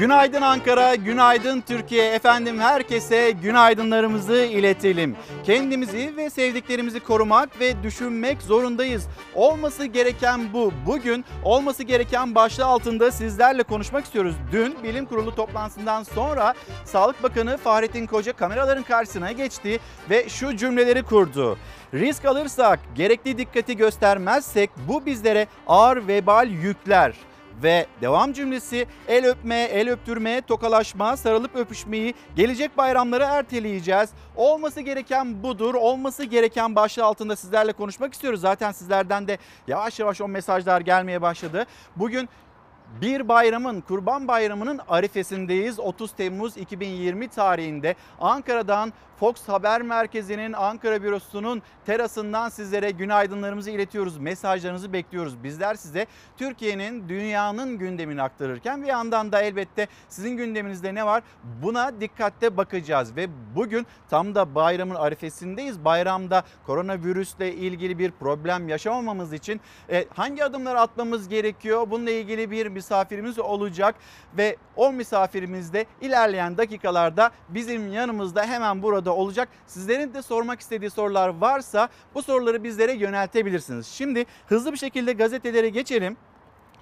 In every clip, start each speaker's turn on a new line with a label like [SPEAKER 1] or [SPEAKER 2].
[SPEAKER 1] Günaydın Ankara, günaydın Türkiye. Efendim herkese günaydınlarımızı iletelim. Kendimizi ve sevdiklerimizi korumak ve düşünmek zorundayız. Olması gereken bu. Bugün olması gereken başlığı altında sizlerle konuşmak istiyoruz. Dün bilim kurulu toplantısından sonra Sağlık Bakanı Fahrettin Koca kameraların karşısına geçti ve şu cümleleri kurdu. Risk alırsak, gerekli dikkati göstermezsek bu bizlere ağır vebal yükler. Ve devam cümlesi el öpme, el öptürme, tokalaşma, sarılıp öpüşmeyi gelecek bayramları erteleyeceğiz. Olması gereken budur. Olması gereken başlığı altında sizlerle konuşmak istiyoruz. Zaten sizlerden de yavaş yavaş o mesajlar gelmeye başladı. Bugün bir bayramın, Kurban Bayramı'nın arifesindeyiz. 30 Temmuz 2020 tarihinde Ankara'dan Fox Haber Merkezi'nin Ankara bürosunun terasından sizlere günaydınlarımızı iletiyoruz. Mesajlarınızı bekliyoruz. Bizler size Türkiye'nin, dünyanın gündemini aktarırken bir yandan da elbette sizin gündeminizde ne var? Buna dikkatle bakacağız ve bugün tam da bayramın arifesindeyiz. Bayramda koronavirüsle ilgili bir problem yaşamamamız için e, hangi adımları atmamız gerekiyor? Bununla ilgili bir misafirimiz olacak ve o misafirimiz de ilerleyen dakikalarda bizim yanımızda hemen burada olacak. Sizlerin de sormak istediği sorular varsa bu soruları bizlere yöneltebilirsiniz. Şimdi hızlı bir şekilde gazetelere geçelim.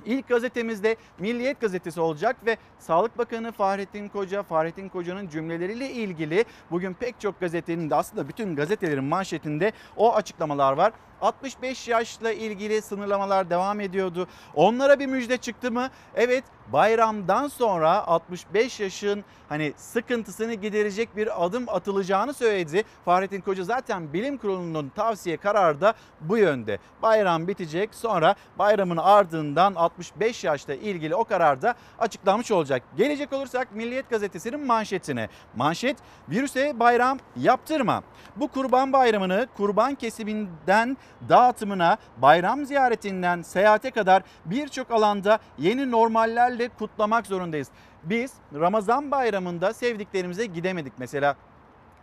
[SPEAKER 1] İlk gazetemizde Milliyet gazetesi olacak ve Sağlık Bakanı Fahrettin Koca, Fahrettin Koca'nın cümleleriyle ilgili bugün pek çok gazetenin de aslında bütün gazetelerin manşetinde o açıklamalar var. 65 yaşla ilgili sınırlamalar devam ediyordu. Onlara bir müjde çıktı mı? Evet bayramdan sonra 65 yaşın hani sıkıntısını giderecek bir adım atılacağını söyledi. Fahrettin Koca zaten bilim kurulunun tavsiye kararı da bu yönde. Bayram bitecek sonra bayramın ardından 65 yaşla ilgili o karar da açıklanmış olacak. Gelecek olursak Milliyet gazetesinin manşetine. Manşet virüse bayram yaptırma. Bu kurban bayramını kurban kesiminden dağıtımına, bayram ziyaretinden seyahate kadar birçok alanda yeni normallerle kutlamak zorundayız. Biz Ramazan bayramında sevdiklerimize gidemedik mesela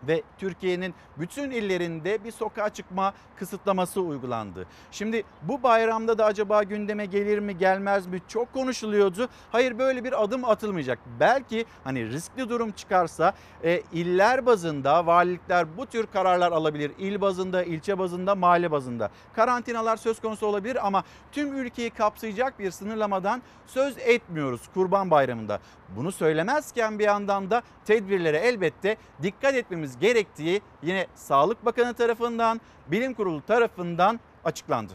[SPEAKER 1] ve Türkiye'nin bütün illerinde bir sokağa çıkma kısıtlaması uygulandı. Şimdi bu bayramda da acaba gündeme gelir mi gelmez mi çok konuşuluyordu. Hayır böyle bir adım atılmayacak. Belki hani riskli durum çıkarsa e, iller bazında valilikler bu tür kararlar alabilir. İl bazında, ilçe bazında, mahalle bazında. Karantinalar söz konusu olabilir ama tüm ülkeyi kapsayacak bir sınırlamadan söz etmiyoruz Kurban Bayramı'nda. Bunu söylemezken bir yandan da tedbirlere elbette dikkat etmemiz gerektiği yine Sağlık Bakanı tarafından, Bilim Kurulu tarafından açıklandı.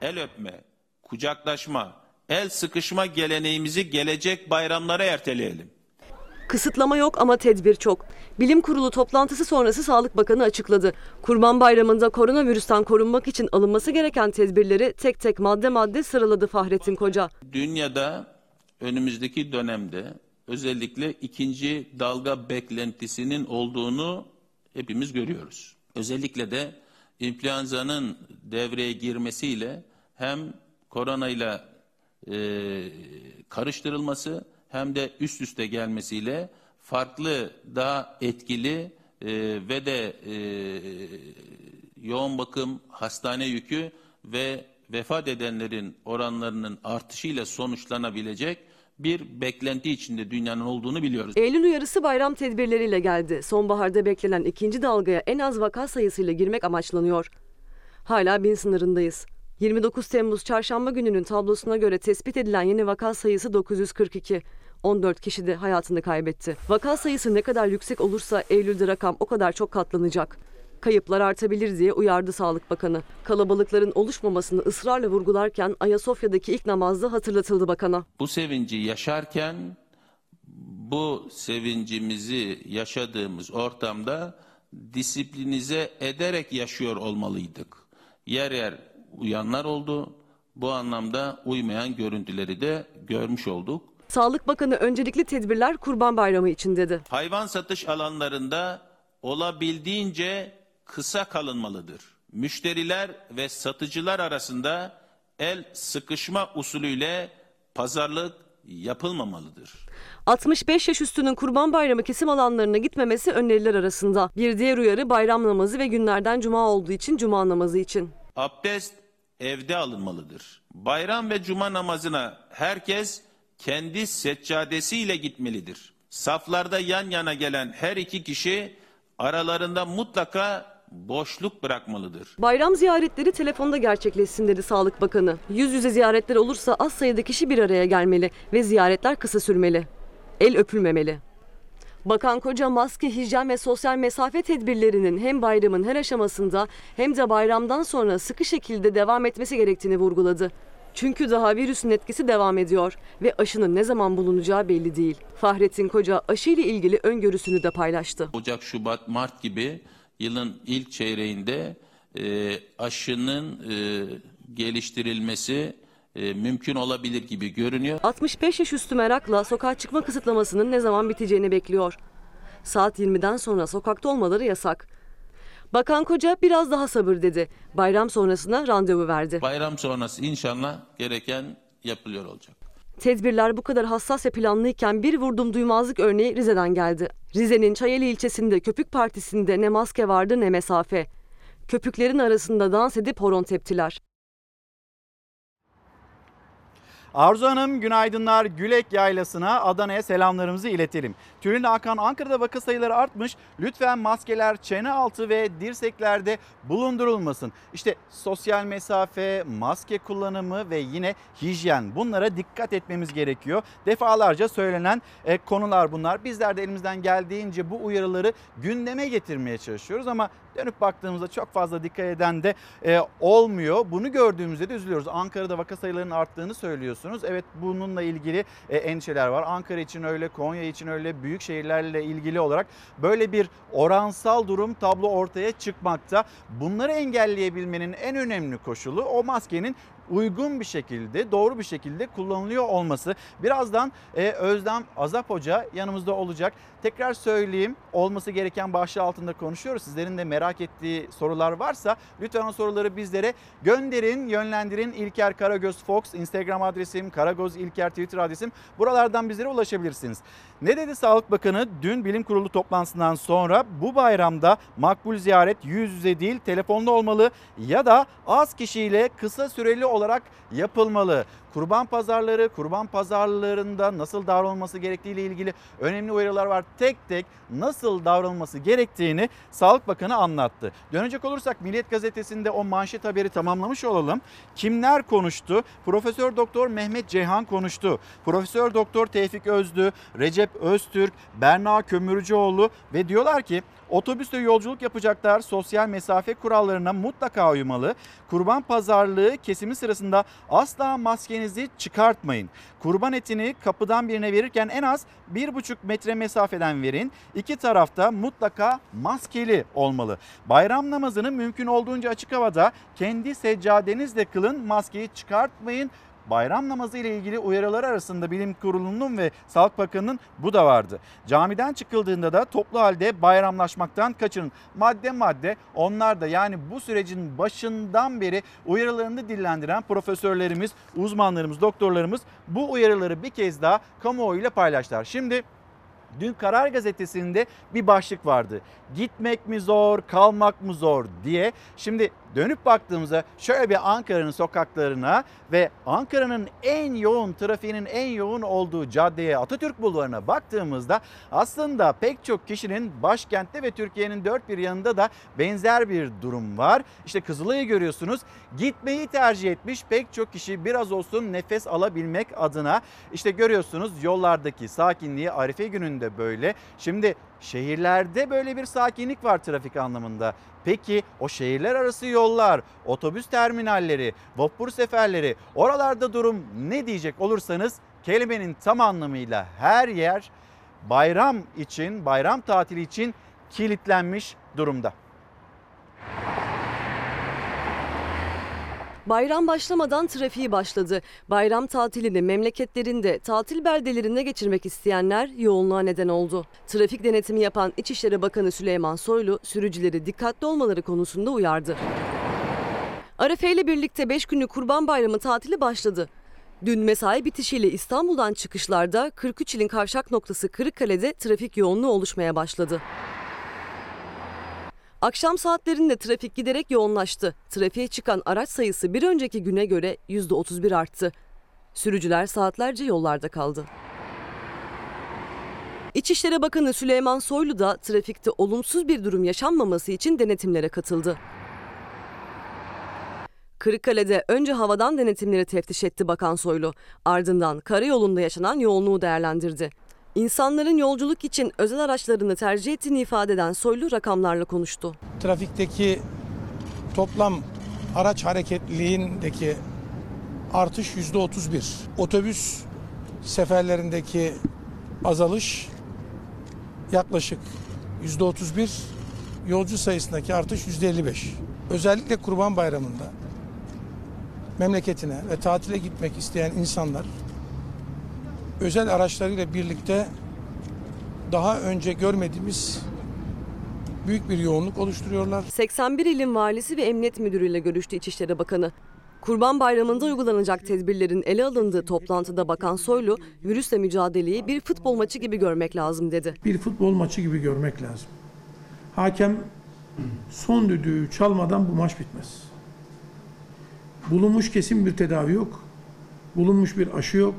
[SPEAKER 2] El öpme, kucaklaşma, el sıkışma geleneğimizi gelecek bayramlara erteleyelim.
[SPEAKER 3] Kısıtlama yok ama tedbir çok. Bilim Kurulu toplantısı sonrası Sağlık Bakanı açıkladı. Kurban Bayramı'nda koronavirüsten korunmak için alınması gereken tedbirleri tek tek madde madde sıraladı Fahrettin Koca.
[SPEAKER 2] Dünyada önümüzdeki dönemde özellikle ikinci dalga beklentisinin olduğunu hepimiz görüyoruz. Özellikle de influenza'nın devreye girmesiyle hem koronayla e, karıştırılması hem de üst üste gelmesiyle farklı daha etkili e, ve de e, yoğun bakım hastane yükü ve vefat edenlerin oranlarının artışıyla sonuçlanabilecek bir beklenti içinde dünyanın olduğunu biliyoruz.
[SPEAKER 3] Eylül uyarısı bayram tedbirleriyle geldi. Sonbaharda beklenen ikinci dalgaya en az vaka sayısıyla girmek amaçlanıyor. Hala bin sınırındayız. 29 Temmuz çarşamba gününün tablosuna göre tespit edilen yeni vaka sayısı 942. 14 kişi de hayatını kaybetti. Vaka sayısı ne kadar yüksek olursa Eylül'de rakam o kadar çok katlanacak. Kayıplar artabilir diye uyardı Sağlık Bakanı. Kalabalıkların oluşmamasını ısrarla vurgularken Ayasofya'daki ilk namazda hatırlatıldı bakana.
[SPEAKER 2] Bu sevinci yaşarken bu sevincimizi yaşadığımız ortamda disiplinize ederek yaşıyor olmalıydık. Yer yer uyanlar oldu. Bu anlamda uymayan görüntüleri de görmüş olduk.
[SPEAKER 3] Sağlık Bakanı öncelikli tedbirler Kurban Bayramı için dedi.
[SPEAKER 2] Hayvan satış alanlarında olabildiğince kısa kalınmalıdır. Müşteriler ve satıcılar arasında el sıkışma usulüyle pazarlık yapılmamalıdır.
[SPEAKER 3] 65 yaş üstünün Kurban Bayramı kesim alanlarına gitmemesi öneriler arasında. Bir diğer uyarı bayram namazı ve günlerden cuma olduğu için cuma namazı için.
[SPEAKER 2] Abdest evde alınmalıdır. Bayram ve cuma namazına herkes kendi seccadesiyle gitmelidir. Saflarda yan yana gelen her iki kişi aralarında mutlaka boşluk bırakmalıdır.
[SPEAKER 4] Bayram ziyaretleri telefonda gerçekleşsin dedi Sağlık Bakanı. Yüz yüze ziyaretler olursa az sayıda kişi bir araya gelmeli ve ziyaretler kısa sürmeli. El öpülmemeli. Bakan Koca maske, hijyen ve sosyal mesafe tedbirlerinin hem bayramın her aşamasında hem de bayramdan sonra sıkı şekilde devam etmesi gerektiğini vurguladı. Çünkü daha virüsün etkisi devam ediyor ve aşının ne zaman bulunacağı belli değil. Fahrettin Koca aşı ile ilgili öngörüsünü de paylaştı.
[SPEAKER 2] Ocak, Şubat, Mart gibi yılın ilk çeyreğinde e, aşının e, geliştirilmesi e, mümkün olabilir gibi görünüyor.
[SPEAKER 4] 65 yaş üstü merakla sokağa çıkma kısıtlamasının ne zaman biteceğini bekliyor. Saat 20'den sonra sokakta olmaları yasak. Bakan Koca biraz daha sabır dedi. Bayram sonrasına randevu verdi.
[SPEAKER 2] Bayram sonrası inşallah gereken yapılıyor olacak.
[SPEAKER 4] Tedbirler bu kadar hassas ve planlıyken bir vurdum duymazlık örneği Rize'den geldi. Rize'nin Çayeli ilçesinde Köpük Partisi'nde ne maske vardı ne mesafe. Köpüklerin arasında dans edip horon teptiler.
[SPEAKER 1] Arzu Hanım günaydınlar. Gülek Yaylası'na Adana'ya selamlarımızı iletelim. Tülin Hakan Ankara'da vaka sayıları artmış. Lütfen maskeler çene altı ve dirseklerde bulundurulmasın. İşte sosyal mesafe, maske kullanımı ve yine hijyen bunlara dikkat etmemiz gerekiyor. Defalarca söylenen e, konular bunlar. Bizler de elimizden geldiğince bu uyarıları gündeme getirmeye çalışıyoruz ama dönüp baktığımızda çok fazla dikkat eden de e, olmuyor. Bunu gördüğümüzde de üzülüyoruz. Ankara'da vaka sayılarının arttığını söylüyorsunuz. Evet bununla ilgili e, endişeler var. Ankara için öyle, Konya için öyle, büyük şehirlerle ilgili olarak böyle bir oransal durum tablo ortaya çıkmakta. Bunları engelleyebilmenin en önemli koşulu o maskenin uygun bir şekilde, doğru bir şekilde kullanılıyor olması. Birazdan e, Özlem Azap Hoca yanımızda olacak. Tekrar söyleyeyim olması gereken başlığı altında konuşuyoruz. Sizlerin de merak ettiği sorular varsa lütfen o soruları bizlere gönderin, yönlendirin. İlker Karagöz Fox Instagram adresim, Karagöz İlker Twitter adresim. Buralardan bizlere ulaşabilirsiniz. Ne dedi Sağlık Bakanı? Dün bilim kurulu toplantısından sonra bu bayramda makbul ziyaret yüz yüze değil telefonda olmalı ya da az kişiyle kısa süreli olarak yapılmalı. Kurban pazarları, kurban pazarlarında nasıl davranılması gerektiği ile ilgili önemli uyarılar var. Tek tek nasıl davranılması gerektiğini Sağlık Bakanı anlattı. Dönecek olursak Milliyet Gazetesi'nde o manşet haberi tamamlamış olalım. Kimler konuştu? Profesör Doktor Mehmet Ceyhan konuştu. Profesör Doktor Tevfik Özdü, Recep Öztürk, Berna Kömürcüoğlu ve diyorlar ki Otobüste yolculuk yapacaklar sosyal mesafe kurallarına mutlaka uymalı. Kurban pazarlığı kesimi sırasında asla maskenizi çıkartmayın. Kurban etini kapıdan birine verirken en az 1,5 metre mesafeden verin. İki tarafta mutlaka maskeli olmalı. Bayram namazını mümkün olduğunca açık havada kendi seccadenizle kılın. Maskeyi çıkartmayın bayram namazı ile ilgili uyarılar arasında bilim kurulunun ve Sağlık Bakanı'nın bu da vardı. Camiden çıkıldığında da toplu halde bayramlaşmaktan kaçının. Madde madde onlar da yani bu sürecin başından beri uyarılarını dillendiren profesörlerimiz, uzmanlarımız, doktorlarımız bu uyarıları bir kez daha kamuoyuyla paylaştılar. Şimdi Dün Karar Gazetesi'nde bir başlık vardı. Gitmek mi zor, kalmak mı zor diye. Şimdi dönüp baktığımızda şöyle bir Ankara'nın sokaklarına ve Ankara'nın en yoğun trafiğinin en yoğun olduğu caddeye Atatürk Bulvarı'na baktığımızda aslında pek çok kişinin başkentte ve Türkiye'nin dört bir yanında da benzer bir durum var. İşte Kızılay'ı görüyorsunuz. Gitmeyi tercih etmiş pek çok kişi biraz olsun nefes alabilmek adına. İşte görüyorsunuz yollardaki sakinliği Arife gününde böyle. Şimdi şehirlerde böyle bir sakinlik var trafik anlamında. Peki o şehirler arası yollar, otobüs terminalleri, vapur seferleri oralarda durum ne diyecek olursanız kelimenin tam anlamıyla her yer bayram için, bayram tatili için kilitlenmiş durumda.
[SPEAKER 4] Bayram başlamadan trafiği başladı. Bayram tatilini memleketlerinde, tatil beldelerinde geçirmek isteyenler yoğunluğa neden oldu. Trafik denetimi yapan İçişleri Bakanı Süleyman Soylu sürücüleri dikkatli olmaları konusunda uyardı. Arefe ile birlikte 5 günlük Kurban Bayramı tatili başladı. Dün mesai bitişiyle İstanbul'dan çıkışlarda 43 ilin kavşak noktası Kırıkkale'de trafik yoğunluğu oluşmaya başladı. Akşam saatlerinde trafik giderek yoğunlaştı. Trafiğe çıkan araç sayısı bir önceki güne göre %31 arttı. Sürücüler saatlerce yollarda kaldı. İçişleri Bakanı Süleyman Soylu da trafikte olumsuz bir durum yaşanmaması için denetimlere katıldı. Kırıkkale'de önce havadan denetimleri teftiş etti Bakan Soylu. Ardından karayolunda yaşanan yoğunluğu değerlendirdi. İnsanların yolculuk için özel araçlarını tercih ettiğini ifade eden Soylu rakamlarla konuştu.
[SPEAKER 5] trafikteki toplam araç hareketliliğindeki artış yüzde 31. Otobüs seferlerindeki azalış yaklaşık yüzde 31. Yolcu sayısındaki artış yüzde 55. Özellikle Kurban Bayramı'nda memleketine ve tatile gitmek isteyen insanlar özel araçlarıyla birlikte daha önce görmediğimiz büyük bir yoğunluk oluşturuyorlar.
[SPEAKER 4] 81 ilin valisi ve emniyet müdürüyle görüştü İçişleri Bakanı. Kurban Bayramı'nda uygulanacak tedbirlerin ele alındığı toplantıda Bakan Soylu, virüsle mücadeleyi bir futbol maçı gibi görmek lazım dedi.
[SPEAKER 6] bir futbol maçı gibi görmek lazım. Hakem son düdüğü çalmadan bu maç bitmez. Bulunmuş kesin bir tedavi yok. Bulunmuş bir aşı yok.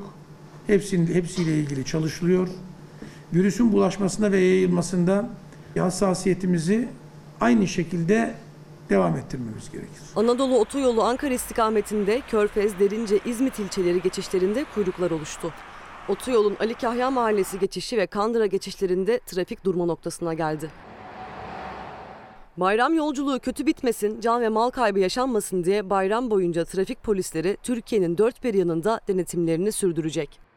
[SPEAKER 6] Hepsinin, hepsiyle ilgili çalışılıyor. Virüsün bulaşmasında ve yayılmasında hassasiyetimizi aynı şekilde devam ettirmemiz gerekir.
[SPEAKER 4] Anadolu Otoyolu Ankara istikametinde Körfez, Derince, İzmit ilçeleri geçişlerinde kuyruklar oluştu. Otoyolun Ali Kahya Mahallesi geçişi ve Kandıra geçişlerinde trafik durma noktasına geldi. Bayram yolculuğu kötü bitmesin, can ve mal kaybı yaşanmasın diye bayram boyunca trafik polisleri Türkiye'nin dört bir yanında denetimlerini sürdürecek.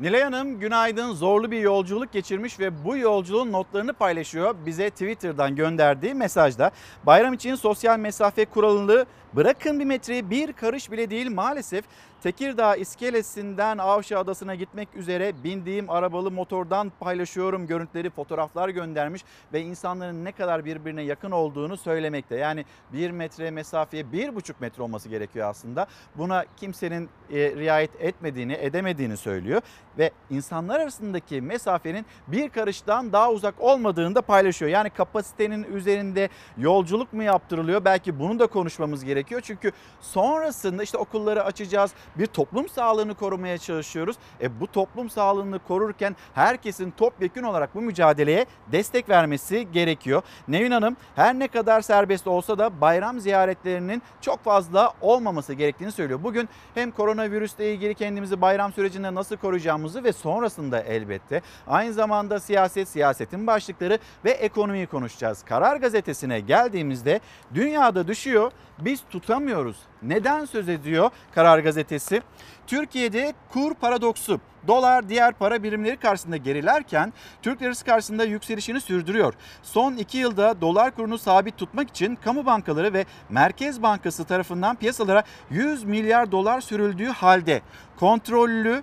[SPEAKER 1] Nilay Hanım günaydın zorlu bir yolculuk geçirmiş ve bu yolculuğun notlarını paylaşıyor. Bize Twitter'dan gönderdiği mesajda bayram için sosyal mesafe kuralını bırakın bir metreyi bir karış bile değil maalesef Tekirdağ iskelesinden Avşa Adası'na gitmek üzere bindiğim arabalı motordan paylaşıyorum görüntüleri fotoğraflar göndermiş ve insanların ne kadar birbirine yakın olduğunu söylemekte. Yani bir metre mesafeye bir buçuk metre olması gerekiyor aslında. Buna kimsenin e, riayet etmediğini edemediğini söylüyor ve insanlar arasındaki mesafenin bir karıştan daha uzak olmadığını da paylaşıyor. Yani kapasitenin üzerinde yolculuk mu yaptırılıyor? Belki bunu da konuşmamız gerekiyor. Çünkü sonrasında işte okulları açacağız. Bir toplum sağlığını korumaya çalışıyoruz. E bu toplum sağlığını korurken herkesin topyekün olarak bu mücadeleye destek vermesi gerekiyor. Nevin Hanım her ne kadar serbest olsa da bayram ziyaretlerinin çok fazla olmaması gerektiğini söylüyor. Bugün hem koronavirüsle ilgili kendimizi bayram sürecinde nasıl koruyacağımızı ve sonrasında elbette aynı zamanda siyaset, siyasetin başlıkları ve ekonomiyi konuşacağız. Karar gazetesine geldiğimizde dünyada düşüyor biz tutamıyoruz. Neden söz ediyor Karar gazetesi? Türkiye'de kur paradoksu. Dolar diğer para birimleri karşısında gerilerken Türk lirası karşısında yükselişini sürdürüyor. Son iki yılda dolar kurunu sabit tutmak için kamu bankaları ve Merkez Bankası tarafından piyasalara 100 milyar dolar sürüldüğü halde kontrollü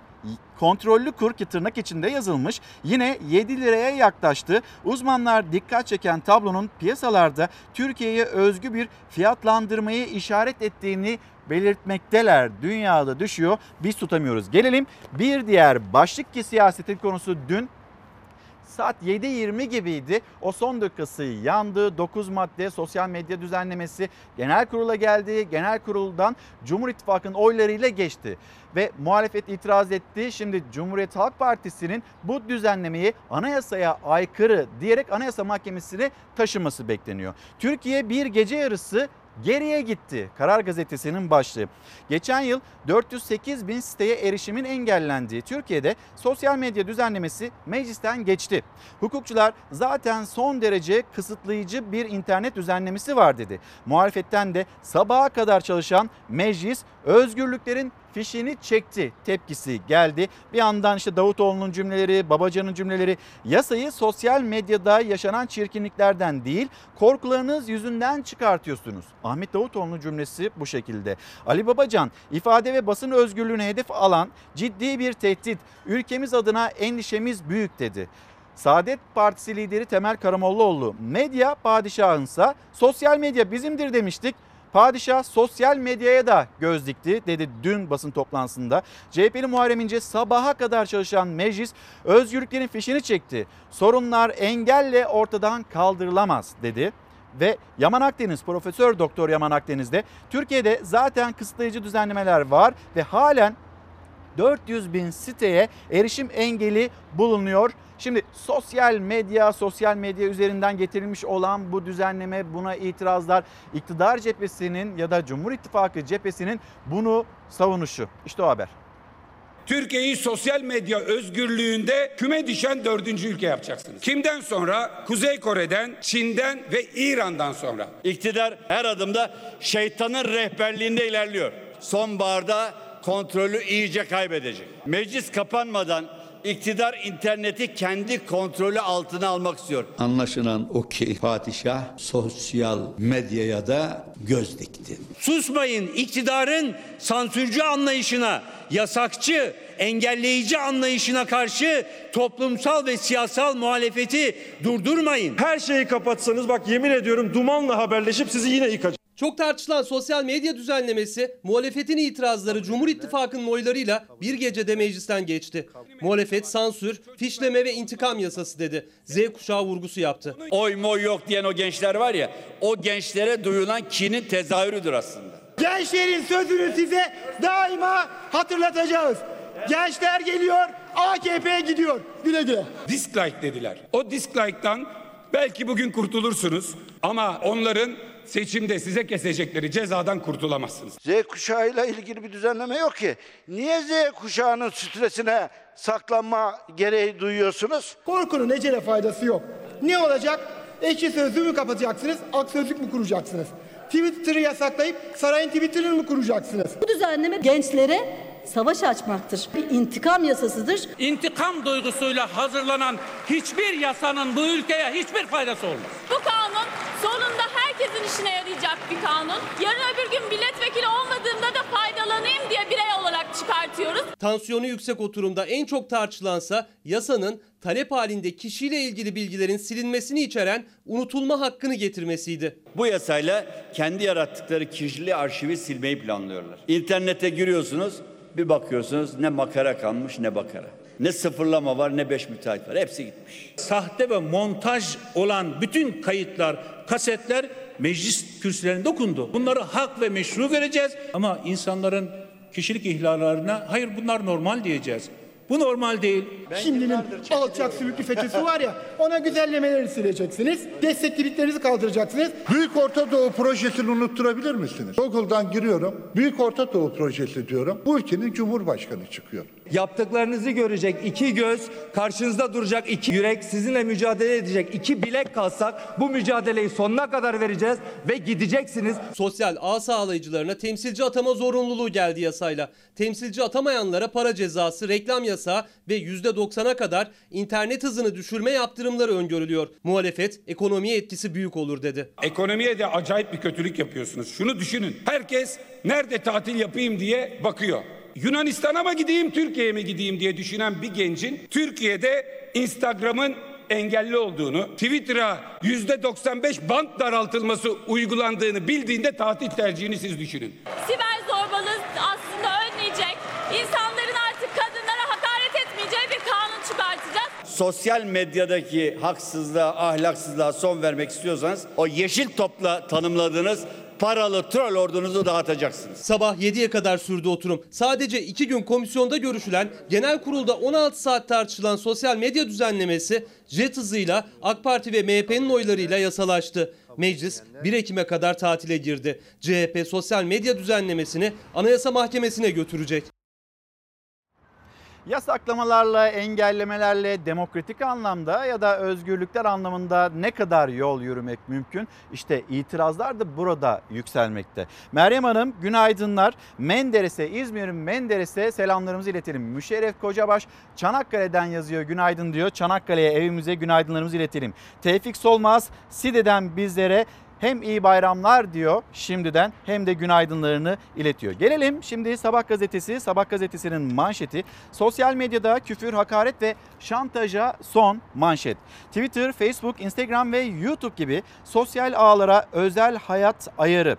[SPEAKER 1] kontrollü kur ki tırnak içinde yazılmış yine 7 liraya yaklaştı. Uzmanlar dikkat çeken tablonun piyasalarda Türkiye'ye özgü bir fiyatlandırmayı işaret ettiğini belirtmekteler. Dünyada düşüyor biz tutamıyoruz. Gelelim bir diğer başlık ki siyasetin konusu dün saat 7.20 gibiydi. O son dakikası yandı. 9 madde sosyal medya düzenlemesi genel kurula geldi. Genel kuruldan Cumhur İttifakı'nın oylarıyla geçti. Ve muhalefet itiraz etti. Şimdi Cumhuriyet Halk Partisi'nin bu düzenlemeyi anayasaya aykırı diyerek Anayasa Mahkemesi'ne taşıması bekleniyor. Türkiye bir gece yarısı geriye gitti. Karar gazetesinin başlığı. Geçen yıl 408 bin siteye erişimin engellendiği Türkiye'de sosyal medya düzenlemesi meclisten geçti. Hukukçular zaten son derece kısıtlayıcı bir internet düzenlemesi var dedi. Muhalefetten de sabaha kadar çalışan meclis özgürlüklerin fişini çekti tepkisi geldi. Bir yandan işte Davutoğlu'nun cümleleri, Babacan'ın cümleleri yasayı sosyal medyada yaşanan çirkinliklerden değil korkularınız yüzünden çıkartıyorsunuz. Ahmet Davutoğlu'nun cümlesi bu şekilde. Ali Babacan ifade ve basın özgürlüğünü hedef alan ciddi bir tehdit. Ülkemiz adına endişemiz büyük dedi. Saadet Partisi lideri Temel Karamollaoğlu medya padişahınsa sosyal medya bizimdir demiştik. Padişah sosyal medyaya da göz dikti dedi dün basın toplantısında. CHP'li Muharrem İnce sabaha kadar çalışan meclis özgürlüklerin fişini çekti. Sorunlar engelle ortadan kaldırılamaz dedi. ve Yaman Akdeniz, Profesör Doktor Yaman Akdeniz'de Türkiye'de zaten kısıtlayıcı düzenlemeler var ve halen 400 bin siteye erişim engeli bulunuyor. Şimdi sosyal medya, sosyal medya üzerinden getirilmiş olan bu düzenleme, buna itirazlar, iktidar cephesinin ya da Cumhur İttifakı cephesinin bunu savunuşu. İşte o haber.
[SPEAKER 7] Türkiye'yi sosyal medya özgürlüğünde küme düşen dördüncü ülke yapacaksınız. Kimden sonra? Kuzey Kore'den, Çin'den ve İran'dan sonra.
[SPEAKER 8] İktidar her adımda şeytanın rehberliğinde ilerliyor. Sonbaharda kontrolü iyice kaybedecek. Meclis kapanmadan iktidar interneti kendi kontrolü altına almak istiyor.
[SPEAKER 9] Anlaşılan o ki padişah sosyal medyaya da göz dikti.
[SPEAKER 10] Susmayın iktidarın sansürcü anlayışına, yasakçı, engelleyici anlayışına karşı toplumsal ve siyasal muhalefeti durdurmayın.
[SPEAKER 11] Her şeyi kapatsanız bak yemin ediyorum dumanla haberleşip sizi yine yıkacak.
[SPEAKER 12] Çok tartışılan sosyal medya düzenlemesi muhalefetin itirazları Cumhur İttifakı'nın oylarıyla bir gecede meclisten geçti. Muhalefet sansür, fişleme ve intikam yasası dedi. Z kuşağı vurgusu yaptı.
[SPEAKER 8] Oy moy yok diyen o gençler var ya o gençlere duyulan kinin tezahürüdür aslında.
[SPEAKER 13] Gençlerin sözünü size daima hatırlatacağız. Gençler geliyor, AKP gidiyor. Güle güle.
[SPEAKER 7] Dislike dediler. O dislike'tan belki bugün kurtulursunuz ama onların seçimde size kesecekleri cezadan kurtulamazsınız.
[SPEAKER 14] Z kuşağıyla ilgili bir düzenleme yok ki. Niye Z kuşağının stresine saklanma gereği duyuyorsunuz?
[SPEAKER 13] Korkunun ecele faydası yok. Ne olacak? Ekşi sözlüğü mü kapatacaksınız, ak sözlük mü kuracaksınız? Twitter'ı yasaklayıp sarayın Twitter'ını mı kuracaksınız?
[SPEAKER 15] Bu düzenleme gençlere savaş açmaktır. Bir intikam yasasıdır.
[SPEAKER 16] İntikam duygusuyla hazırlanan hiçbir yasanın bu ülkeye hiçbir faydası olmaz.
[SPEAKER 17] Bu kanun sonunda herkesin işine yarayacak bir kanun. Yarın öbür gün milletvekili olmadığımda da faydalanayım diye birey olarak çıkartıyoruz.
[SPEAKER 12] Tansiyonu yüksek oturumda en çok tartışılansa yasanın talep halinde kişiyle ilgili bilgilerin silinmesini içeren unutulma hakkını getirmesiydi.
[SPEAKER 8] Bu yasayla kendi yarattıkları kişili arşivi silmeyi planlıyorlar. İnternete giriyorsunuz bir bakıyorsunuz ne makara kalmış ne bakara. Ne sıfırlama var ne beş müteahhit var. Hepsi gitmiş.
[SPEAKER 16] Sahte ve montaj olan bütün kayıtlar, kasetler meclis kürsülerinde okundu. Bunları hak ve meşru vereceğiz ama insanların kişilik ihlallerine hayır bunlar normal diyeceğiz. Bu normal değil.
[SPEAKER 13] Şimdinin alçak sümüklü FETÖ'sü var ya ona güzellemeleri sileceksiniz. Desteklediklerinizi kaldıracaksınız.
[SPEAKER 18] Büyük Orta Doğu projesini unutturabilir misiniz? Google'dan giriyorum. Büyük Orta Doğu projesi diyorum. Bu ülkenin Cumhurbaşkanı çıkıyor.
[SPEAKER 19] Yaptıklarınızı görecek iki göz, karşınızda duracak iki yürek, sizinle mücadele edecek iki bilek kalsak bu mücadeleyi sonuna kadar vereceğiz ve gideceksiniz.
[SPEAKER 12] Sosyal ağ sağlayıcılarına temsilci atama zorunluluğu geldi yasayla. Temsilci atamayanlara para cezası, reklam yasağı ve %90'a kadar internet hızını düşürme yaptırımları öngörülüyor. Muhalefet ekonomiye etkisi büyük olur dedi.
[SPEAKER 7] Ekonomiye de acayip bir kötülük yapıyorsunuz. Şunu düşünün. Herkes nerede tatil yapayım diye bakıyor. Yunanistan'a mı gideyim, Türkiye'ye mi gideyim diye düşünen bir gencin Türkiye'de Instagram'ın engelli olduğunu, Twitter'a yüzde 95 bant daraltılması uygulandığını bildiğinde tatil tercihini siz düşünün.
[SPEAKER 17] Siber zorbalığı aslında önleyecek, insanların artık kadınlara hakaret etmeyeceği bir kanun çıkartacağız.
[SPEAKER 8] Sosyal medyadaki haksızlığa, ahlaksızlığa son vermek istiyorsanız o yeşil topla tanımladığınız paralı troll ordunuzu dağıtacaksınız.
[SPEAKER 12] Sabah 7'ye kadar sürdü oturum. Sadece 2 gün komisyonda görüşülen, genel kurulda 16 saat tartışılan sosyal medya düzenlemesi jet hızıyla AK Parti ve MHP'nin oylarıyla yasalaştı. Meclis 1 Ekim'e kadar tatile girdi. CHP sosyal medya düzenlemesini Anayasa Mahkemesi'ne götürecek.
[SPEAKER 1] Yasaklamalarla, engellemelerle demokratik anlamda ya da özgürlükler anlamında ne kadar yol yürümek mümkün? İşte itirazlar da burada yükselmekte. Meryem Hanım günaydınlar. Menderes'e, İzmir'in Menderes'e selamlarımızı iletelim. Müşerref Kocabaş Çanakkale'den yazıyor günaydın diyor. Çanakkale'ye evimize günaydınlarımızı iletelim. Tevfik Solmaz Side'den bizlere hem iyi bayramlar diyor şimdiden hem de günaydınlarını iletiyor. Gelelim şimdi Sabah gazetesi, Sabah gazetesinin manşeti sosyal medyada küfür, hakaret ve şantaja son manşet. Twitter, Facebook, Instagram ve YouTube gibi sosyal ağlara özel hayat ayarı.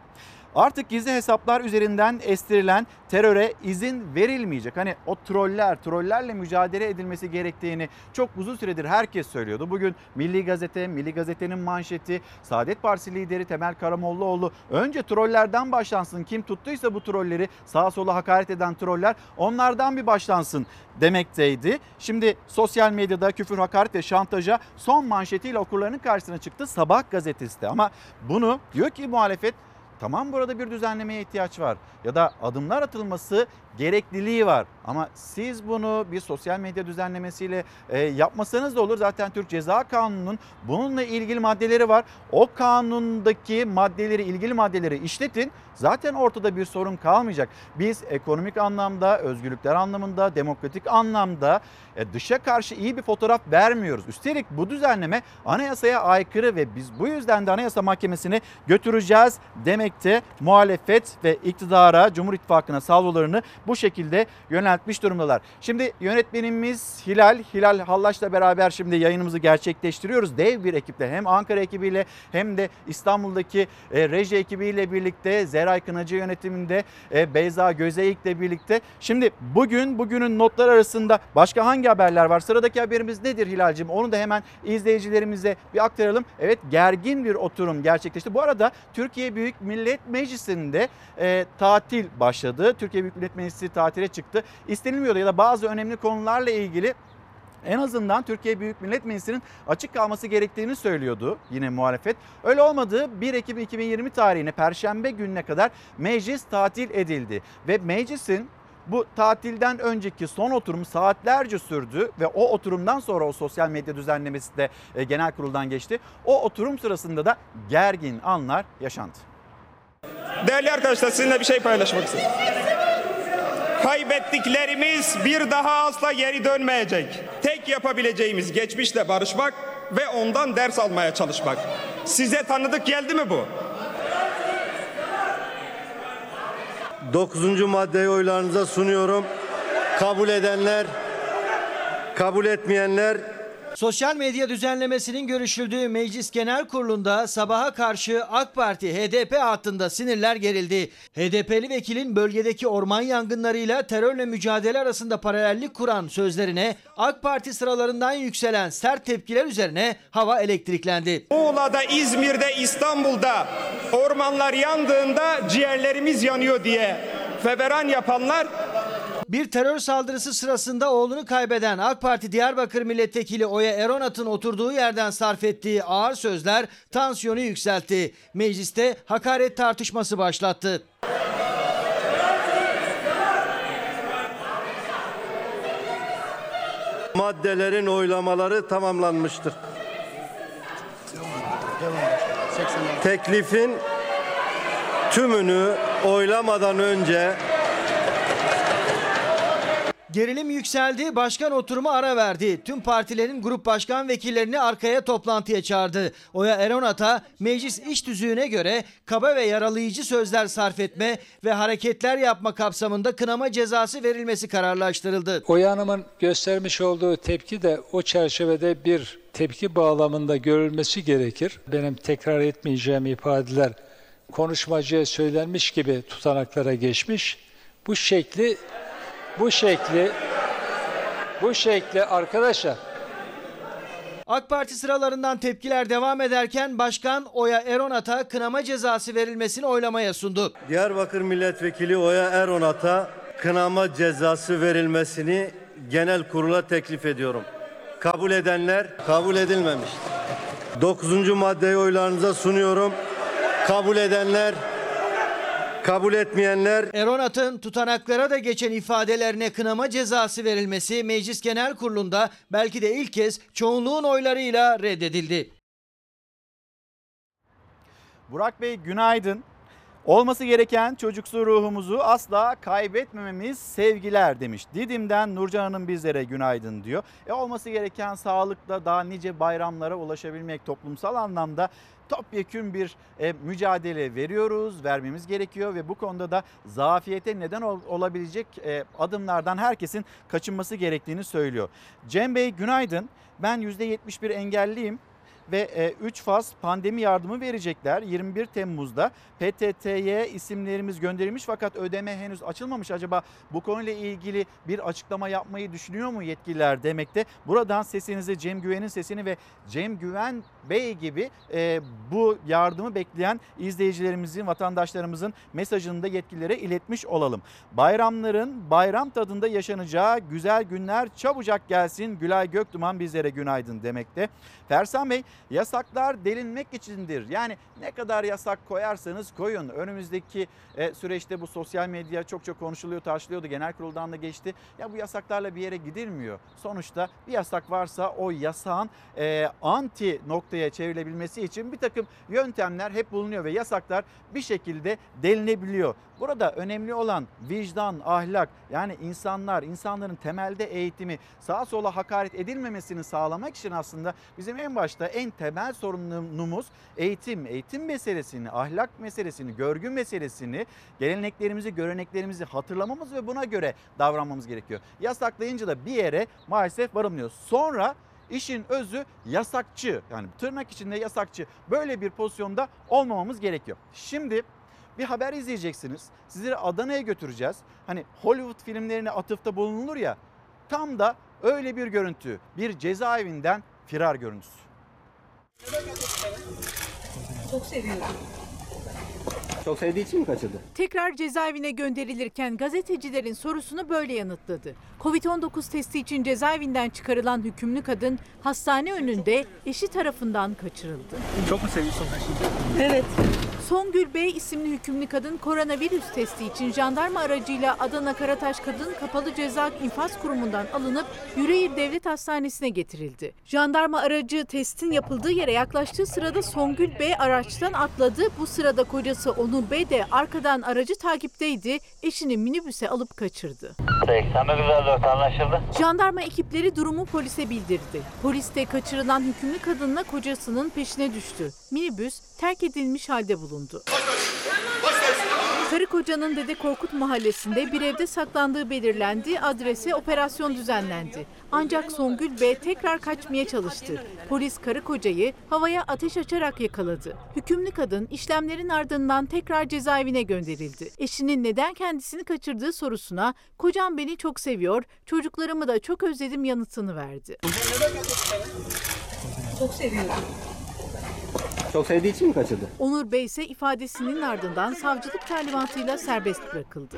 [SPEAKER 1] Artık gizli hesaplar üzerinden estirilen teröre izin verilmeyecek. Hani o troller, trollerle mücadele edilmesi gerektiğini çok uzun süredir herkes söylüyordu. Bugün Milli Gazete, Milli Gazete'nin manşeti, Saadet Partisi lideri Temel Karamollaoğlu önce trollerden başlansın. Kim tuttuysa bu trolleri sağa sola hakaret eden troller onlardan bir başlansın demekteydi. Şimdi sosyal medyada küfür, hakaret ve şantaja son manşetiyle okurlarının karşısına çıktı Sabah gazetesi de. Ama bunu diyor ki muhalefet tamam burada bir düzenlemeye ihtiyaç var ya da adımlar atılması gerekliliği var. Ama siz bunu bir sosyal medya düzenlemesiyle e, yapmasanız da olur. Zaten Türk Ceza Kanunu'nun bununla ilgili maddeleri var. O kanundaki maddeleri, ilgili maddeleri işletin. Zaten ortada bir sorun kalmayacak. Biz ekonomik anlamda, özgürlükler anlamında, demokratik anlamda e, dışa karşı iyi bir fotoğraf vermiyoruz. Üstelik bu düzenleme anayasaya aykırı ve biz bu yüzden de Anayasa Mahkemesi'ne götüreceğiz demekte muhalefet ve iktidara, Cumhur İttifakı'na salvolarını bu şekilde yöneltmiş durumdalar. Şimdi yönetmenimiz Hilal, Hilal Hallaç'la beraber şimdi yayınımızı gerçekleştiriyoruz. Dev bir ekiple hem Ankara ekibiyle hem de İstanbul'daki e, reji ekibiyle birlikte Zeray Kınacı yönetiminde e, Beyza Gözeyik'le birlikte. Şimdi bugün bugünün notlar arasında başka hangi haberler var? Sıradaki haberimiz nedir Hilal'cim? Onu da hemen izleyicilerimize bir aktaralım. Evet gergin bir oturum gerçekleşti. Bu arada Türkiye Büyük Millet Meclisi'nde e, tatil başladı. Türkiye Büyük Millet Meclisi tatile çıktı. İstenilmiyordu ya da bazı önemli konularla ilgili en azından Türkiye Büyük Millet Meclisi'nin açık kalması gerektiğini söylüyordu yine muhalefet. Öyle olmadı 1 Ekim 2020 tarihine Perşembe gününe kadar meclis tatil edildi. Ve meclisin bu tatilden önceki son oturum saatlerce sürdü ve o oturumdan sonra o sosyal medya düzenlemesi de e, genel kuruldan geçti. O oturum sırasında da gergin anlar yaşandı.
[SPEAKER 20] Değerli arkadaşlar sizinle bir şey paylaşmak istiyorum. Kaybettiklerimiz bir daha asla geri dönmeyecek. Tek yapabileceğimiz geçmişle barışmak ve ondan ders almaya çalışmak. Size tanıdık geldi mi bu?
[SPEAKER 21] Dokuzuncu maddeyi oylarınıza sunuyorum. Kabul edenler, kabul etmeyenler
[SPEAKER 22] Sosyal medya düzenlemesinin görüşüldüğü Meclis Genel Kurulu'nda sabaha karşı AK Parti HDP hattında sinirler gerildi. HDP'li vekilin bölgedeki orman yangınlarıyla terörle mücadele arasında paralellik kuran sözlerine AK Parti sıralarından yükselen sert tepkiler üzerine hava elektriklendi.
[SPEAKER 20] Muğla'da, İzmir'de, İstanbul'da ormanlar yandığında ciğerlerimiz yanıyor diye feveran yapanlar
[SPEAKER 22] Bir terör saldırısı sırasında oğlunu kaybeden AK Parti Diyarbakır Milletvekili Oya Eronat'ın oturduğu yerden sarf ettiği ağır sözler tansiyonu yükseltti. Mecliste hakaret tartışması başlattı.
[SPEAKER 21] maddelerin oylamaları tamamlanmıştır. Teklifin tümünü oylamadan önce
[SPEAKER 22] Gerilim yükseldi, başkan oturumu ara verdi. Tüm partilerin grup başkan vekillerini arkaya toplantıya çağırdı. Oya Eronat'a meclis iş tüzüğüne göre kaba ve yaralayıcı sözler sarf etme ve hareketler yapma kapsamında kınama cezası verilmesi kararlaştırıldı.
[SPEAKER 23] Oya Hanım'ın göstermiş olduğu tepki de o çerçevede bir tepki bağlamında görülmesi gerekir. Benim tekrar etmeyeceğim ifadeler konuşmacıya söylenmiş gibi tutanaklara geçmiş. Bu şekli bu şekli bu şekli arkadaşlar
[SPEAKER 22] AK Parti sıralarından tepkiler devam ederken Başkan Oya Eronat'a kınama cezası verilmesini oylamaya sundu.
[SPEAKER 21] Diyarbakır Milletvekili Oya Eronat'a kınama cezası verilmesini genel kurula teklif ediyorum. Kabul edenler kabul edilmemiş. Dokuzuncu maddeyi oylarınıza sunuyorum. Kabul edenler kabul etmeyenler
[SPEAKER 22] Eronat'ın tutanaklara da geçen ifadelerine kınama cezası verilmesi Meclis Genel Kurulu'nda belki de ilk kez çoğunluğun oylarıyla reddedildi.
[SPEAKER 1] Burak Bey günaydın. Olması gereken çocuksu ruhumuzu asla kaybetmememiz sevgiler demiş. Didim'den Nurcan Hanım bizlere günaydın diyor. E olması gereken sağlıkla daha nice bayramlara ulaşabilmek toplumsal anlamda topyekün bir e, mücadele veriyoruz, vermemiz gerekiyor ve bu konuda da zafiyete neden ol, olabilecek e, adımlardan herkesin kaçınması gerektiğini söylüyor. Cem Bey günaydın. Ben %71 engelliyim. Ve 3 faz pandemi yardımı verecekler. 21 Temmuz'da PTT'ye isimlerimiz gönderilmiş fakat ödeme henüz açılmamış. Acaba bu konuyla ilgili bir açıklama yapmayı düşünüyor mu yetkililer demekte. Buradan sesinizi Cem Güven'in sesini ve Cem Güven Bey gibi e, bu yardımı bekleyen izleyicilerimizin, vatandaşlarımızın mesajını da yetkililere iletmiş olalım. Bayramların bayram tadında yaşanacağı güzel günler çabucak gelsin. Gülay Göktuman bizlere günaydın demekte. Fersan Bey yasaklar delinmek içindir. Yani ne kadar yasak koyarsanız koyun. Önümüzdeki e, süreçte bu sosyal medya çok çok konuşuluyor, tartışılıyordu. Genel kuruldan da geçti. Ya bu yasaklarla bir yere gidilmiyor. Sonuçta bir yasak varsa o yasağın e, anti noktaya çevrilebilmesi için bir takım yöntemler hep bulunuyor ve yasaklar bir şekilde delinebiliyor. Burada önemli olan vicdan, ahlak yani insanlar, insanların temelde eğitimi sağa sola hakaret edilmemesini sağlamak için aslında bizim en başta en temel sorunumuz eğitim. Eğitim meselesini, ahlak meselesini, görgü meselesini, geleneklerimizi, göreneklerimizi hatırlamamız ve buna göre davranmamız gerekiyor. Yasaklayınca da bir yere maalesef varılmıyor. Sonra işin özü yasakçı yani tırnak içinde yasakçı böyle bir pozisyonda olmamamız gerekiyor. Şimdi bir haber izleyeceksiniz. Sizleri Adana'ya götüreceğiz. Hani Hollywood filmlerine atıfta bulunulur ya. Tam da öyle bir görüntü. Bir cezaevinden firar görüntüsü.
[SPEAKER 24] Çok seviyorum.
[SPEAKER 25] Çok sevdiği için mi kaçırdı?
[SPEAKER 24] Tekrar cezaevine gönderilirken gazetecilerin sorusunu böyle yanıtladı. Covid-19 testi için cezaevinden çıkarılan hükümlü kadın hastane önünde eşi tarafından kaçırıldı.
[SPEAKER 25] Çok mu seviyorsun şimdi?
[SPEAKER 24] Evet. Songül Bey isimli hükümlü kadın koronavirüs testi için jandarma aracıyla Adana Karataş Kadın Kapalı Ceza İnfaz Kurumu'ndan alınıp Yüreğir Devlet Hastanesi'ne getirildi. Jandarma aracı testin yapıldığı yere yaklaştığı sırada Songül Bey araçtan atladı. Bu sırada kocası Onur Bey de arkadan aracı takipteydi. Eşini minibüse alıp kaçırdı.
[SPEAKER 26] 8954 anlaşıldı.
[SPEAKER 24] Jandarma ekipleri durumu polise bildirdi. Polis de kaçırılan hükümlü kadınla kocasının peşine düştü. Minibüs terk edilmiş halde bulundu. Karı kocanın Dede Korkut mahallesinde bir evde saklandığı belirlendi, adrese operasyon düzenlendi. Ancak Songül Bey tekrar kaçmaya çalıştı. Polis karı kocayı havaya ateş açarak yakaladı. Hükümlü kadın işlemlerin ardından tekrar cezaevine gönderildi. Eşinin neden kendisini kaçırdığı sorusuna kocam beni çok seviyor, çocuklarımı da çok özledim yanıtını verdi.
[SPEAKER 25] Çok seviyorum. Çok sevdiği için mi kaçırdı?
[SPEAKER 24] Onur Bey ise ifadesinin ardından savcılık talimatıyla serbest bırakıldı.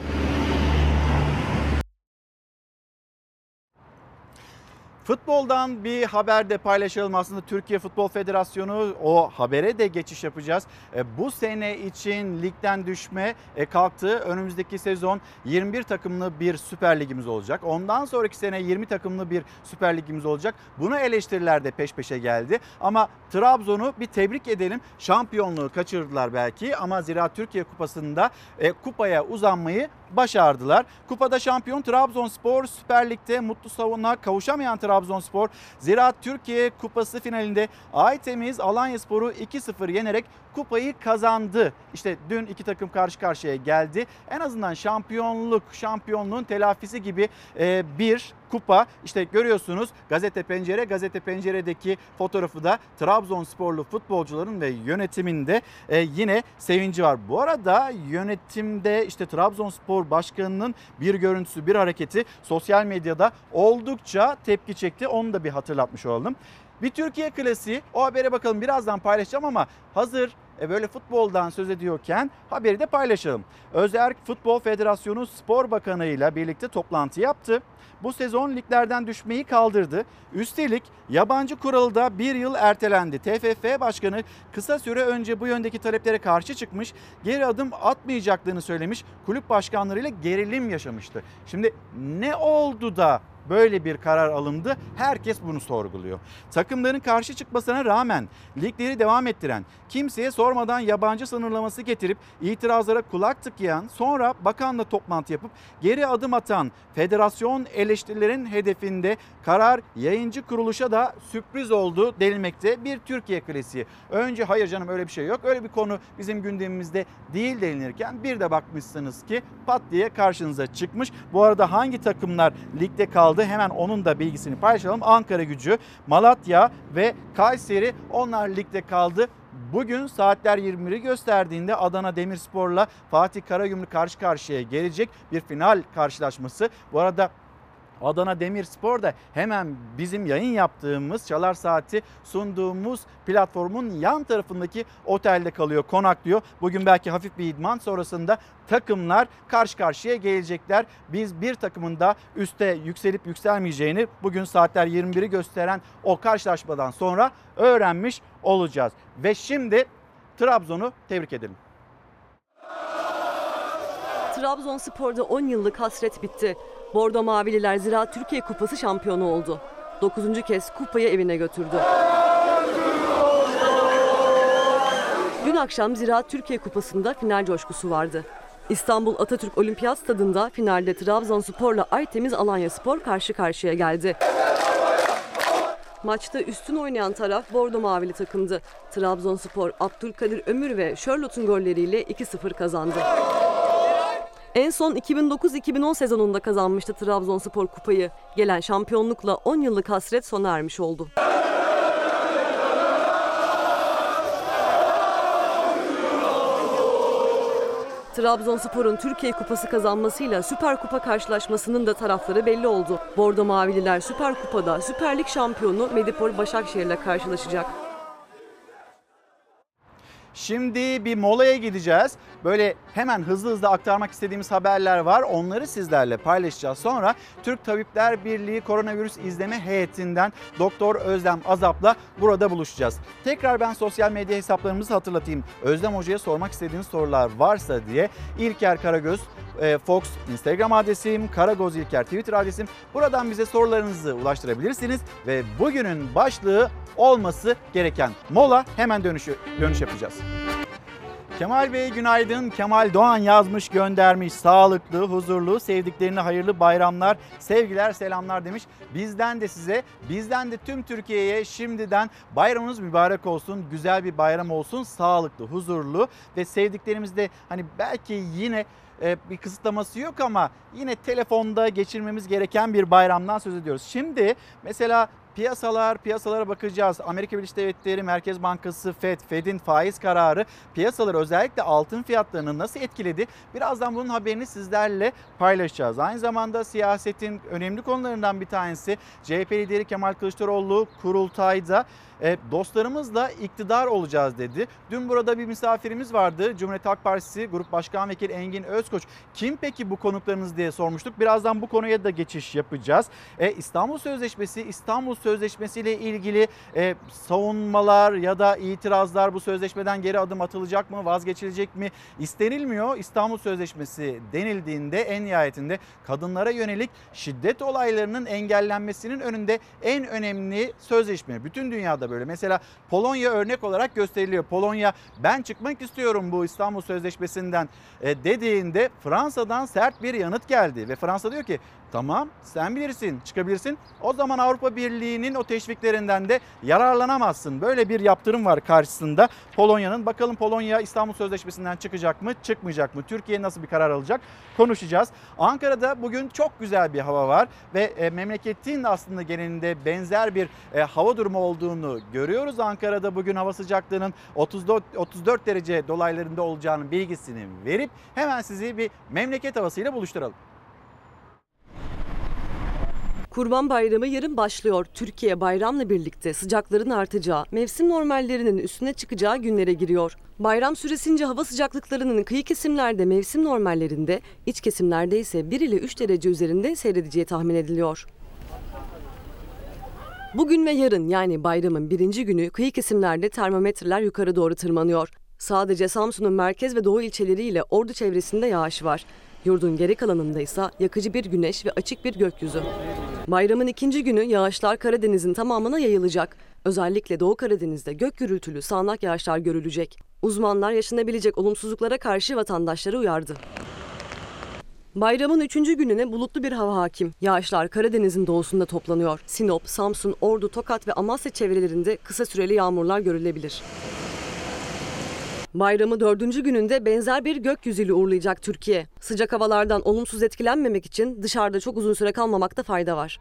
[SPEAKER 1] Futboldan bir haber de paylaşalım aslında Türkiye Futbol Federasyonu o habere de geçiş yapacağız. E, bu sene için ligden düşme e, kalktı. Önümüzdeki sezon 21 takımlı bir Süper Ligimiz olacak. Ondan sonraki sene 20 takımlı bir Süper Ligimiz olacak. Buna eleştiriler de peş peşe geldi. Ama Trabzon'u bir tebrik edelim. Şampiyonluğu kaçırdılar belki ama Ziraat Türkiye Kupası'nda e, kupaya uzanmayı başardılar. Kupada şampiyon Trabzonspor Süper Lig'de mutlu savunma kavuşamayan Trabzonspor Ziraat Türkiye Kupası finalinde Aytemiz Alanyaspor'u 2-0 yenerek kupayı kazandı. İşte dün iki takım karşı karşıya geldi. En azından şampiyonluk, şampiyonluğun telafisi gibi e, bir kupa. İşte görüyorsunuz Gazete Pencere, Gazete Pencere'deki fotoğrafı da Trabzonsporlu futbolcuların ve yönetiminde e, yine sevinci var. Bu arada yönetimde işte Trabzonspor Başkanı'nın bir görüntüsü, bir hareketi sosyal medyada oldukça tepki çekti. Onu da bir hatırlatmış olalım. Bir Türkiye klasiği o habere bakalım birazdan paylaşacağım ama hazır e böyle futboldan söz ediyorken haberi de paylaşalım. Özerk Futbol Federasyonu Spor Bakanı ile birlikte toplantı yaptı. Bu sezon liglerden düşmeyi kaldırdı. Üstelik yabancı kuralı da bir yıl ertelendi. TFF Başkanı kısa süre önce bu yöndeki taleplere karşı çıkmış, geri adım atmayacaklarını söylemiş, kulüp başkanlarıyla gerilim yaşamıştı. Şimdi ne oldu da böyle bir karar alındı. Herkes bunu sorguluyor. Takımların karşı çıkmasına rağmen ligleri devam ettiren, kimseye sormadan yabancı sınırlaması getirip itirazlara kulak tıkayan, sonra bakanla toplantı yapıp geri adım atan federasyon eleştirilerin hedefinde karar yayıncı kuruluşa da sürpriz oldu denilmekte. Bir Türkiye klasiği. Önce hayır canım öyle bir şey yok. Öyle bir konu bizim gündemimizde değil denilirken bir de bakmışsınız ki pat diye karşınıza çıkmış. Bu arada hangi takımlar ligde kaldı kaldı. Hemen onun da bilgisini paylaşalım. Ankara gücü, Malatya ve Kayseri onlar ligde kaldı. Bugün saatler 21'i gösterdiğinde Adana Demirspor'la Fatih Karagümrük karşı karşıya gelecek bir final karşılaşması. Bu arada Adana Demirspor da hemen bizim yayın yaptığımız Çalar Saati sunduğumuz platformun yan tarafındaki otelde kalıyor, konaklıyor. Bugün belki hafif bir idman sonrasında takımlar karşı karşıya gelecekler. Biz bir takımın da üste yükselip yükselmeyeceğini bugün saatler 21'i gösteren o karşılaşmadan sonra öğrenmiş olacağız. Ve şimdi Trabzon'u tebrik edelim.
[SPEAKER 4] Trabzonspor'da 10 yıllık hasret bitti. Bordo Mavililer Ziraat Türkiye Kupası şampiyonu oldu. 9. kez kupayı evine götürdü. Dün akşam Ziraat Türkiye Kupası'nda final coşkusu vardı. İstanbul Atatürk Olimpiyat Stadında finalde Trabzonspor'la Aytemiz Alanya Spor karşı karşıya geldi. Maçta üstün oynayan taraf Bordo Mavili takımdı. Trabzonspor Abdülkadir Ömür ve Charlotte'un golleriyle 2-0 kazandı. En son 2009-2010 sezonunda kazanmıştı Trabzonspor kupayı. Gelen şampiyonlukla 10 yıllık hasret sona ermiş oldu. Trabzonspor'un Türkiye Kupası kazanmasıyla Süper Kupa karşılaşmasının da tarafları belli oldu. Bordo Mavililer Süper Kupa'da Süper Lig şampiyonu Medipol Başakşehir'le karşılaşacak.
[SPEAKER 1] Şimdi bir molaya gideceğiz. Böyle hemen hızlı hızlı aktarmak istediğimiz haberler var. Onları sizlerle paylaşacağız. Sonra Türk Tabipler Birliği Koronavirüs İzleme Heyetinden Doktor Özlem Azap'la burada buluşacağız. Tekrar ben sosyal medya hesaplarımızı hatırlatayım. Özlem Hoca'ya sormak istediğiniz sorular varsa diye İlker Karagöz e, Fox Instagram adresim, Karagoz İlker Twitter adresim. Buradan bize sorularınızı ulaştırabilirsiniz ve bugünün başlığı olması gereken mola hemen dönüş, dönüş yapacağız. Kemal Bey günaydın. Kemal Doğan yazmış göndermiş. Sağlıklı, huzurlu, sevdiklerine hayırlı bayramlar, sevgiler, selamlar demiş. Bizden de size, bizden de tüm Türkiye'ye şimdiden bayramınız mübarek olsun. Güzel bir bayram olsun. Sağlıklı, huzurlu ve sevdiklerimizde hani belki yine e, bir kısıtlaması yok ama yine telefonda geçirmemiz gereken bir bayramdan söz ediyoruz. Şimdi mesela Piyasalar, piyasalara bakacağız. Amerika Birleşik Devletleri Merkez Bankası FED, FED'in faiz kararı piyasaları özellikle altın fiyatlarını nasıl etkiledi? Birazdan bunun haberini sizlerle paylaşacağız. Aynı zamanda siyasetin önemli konularından bir tanesi CHP lideri Kemal Kılıçdaroğlu kurultayda e, dostlarımızla iktidar olacağız dedi. Dün burada bir misafirimiz vardı. Cumhuriyet Halk Partisi Grup Başkan Vekili Engin Özkoç. Kim peki bu konuklarınız diye sormuştuk. Birazdan bu konuya da geçiş yapacağız. E, İstanbul Sözleşmesi, İstanbul Sözleşmesi ile ilgili e, savunmalar ya da itirazlar bu sözleşmeden geri adım atılacak mı, vazgeçilecek mi istenilmiyor. İstanbul Sözleşmesi denildiğinde en nihayetinde kadınlara yönelik şiddet olaylarının engellenmesinin önünde en önemli sözleşme. Bütün dünyada böyle. Mesela Polonya örnek olarak gösteriliyor. Polonya ben çıkmak istiyorum bu İstanbul Sözleşmesi'nden e, dediğinde Fransa'dan sert bir yanıt geldi ve Fransa diyor ki Tamam sen bilirsin çıkabilirsin. O zaman Avrupa Birliği'nin o teşviklerinden de yararlanamazsın. Böyle bir yaptırım var karşısında Polonya'nın. Bakalım Polonya İstanbul Sözleşmesi'nden çıkacak mı çıkmayacak mı? Türkiye nasıl bir karar alacak konuşacağız. Ankara'da bugün çok güzel bir hava var ve e, memleketin aslında genelinde benzer bir e, hava durumu olduğunu görüyoruz. Ankara'da bugün hava sıcaklığının 34, 34 derece dolaylarında olacağının bilgisini verip hemen sizi bir memleket havasıyla buluşturalım.
[SPEAKER 4] Kurban Bayramı yarın başlıyor. Türkiye bayramla birlikte sıcakların artacağı, mevsim normallerinin üstüne çıkacağı günlere giriyor. Bayram süresince hava sıcaklıklarının kıyı kesimlerde mevsim normallerinde, iç kesimlerde ise 1 ile 3 derece üzerinde seyredeceği tahmin ediliyor. Bugün ve yarın yani bayramın birinci günü kıyı kesimlerde termometreler yukarı doğru tırmanıyor. Sadece Samsun'un merkez ve doğu ilçeleriyle Ordu çevresinde yağış var. Yurdun geri kalanında ise yakıcı bir güneş ve açık bir gökyüzü. Bayramın ikinci günü yağışlar Karadeniz'in tamamına yayılacak. Özellikle Doğu Karadeniz'de gök gürültülü sağanak yağışlar görülecek. Uzmanlar yaşanabilecek olumsuzluklara karşı vatandaşları uyardı. Bayramın üçüncü gününe bulutlu bir hava hakim. Yağışlar Karadeniz'in doğusunda toplanıyor. Sinop, Samsun, Ordu, Tokat ve Amasya çevrelerinde kısa süreli yağmurlar görülebilir. Bayramı dördüncü gününde benzer bir gökyüzüyle uğurlayacak Türkiye. Sıcak havalardan olumsuz etkilenmemek için dışarıda çok uzun süre kalmamakta fayda var.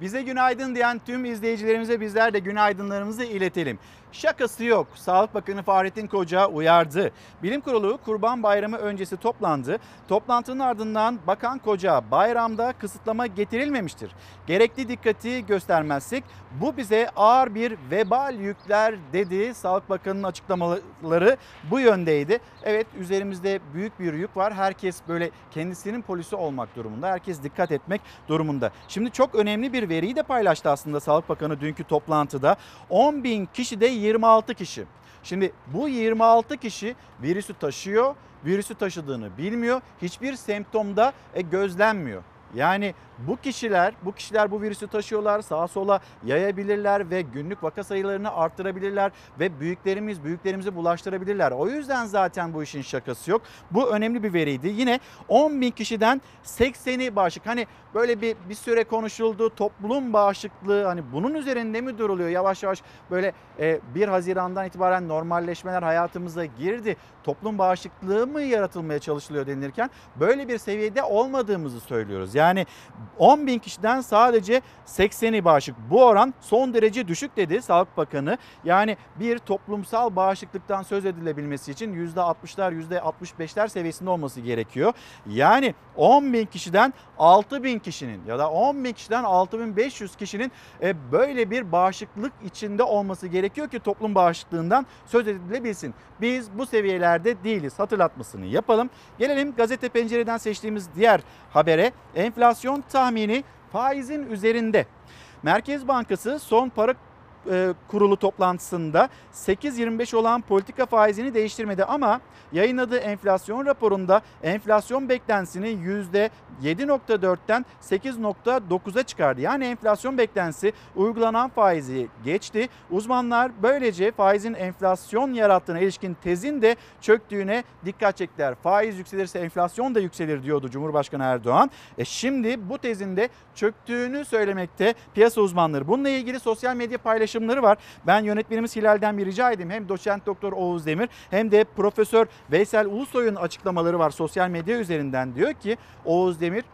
[SPEAKER 1] Bize günaydın diyen tüm izleyicilerimize bizler de günaydınlarımızı iletelim. Şakası yok. Sağlık Bakanı Fahrettin Koca uyardı. Bilim Kurulu Kurban Bayramı öncesi toplandı. Toplantının ardından Bakan Koca bayramda kısıtlama getirilmemiştir. Gerekli dikkati göstermezsek bu bize ağır bir vebal yükler dedi. Sağlık Bakanı'nın açıklamaları bu yöndeydi. Evet üzerimizde büyük bir yük var. Herkes böyle kendisinin polisi olmak durumunda. Herkes dikkat etmek durumunda. Şimdi çok önemli bir veriyi de paylaştı aslında Sağlık Bakanı dünkü toplantıda. 10 bin kişi de 26 kişi. Şimdi bu 26 kişi virüsü taşıyor, virüsü taşıdığını bilmiyor. Hiçbir semptomda e, gözlenmiyor. Yani bu kişiler, bu kişiler bu virüsü taşıyorlar, sağa sola yayabilirler ve günlük vaka sayılarını arttırabilirler ve büyüklerimiz büyüklerimizi bulaştırabilirler. O yüzden zaten bu işin şakası yok. Bu önemli bir veriydi. Yine 10 bin kişiden 80'i bağışık. Hani böyle bir bir süre konuşuldu. Toplum bağışıklığı hani bunun üzerinde mi duruluyor? Yavaş yavaş böyle e, 1 Haziran'dan itibaren normalleşmeler hayatımıza girdi. Toplum bağışıklığı mı yaratılmaya çalışılıyor denilirken böyle bir seviyede olmadığımızı söylüyoruz. Yani 10 bin kişiden sadece 80'i bağışık. Bu oran son derece düşük dedi Sağlık Bakanı. Yani bir toplumsal bağışıklıktan söz edilebilmesi için %60'lar %65'ler seviyesinde olması gerekiyor. Yani 10 bin kişiden 6 bin kişinin ya da 10 bin kişiden 6500 kişinin e, böyle bir bağışıklık içinde olması gerekiyor ki toplum bağışıklığından söz edilebilsin. Biz bu seviyelerde değiliz hatırlatmasını yapalım. Gelelim gazete pencereden seçtiğimiz diğer habere. Enflasyon tahmini faizin üzerinde. Merkez Bankası son para e, kurulu toplantısında 8.25 olan politika faizini değiştirmedi ama yayınladığı enflasyon raporunda enflasyon beklentisini %7.4'ten 8.9'a çıkardı. Yani enflasyon beklentisi uygulanan faizi geçti. Uzmanlar böylece faizin enflasyon yarattığına ilişkin tezin de çöktüğüne dikkat çektiler. Faiz yükselirse enflasyon da yükselir diyordu Cumhurbaşkanı Erdoğan. E şimdi bu tezin de çöktüğünü söylemekte piyasa uzmanları. Bununla ilgili sosyal medya paylaşımları var. Ben yönetmenimiz Hilal'den bir rica edeyim. Hem doçent doktor Oğuz Demir hem de profesör Veysel Ulusoy'un açıklamaları var sosyal medya üzerinden. Diyor ki Oğuz Demir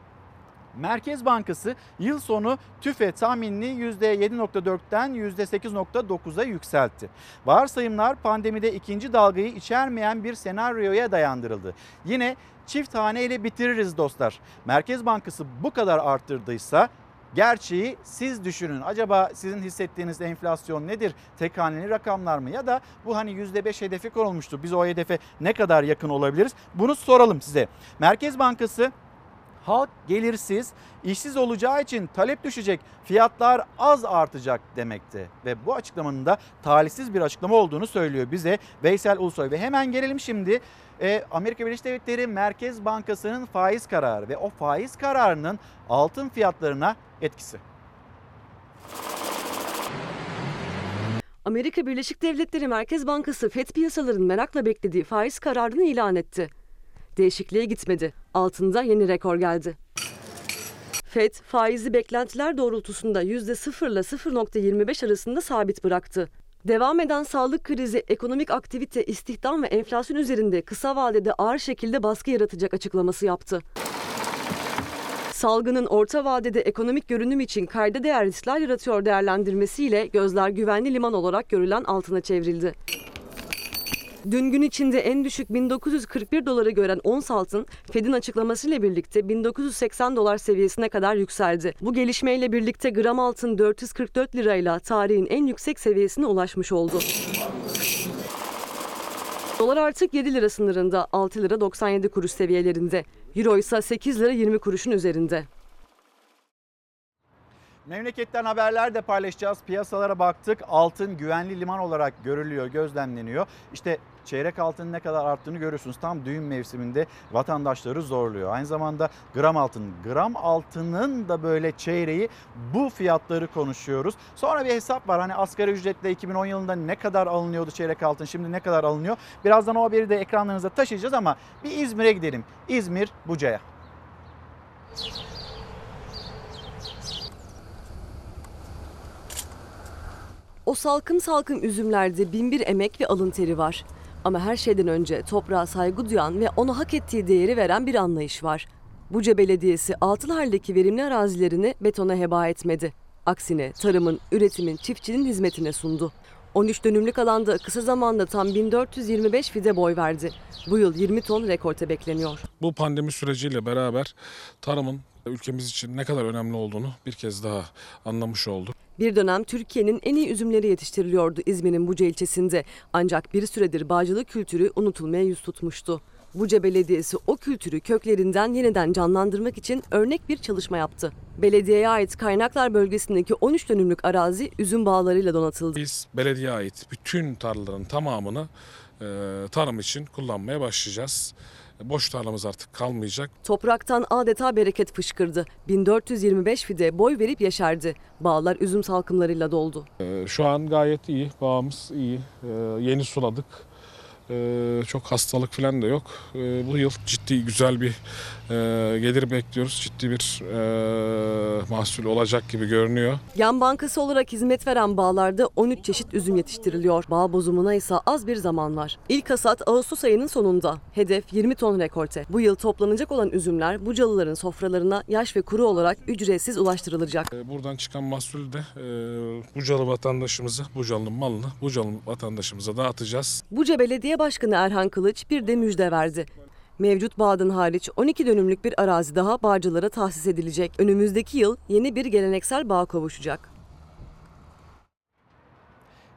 [SPEAKER 1] Merkez Bankası yıl sonu tüfe tahminini %7.4'ten %8.9'a yükseltti. Varsayımlar pandemide ikinci dalgayı içermeyen bir senaryoya dayandırıldı. Yine çift haneyle bitiririz dostlar. Merkez Bankası bu kadar arttırdıysa Gerçeği siz düşünün. Acaba sizin hissettiğiniz enflasyon nedir? Tek haneli rakamlar mı? Ya da bu hani %5 hedefi konulmuştu. Biz o hedefe ne kadar yakın olabiliriz? Bunu soralım size. Merkez Bankası halk gelirsiz, işsiz olacağı için talep düşecek, fiyatlar az artacak demekte. Ve bu açıklamanın da talihsiz bir açıklama olduğunu söylüyor bize Veysel Ulusoy. Ve hemen gelelim şimdi e, Amerika Birleşik Devletleri Merkez Bankası'nın faiz kararı ve o faiz kararının altın fiyatlarına etkisi.
[SPEAKER 4] Amerika Birleşik Devletleri Merkez Bankası FED piyasaların merakla beklediği faiz kararını ilan etti. Değişikliğe gitmedi. Altında yeni rekor geldi. FED faizi beklentiler doğrultusunda %0 ile 0.25 arasında sabit bıraktı. Devam eden sağlık krizi, ekonomik aktivite, istihdam ve enflasyon üzerinde kısa vadede ağır şekilde baskı yaratacak açıklaması yaptı. Salgının orta vadede ekonomik görünüm için kayda değer riskler yaratıyor değerlendirmesiyle gözler güvenli liman olarak görülen altına çevrildi. Dün gün içinde en düşük 1941 doları gören ons altın Fed'in açıklamasıyla birlikte 1980 dolar seviyesine kadar yükseldi. Bu gelişmeyle birlikte gram altın 444 lirayla tarihin en yüksek seviyesine ulaşmış oldu. Dolar artık 7 lira sınırında 6 lira 97 kuruş seviyelerinde. Euro ise 8 lira 20 kuruşun üzerinde.
[SPEAKER 1] Memleketten haberler de paylaşacağız. Piyasalara baktık. Altın güvenli liman olarak görülüyor, gözlemleniyor. İşte çeyrek altının ne kadar arttığını görüyorsunuz. Tam düğün mevsiminde vatandaşları zorluyor. Aynı zamanda gram altın. Gram altının da böyle çeyreği bu fiyatları konuşuyoruz. Sonra bir hesap var. Hani asgari ücretle 2010 yılında ne kadar alınıyordu çeyrek altın şimdi ne kadar alınıyor. Birazdan o haberi de ekranlarınıza taşıyacağız ama bir İzmir'e gidelim. İzmir Buca'ya.
[SPEAKER 4] O salkım salkım üzümlerde binbir emek ve alın teri var. Ama her şeyden önce toprağa saygı duyan ve ona hak ettiği değeri veren bir anlayış var. Buca Belediyesi atıl haldeki verimli arazilerini betona heba etmedi. Aksine tarımın, üretimin, çiftçinin hizmetine sundu. 13 dönümlük alanda kısa zamanda tam 1425 fide boy verdi. Bu yıl 20 ton rekorte bekleniyor.
[SPEAKER 27] Bu pandemi süreciyle beraber tarımın ülkemiz için ne kadar önemli olduğunu bir kez daha anlamış olduk.
[SPEAKER 4] Bir dönem Türkiye'nin en iyi üzümleri yetiştiriliyordu İzmir'in Buca ilçesinde. Ancak bir süredir bağcılık kültürü unutulmaya yüz tutmuştu. Buca Belediyesi o kültürü köklerinden yeniden canlandırmak için örnek bir çalışma yaptı. Belediyeye ait kaynaklar bölgesindeki 13 dönümlük arazi üzüm bağlarıyla donatıldı.
[SPEAKER 27] Biz belediye ait bütün tarlaların tamamını e, tarım için kullanmaya başlayacağız. Boş tarlamız artık kalmayacak.
[SPEAKER 4] Topraktan adeta bereket fışkırdı. 1425 fide boy verip yeşerdi. Bağlar üzüm salkımlarıyla doldu.
[SPEAKER 27] E, Şu an gayet iyi, bağımız iyi. E, Yeni suladık. E, Çok hastalık falan da yok. E, Bu yıl ciddi güzel bir gelir bekliyoruz. Ciddi bir e, mahsul olacak gibi görünüyor.
[SPEAKER 4] Yan bankası olarak hizmet veren bağlarda 13 çeşit üzüm yetiştiriliyor. Bağ bozumuna ise az bir zaman var. İlk hasat Ağustos ayının sonunda. Hedef 20 ton rekorte. Bu yıl toplanacak olan üzümler Bucalıların sofralarına yaş ve kuru olarak ücretsiz ulaştırılacak.
[SPEAKER 27] E, Buradan çıkan mahsulü de e, Bucalı vatandaşımıza, Bucalı'nın malını Bucalı vatandaşımıza dağıtacağız.
[SPEAKER 4] Buca Belediye Başkanı Erhan Kılıç bir de müjde verdi. Mevcut bağdan hariç 12 dönümlük bir arazi daha bağcılara tahsis edilecek. Önümüzdeki yıl yeni bir geleneksel bağ kavuşacak.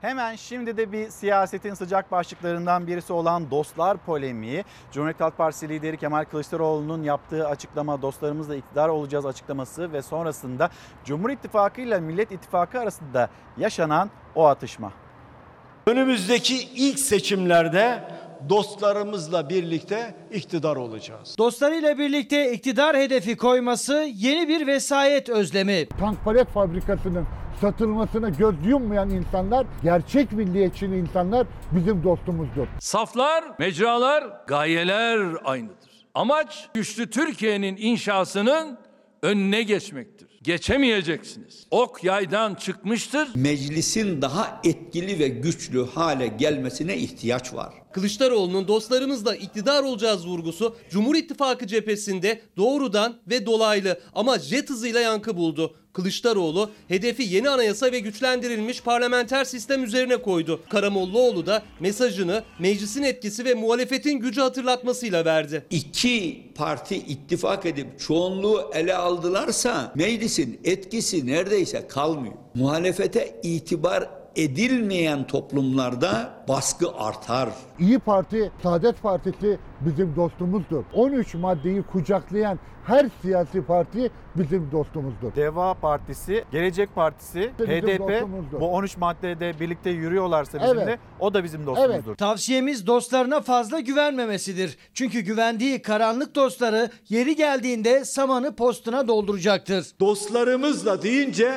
[SPEAKER 1] Hemen şimdi de bir siyasetin sıcak başlıklarından birisi olan dostlar polemiği. Cumhuriyet Halk Partisi lideri Kemal Kılıçdaroğlu'nun yaptığı açıklama dostlarımızla iktidar olacağız açıklaması ve sonrasında Cumhur İttifakı ile Millet İttifakı arasında yaşanan o atışma.
[SPEAKER 28] Önümüzdeki ilk seçimlerde dostlarımızla birlikte iktidar olacağız.
[SPEAKER 22] Dostlarıyla birlikte iktidar hedefi koyması yeni bir vesayet özlemi.
[SPEAKER 18] Tank palet fabrikasının satılmasına göz yummayan insanlar, gerçek milliyetçi insanlar bizim dostumuzdur.
[SPEAKER 29] Saflar, mecralar, gayeler aynıdır. Amaç güçlü Türkiye'nin inşasının önüne geçmektir. Geçemeyeceksiniz. Ok yaydan çıkmıştır.
[SPEAKER 30] Meclisin daha etkili ve güçlü hale gelmesine ihtiyaç var.
[SPEAKER 12] Kılıçdaroğlu'nun dostlarımızla iktidar olacağız vurgusu Cumhur İttifakı cephesinde doğrudan ve dolaylı ama jet hızıyla yankı buldu. Kılıçdaroğlu hedefi yeni anayasa ve güçlendirilmiş parlamenter sistem üzerine koydu. Karamollaoğlu da mesajını meclisin etkisi ve muhalefetin gücü hatırlatmasıyla verdi.
[SPEAKER 30] İki parti ittifak edip çoğunluğu ele aldılarsa meclisin etkisi neredeyse kalmıyor. Muhalefete itibar edilmeyen toplumlarda baskı artar.
[SPEAKER 18] İyi Parti, Saadet Partisi bizim dostumuzdur. 13 maddeyi kucaklayan her siyasi parti bizim dostumuzdur.
[SPEAKER 1] Deva Partisi, Gelecek Partisi,
[SPEAKER 18] Bizim
[SPEAKER 1] HDP
[SPEAKER 18] dostumuzdur.
[SPEAKER 1] bu 13 maddede birlikte yürüyorlarsa bizimle
[SPEAKER 18] Evet.
[SPEAKER 1] o da bizim dostumuzdur.
[SPEAKER 22] Tavsiyemiz dostlarına fazla güvenmemesidir. Çünkü güvendiği karanlık dostları yeri geldiğinde samanı postuna dolduracaktır.
[SPEAKER 28] Dostlarımızla deyince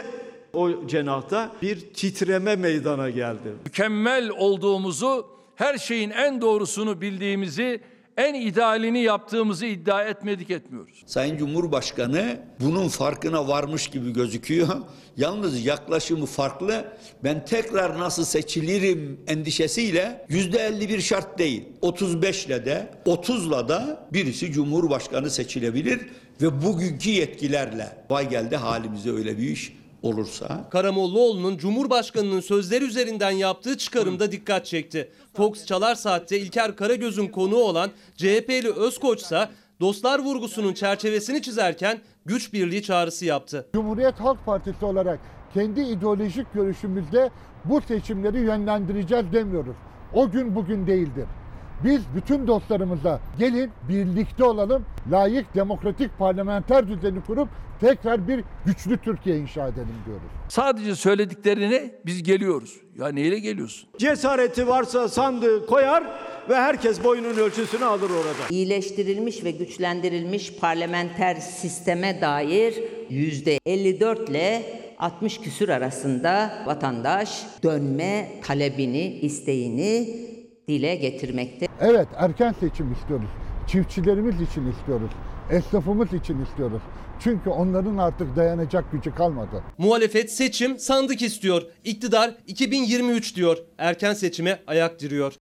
[SPEAKER 28] o cenahta bir titreme meydana geldi.
[SPEAKER 29] Mükemmel olduğumuzu, her şeyin en doğrusunu bildiğimizi, en idealini yaptığımızı iddia etmedik etmiyoruz.
[SPEAKER 30] Sayın Cumhurbaşkanı bunun farkına varmış gibi gözüküyor. Yalnız yaklaşımı farklı. Ben tekrar nasıl seçilirim endişesiyle yüzde 51 şart değil. 35 ile de 30 ile da birisi Cumhurbaşkanı seçilebilir ve bugünkü yetkilerle vay geldi halimize öyle bir iş olursa
[SPEAKER 12] Karamollaoğlu'nun Cumhurbaşkanı'nın sözleri üzerinden yaptığı çıkarımda dikkat çekti. Fox Çalar Saat'te İlker Karagöz'ün konuğu olan CHP'li Özkoç ise dostlar vurgusunun çerçevesini çizerken güç birliği çağrısı yaptı.
[SPEAKER 18] Cumhuriyet Halk Partisi olarak kendi ideolojik görüşümüzde bu seçimleri yönlendireceğiz demiyoruz. O gün bugün değildir. Biz bütün dostlarımıza gelin birlikte olalım, layık demokratik parlamenter düzeni kurup tekrar bir güçlü Türkiye inşa edelim diyoruz.
[SPEAKER 29] Sadece söylediklerine biz geliyoruz. Ya neyle geliyorsun?
[SPEAKER 28] Cesareti varsa sandığı koyar ve herkes boyunun ölçüsünü alır orada.
[SPEAKER 31] İyileştirilmiş ve güçlendirilmiş parlamenter sisteme dair yüzde 54 ile 60 küsür arasında vatandaş dönme talebini, isteğini dile getirmekte.
[SPEAKER 18] Evet erken seçim istiyoruz. Çiftçilerimiz için istiyoruz. esnafımız için istiyoruz. Çünkü onların artık dayanacak gücü kalmadı.
[SPEAKER 12] Muhalefet seçim sandık istiyor. İktidar 2023 diyor. Erken seçime ayak diriyor.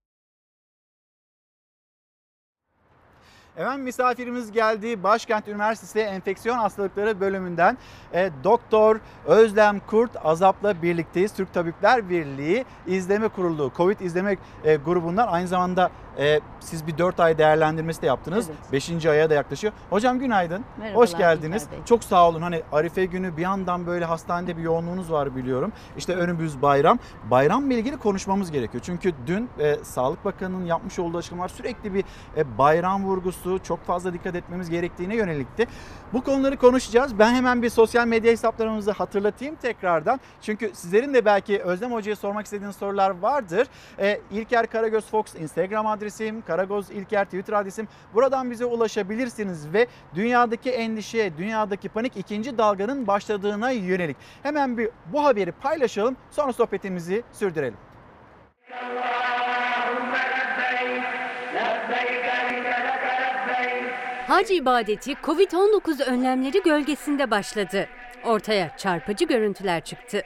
[SPEAKER 1] Efendim misafirimiz geldi. Başkent Üniversitesi Enfeksiyon Hastalıkları bölümünden e, Doktor Özlem Kurt Azap'la birlikteyiz. Türk Tabipler Birliği İzleme Kurulu, Covid İzleme e, grubundan aynı zamanda e, siz bir 4 ay değerlendirmesi de yaptınız. 5. aya da yaklaşıyor. Hocam günaydın.
[SPEAKER 32] Merhabalar
[SPEAKER 1] Hoş geldiniz. Çok sağ olun. Hani Arife günü bir yandan böyle hastanede bir yoğunluğunuz var biliyorum. İşte önümüz bayram. Bayramla ilgili konuşmamız gerekiyor. Çünkü dün e, Sağlık Bakanı'nın yapmış olduğu açıklamalar sürekli bir e, bayram vurgusu, çok fazla dikkat etmemiz gerektiğine yönelikti. Bu konuları konuşacağız. Ben hemen bir sosyal medya hesaplarımızı hatırlatayım tekrardan. Çünkü sizlerin de belki Özlem Hoca'ya sormak istediğiniz sorular vardır. E, İlker Karagöz Fox Instagram adresim, Karagöz İlker Twitter adresim. Buradan bize ulaşabilirsiniz ve dünyadaki endişe, dünyadaki panik ikinci dalganın başladığına yönelik. Hemen bir bu haberi paylaşalım. Sonra sohbetimizi sürdürelim.
[SPEAKER 33] Hac ibadeti Covid-19 önlemleri gölgesinde başladı. Ortaya çarpıcı görüntüler çıktı.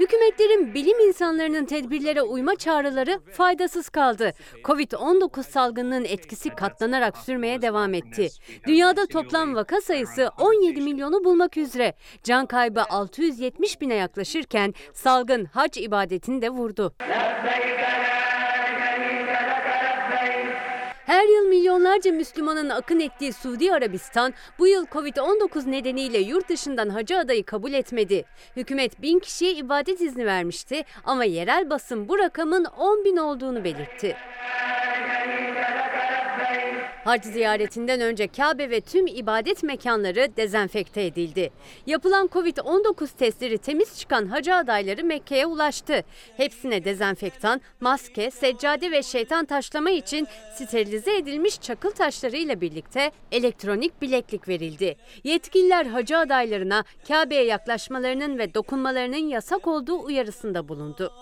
[SPEAKER 33] Hükümetlerin bilim insanlarının tedbirlere uyma çağrıları faydasız kaldı. Covid-19 salgınının etkisi katlanarak sürmeye devam etti. Dünyada toplam vaka sayısı 17 milyonu bulmak üzere. Can kaybı 670 bine yaklaşırken salgın hac ibadetini de vurdu. Her yıl milyonlarca Müslümanın akın ettiği Suudi Arabistan bu yıl Covid-19 nedeniyle yurt dışından hacı adayı kabul etmedi. Hükümet bin kişiye ibadet izni vermişti ama yerel basın bu rakamın 10 bin olduğunu belirtti. Hac ziyaretinden önce Kabe ve tüm ibadet mekanları dezenfekte edildi. Yapılan Covid-19 testleri temiz çıkan hacı adayları Mekke'ye ulaştı. Hepsine dezenfektan, maske, seccade ve şeytan taşlama için sterilize edilmiş çakıl taşlarıyla birlikte elektronik bileklik verildi. Yetkililer hacı adaylarına Kabe'ye yaklaşmalarının ve dokunmalarının yasak olduğu uyarısında bulundu.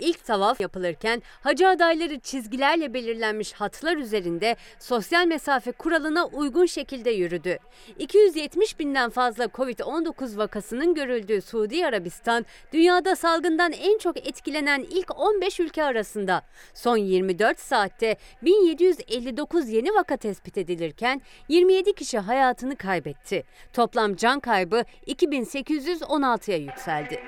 [SPEAKER 33] İlk tavaf yapılırken hacı adayları çizgilerle belirlenmiş hatlar üzerinde sosyal mesafe kuralına uygun şekilde yürüdü. 270 binden fazla Covid-19 vakasının görüldüğü Suudi Arabistan, dünyada salgından en çok etkilenen ilk 15 ülke arasında. Son 24 saatte 1759 yeni vaka tespit edilirken 27 kişi hayatını kaybetti. Toplam can kaybı 2816'ya yükseldi.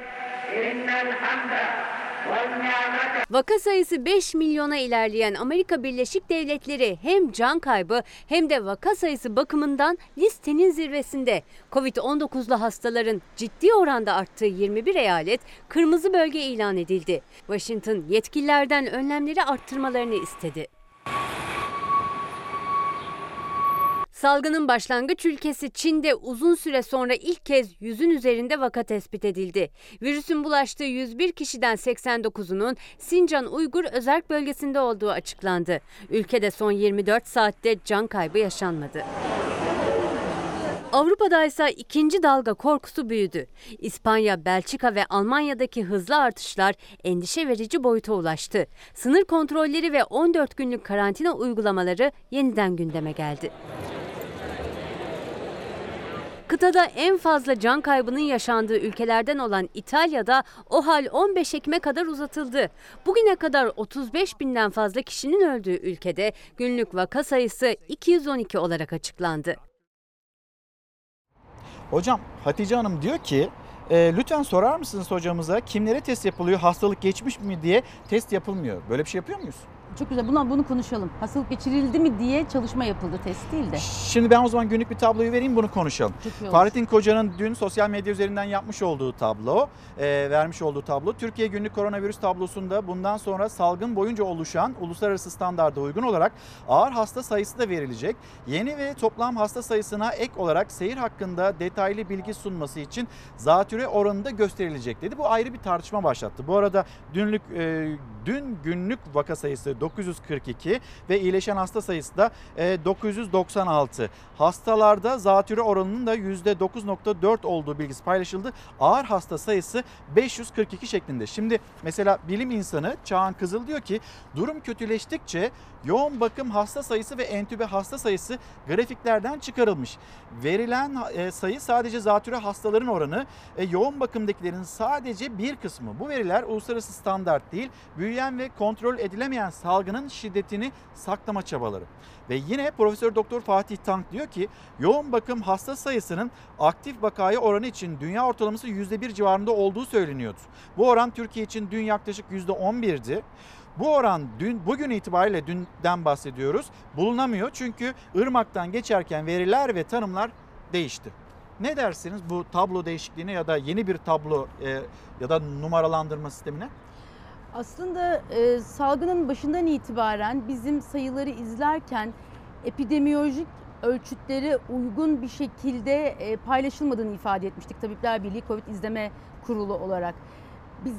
[SPEAKER 33] Vaka sayısı 5 milyona ilerleyen Amerika Birleşik Devletleri hem can kaybı hem de vaka sayısı bakımından listenin zirvesinde. Covid-19'lu hastaların ciddi oranda arttığı 21 eyalet kırmızı bölge ilan edildi. Washington yetkililerden önlemleri arttırmalarını istedi. Salgının başlangıç ülkesi Çin'de uzun süre sonra ilk kez yüzün üzerinde vaka tespit edildi. Virüsün bulaştığı 101 kişiden 89'unun Sincan Uygur Özerk bölgesinde olduğu açıklandı. Ülkede son 24 saatte can kaybı yaşanmadı. Avrupa'da ise ikinci dalga korkusu büyüdü. İspanya, Belçika ve Almanya'daki hızlı artışlar endişe verici boyuta ulaştı. Sınır kontrolleri ve 14 günlük karantina uygulamaları yeniden gündeme geldi. Kıtada en fazla can kaybının yaşandığı ülkelerden olan İtalya'da o hal 15 Ekim'e kadar uzatıldı. Bugüne kadar 35 binden fazla kişinin öldüğü ülkede günlük vaka sayısı 212 olarak açıklandı.
[SPEAKER 1] Hocam Hatice Hanım diyor ki e, lütfen sorar mısınız hocamıza kimlere test yapılıyor hastalık geçmiş mi diye test yapılmıyor. Böyle bir şey yapıyor muyuz?
[SPEAKER 34] Çok güzel. Buna bunu konuşalım. Hastalık geçirildi mi diye çalışma yapıldı test değil de.
[SPEAKER 1] Şimdi ben o zaman günlük bir tabloyu vereyim bunu konuşalım. Fahrettin Koca'nın dün sosyal medya üzerinden yapmış olduğu tablo, e, vermiş olduğu tablo. Türkiye günlük koronavirüs tablosunda bundan sonra salgın boyunca oluşan uluslararası standarda uygun olarak ağır hasta sayısı da verilecek. Yeni ve toplam hasta sayısına ek olarak seyir hakkında detaylı bilgi sunması için zatüre oranı da gösterilecek dedi. Bu ayrı bir tartışma başlattı. Bu arada dünlük e, Dün günlük vaka sayısı 942 ve iyileşen hasta sayısı da e, 996. Hastalarda zatürre oranının da %9.4 olduğu bilgisi paylaşıldı. Ağır hasta sayısı 542 şeklinde. Şimdi mesela bilim insanı Çağan Kızıl diyor ki durum kötüleştikçe yoğun bakım hasta sayısı ve entübe hasta sayısı grafiklerden çıkarılmış. Verilen e, sayı sadece zatürre hastaların oranı, e, yoğun bakımdakilerin sadece bir kısmı. Bu veriler uluslararası standart değil, büyüyen ve kontrol edilemeyen salgının şiddetini saklama çabaları. Ve yine Profesör Doktor Fatih Tank diyor ki yoğun bakım hasta sayısının aktif vakaya oranı için dünya ortalaması %1 civarında olduğu söyleniyordu. Bu oran Türkiye için dün yaklaşık %11'di. Bu oran dün bugün itibariyle dünden bahsediyoruz. Bulunamıyor çünkü ırmaktan geçerken veriler ve tanımlar değişti. Ne dersiniz bu tablo değişikliğine ya da yeni bir tablo e, ya da numaralandırma sistemine?
[SPEAKER 34] Aslında e, salgının başından itibaren bizim sayıları izlerken epidemiyolojik ölçütlere uygun bir şekilde e, paylaşılmadığını ifade etmiştik Tabipler Birliği Covid İzleme Kurulu olarak. Biz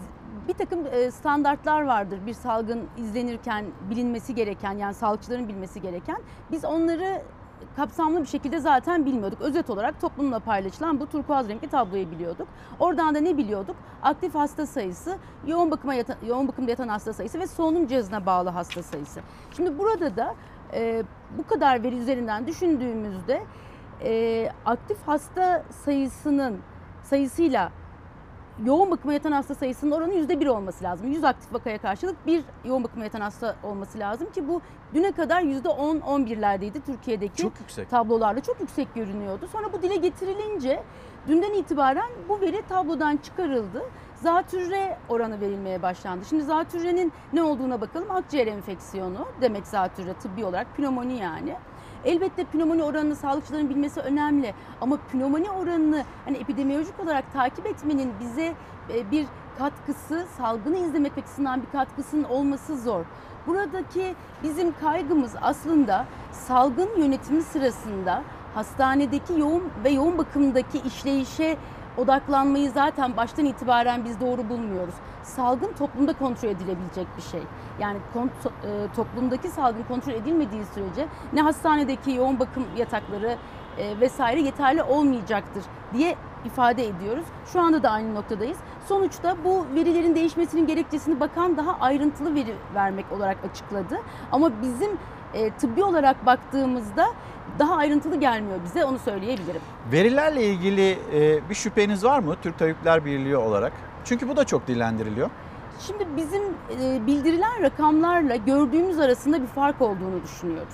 [SPEAKER 34] bir takım e, standartlar vardır bir salgın izlenirken bilinmesi gereken yani sağlıkçıların bilmesi gereken. Biz onları kapsamlı bir şekilde zaten bilmiyorduk. Özet olarak toplumla paylaşılan bu turkuaz renkli tabloyu biliyorduk. Oradan da ne biliyorduk? Aktif hasta sayısı, yoğun bakıma yatan, yoğun bakımda yatan hasta sayısı ve solunum cihazına bağlı hasta sayısı. Şimdi burada da e, bu kadar veri üzerinden düşündüğümüzde e, aktif hasta sayısının sayısıyla yoğun bakıma yatan hasta sayısının oranı %1 olması lazım. 100 aktif vakaya karşılık bir yoğun bakıma yatan hasta olması lazım ki bu düne kadar %10-11'lerdeydi Türkiye'deki
[SPEAKER 1] Çok yüksek.
[SPEAKER 34] tablolarda çok yüksek görünüyordu. Sonra bu dile getirilince dünden itibaren bu veri tablodan çıkarıldı. Zatürre oranı verilmeye başlandı. Şimdi zatürrenin ne olduğuna bakalım. Akciğer enfeksiyonu demek zatürre tıbbi olarak pnömoni yani. Elbette pnömoni oranını sağlıkçıların bilmesi önemli ama pnömoni oranını hani epidemiyolojik olarak takip etmenin bize e, bir katkısı, salgını izlemek açısından bir katkısının olması zor. Buradaki bizim kaygımız aslında salgın yönetimi sırasında hastanedeki yoğun ve yoğun bakımdaki işleyişe odaklanmayı zaten baştan itibaren biz doğru bulmuyoruz. Salgın toplumda kontrol edilebilecek bir şey. Yani e, toplumdaki salgın kontrol edilmediği sürece ne hastanedeki yoğun bakım yatakları e, vesaire yeterli olmayacaktır diye ifade ediyoruz. Şu anda da aynı noktadayız. Sonuçta bu verilerin değişmesinin gerekçesini bakan daha ayrıntılı veri vermek olarak açıkladı. Ama bizim e, tıbbi olarak baktığımızda daha ayrıntılı gelmiyor bize onu söyleyebilirim.
[SPEAKER 1] Verilerle ilgili e, bir şüpheniz var mı Türk Tabipler Birliği olarak? Çünkü bu da çok dillendiriliyor.
[SPEAKER 34] Şimdi bizim e, bildirilen rakamlarla gördüğümüz arasında bir fark olduğunu düşünüyoruz.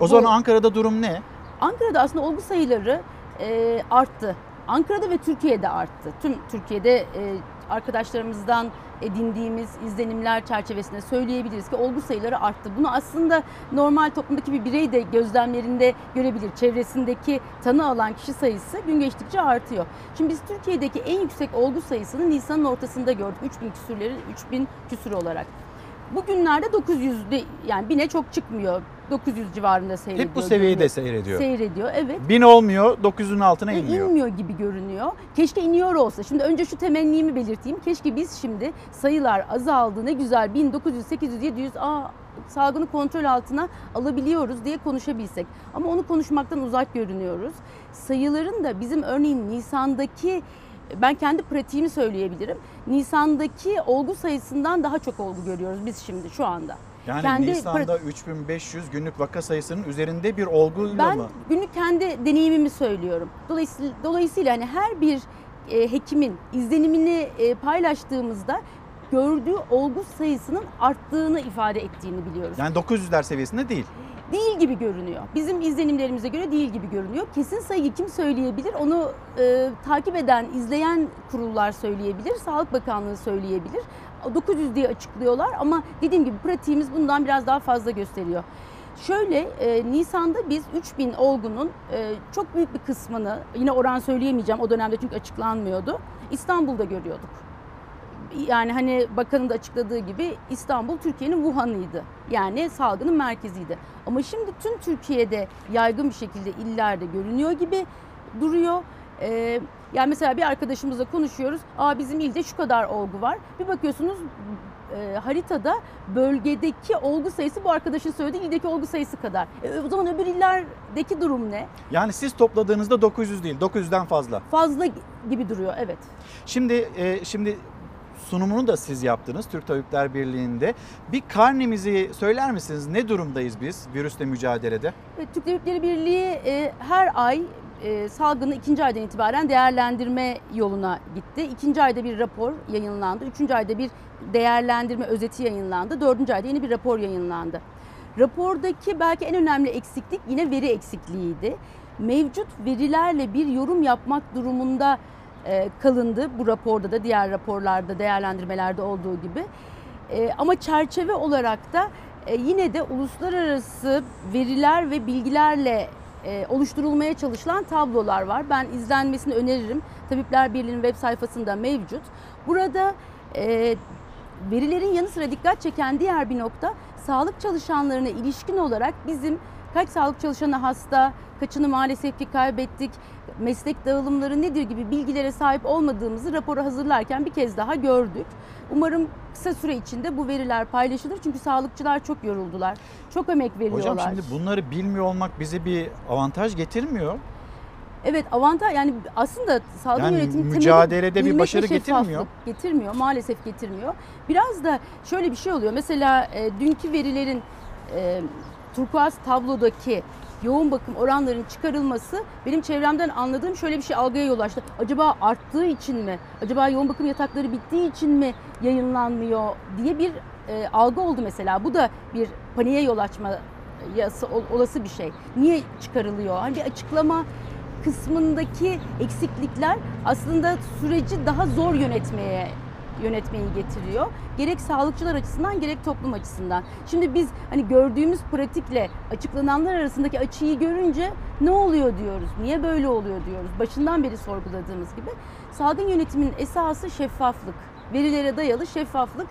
[SPEAKER 1] O zaman Ankara'da durum ne?
[SPEAKER 34] Ankara'da aslında olgu sayıları e, arttı. Ankara'da ve Türkiye'de arttı. Tüm Türkiye'de e, arkadaşlarımızdan edindiğimiz izlenimler çerçevesinde söyleyebiliriz ki olgu sayıları arttı. Bunu aslında normal toplumdaki bir birey de gözlemlerinde görebilir. Çevresindeki tanı alan kişi sayısı gün geçtikçe artıyor. Şimdi biz Türkiye'deki en yüksek olgu sayısını Nisan'ın ortasında gördük. 3000 küsürleri 3000 küsür olarak. Bugünlerde 900'de yani bine çok çıkmıyor. 900 civarında seyrediyor.
[SPEAKER 1] Hep bu seviyede
[SPEAKER 34] günlük.
[SPEAKER 1] seyrediyor.
[SPEAKER 34] Seyrediyor evet.
[SPEAKER 1] Bin olmuyor, 900'ün altına
[SPEAKER 34] Ve
[SPEAKER 1] inmiyor.
[SPEAKER 34] inmiyor gibi görünüyor. Keşke iniyor olsa. Şimdi önce şu temennimi belirteyim. Keşke biz şimdi sayılar azaldı ne güzel 1900, 800, 700 aa salgını kontrol altına alabiliyoruz diye konuşabilsek. Ama onu konuşmaktan uzak görünüyoruz. Sayıların da bizim örneğin Nisan'daki ben kendi pratiğimi söyleyebilirim. Nisan'daki olgu sayısından daha çok olgu görüyoruz biz şimdi şu anda.
[SPEAKER 1] Yani
[SPEAKER 34] Kendi
[SPEAKER 1] Nisan'da 3500 günlük vaka sayısının üzerinde bir olguyla
[SPEAKER 34] Ben
[SPEAKER 1] mı?
[SPEAKER 34] günlük kendi deneyimimi söylüyorum. Dolayısıyla, dolayısıyla hani her bir e, hekimin izlenimini e, paylaştığımızda gördüğü olgu sayısının arttığını ifade ettiğini biliyoruz.
[SPEAKER 1] Yani 900'ler seviyesinde değil.
[SPEAKER 34] Değil gibi görünüyor. Bizim izlenimlerimize göre değil gibi görünüyor. Kesin sayıyı kim söyleyebilir? Onu e, takip eden, izleyen kurullar söyleyebilir. Sağlık Bakanlığı söyleyebilir. 900 diye açıklıyorlar ama dediğim gibi pratiğimiz bundan biraz daha fazla gösteriyor. Şöyle e, Nisan'da biz 3000 olgunun e, çok büyük bir kısmını yine oran söyleyemeyeceğim o dönemde çünkü açıklanmıyordu. İstanbul'da görüyorduk. Yani hani bakanın da açıkladığı gibi İstanbul Türkiye'nin Wuhan'ıydı. Yani salgının merkeziydi. Ama şimdi tüm Türkiye'de yaygın bir şekilde illerde görünüyor gibi duruyor. Ee, yani mesela bir arkadaşımızla konuşuyoruz. Aa bizim ilde şu kadar olgu var. Bir bakıyorsunuz e, haritada bölgedeki olgu sayısı bu arkadaşın söylediği ildeki olgu sayısı kadar. E, o zaman öbür illerdeki durum ne?
[SPEAKER 1] Yani siz topladığınızda 900 değil, 900'den fazla.
[SPEAKER 34] Fazla gibi duruyor evet.
[SPEAKER 1] Şimdi e, şimdi sunumunu da siz yaptınız Türk Tabipler Birliği'nde. Bir karnemizi söyler misiniz? Ne durumdayız biz virüsle mücadelede?
[SPEAKER 34] Ve Türk Tabipleri Birliği e, her ay e, salgını ikinci aydan itibaren değerlendirme yoluna gitti. İkinci ayda bir rapor yayınlandı. Üçüncü ayda bir değerlendirme özeti yayınlandı. Dördüncü ayda yeni bir rapor yayınlandı. Rapordaki belki en önemli eksiklik yine veri eksikliğiydi. Mevcut verilerle bir yorum yapmak durumunda e, kalındı bu raporda da diğer raporlarda değerlendirmelerde olduğu gibi. E, ama çerçeve olarak da e, yine de uluslararası veriler ve bilgilerle e, oluşturulmaya çalışılan tablolar var. Ben izlenmesini öneririm. Tabipler Birliği'nin web sayfasında mevcut. Burada e, verilerin yanı sıra dikkat çeken diğer bir nokta sağlık çalışanlarına ilişkin olarak bizim kaç sağlık çalışanı hasta, kaçını maalesef ki kaybettik, meslek dağılımları nedir gibi bilgilere sahip olmadığımızı raporu hazırlarken bir kez daha gördük. Umarım kısa süre içinde bu veriler paylaşılır çünkü sağlıkçılar çok yoruldular, çok emek veriyorlar.
[SPEAKER 1] Hocam şimdi bunları bilmiyor olmak bize bir avantaj getirmiyor.
[SPEAKER 34] Evet avantaj yani aslında salgın
[SPEAKER 1] Yani
[SPEAKER 34] yönetimi
[SPEAKER 1] mücadelede bir başarı getirmiyor.
[SPEAKER 34] Getirmiyor maalesef getirmiyor. Biraz da şöyle bir şey oluyor. Mesela e, dünkü verilerin e, turkuaz tablodaki yoğun bakım oranlarının çıkarılması benim çevremden anladığım şöyle bir şey algıya yol açtı. Acaba arttığı için mi? Acaba yoğun bakım yatakları bittiği için mi yayınlanmıyor diye bir e, algı oldu mesela. Bu da bir paniğe yol açma olası bir şey. Niye çıkarılıyor? Hani bir açıklama kısmındaki eksiklikler aslında süreci daha zor yönetmeye yönetmeyi getiriyor. Gerek sağlıkçılar açısından gerek toplum açısından. Şimdi biz hani gördüğümüz pratikle açıklananlar arasındaki açıyı görünce ne oluyor diyoruz. Niye böyle oluyor diyoruz. Başından beri sorguladığımız gibi. Salgın yönetiminin esası şeffaflık. Verilere dayalı şeffaflık.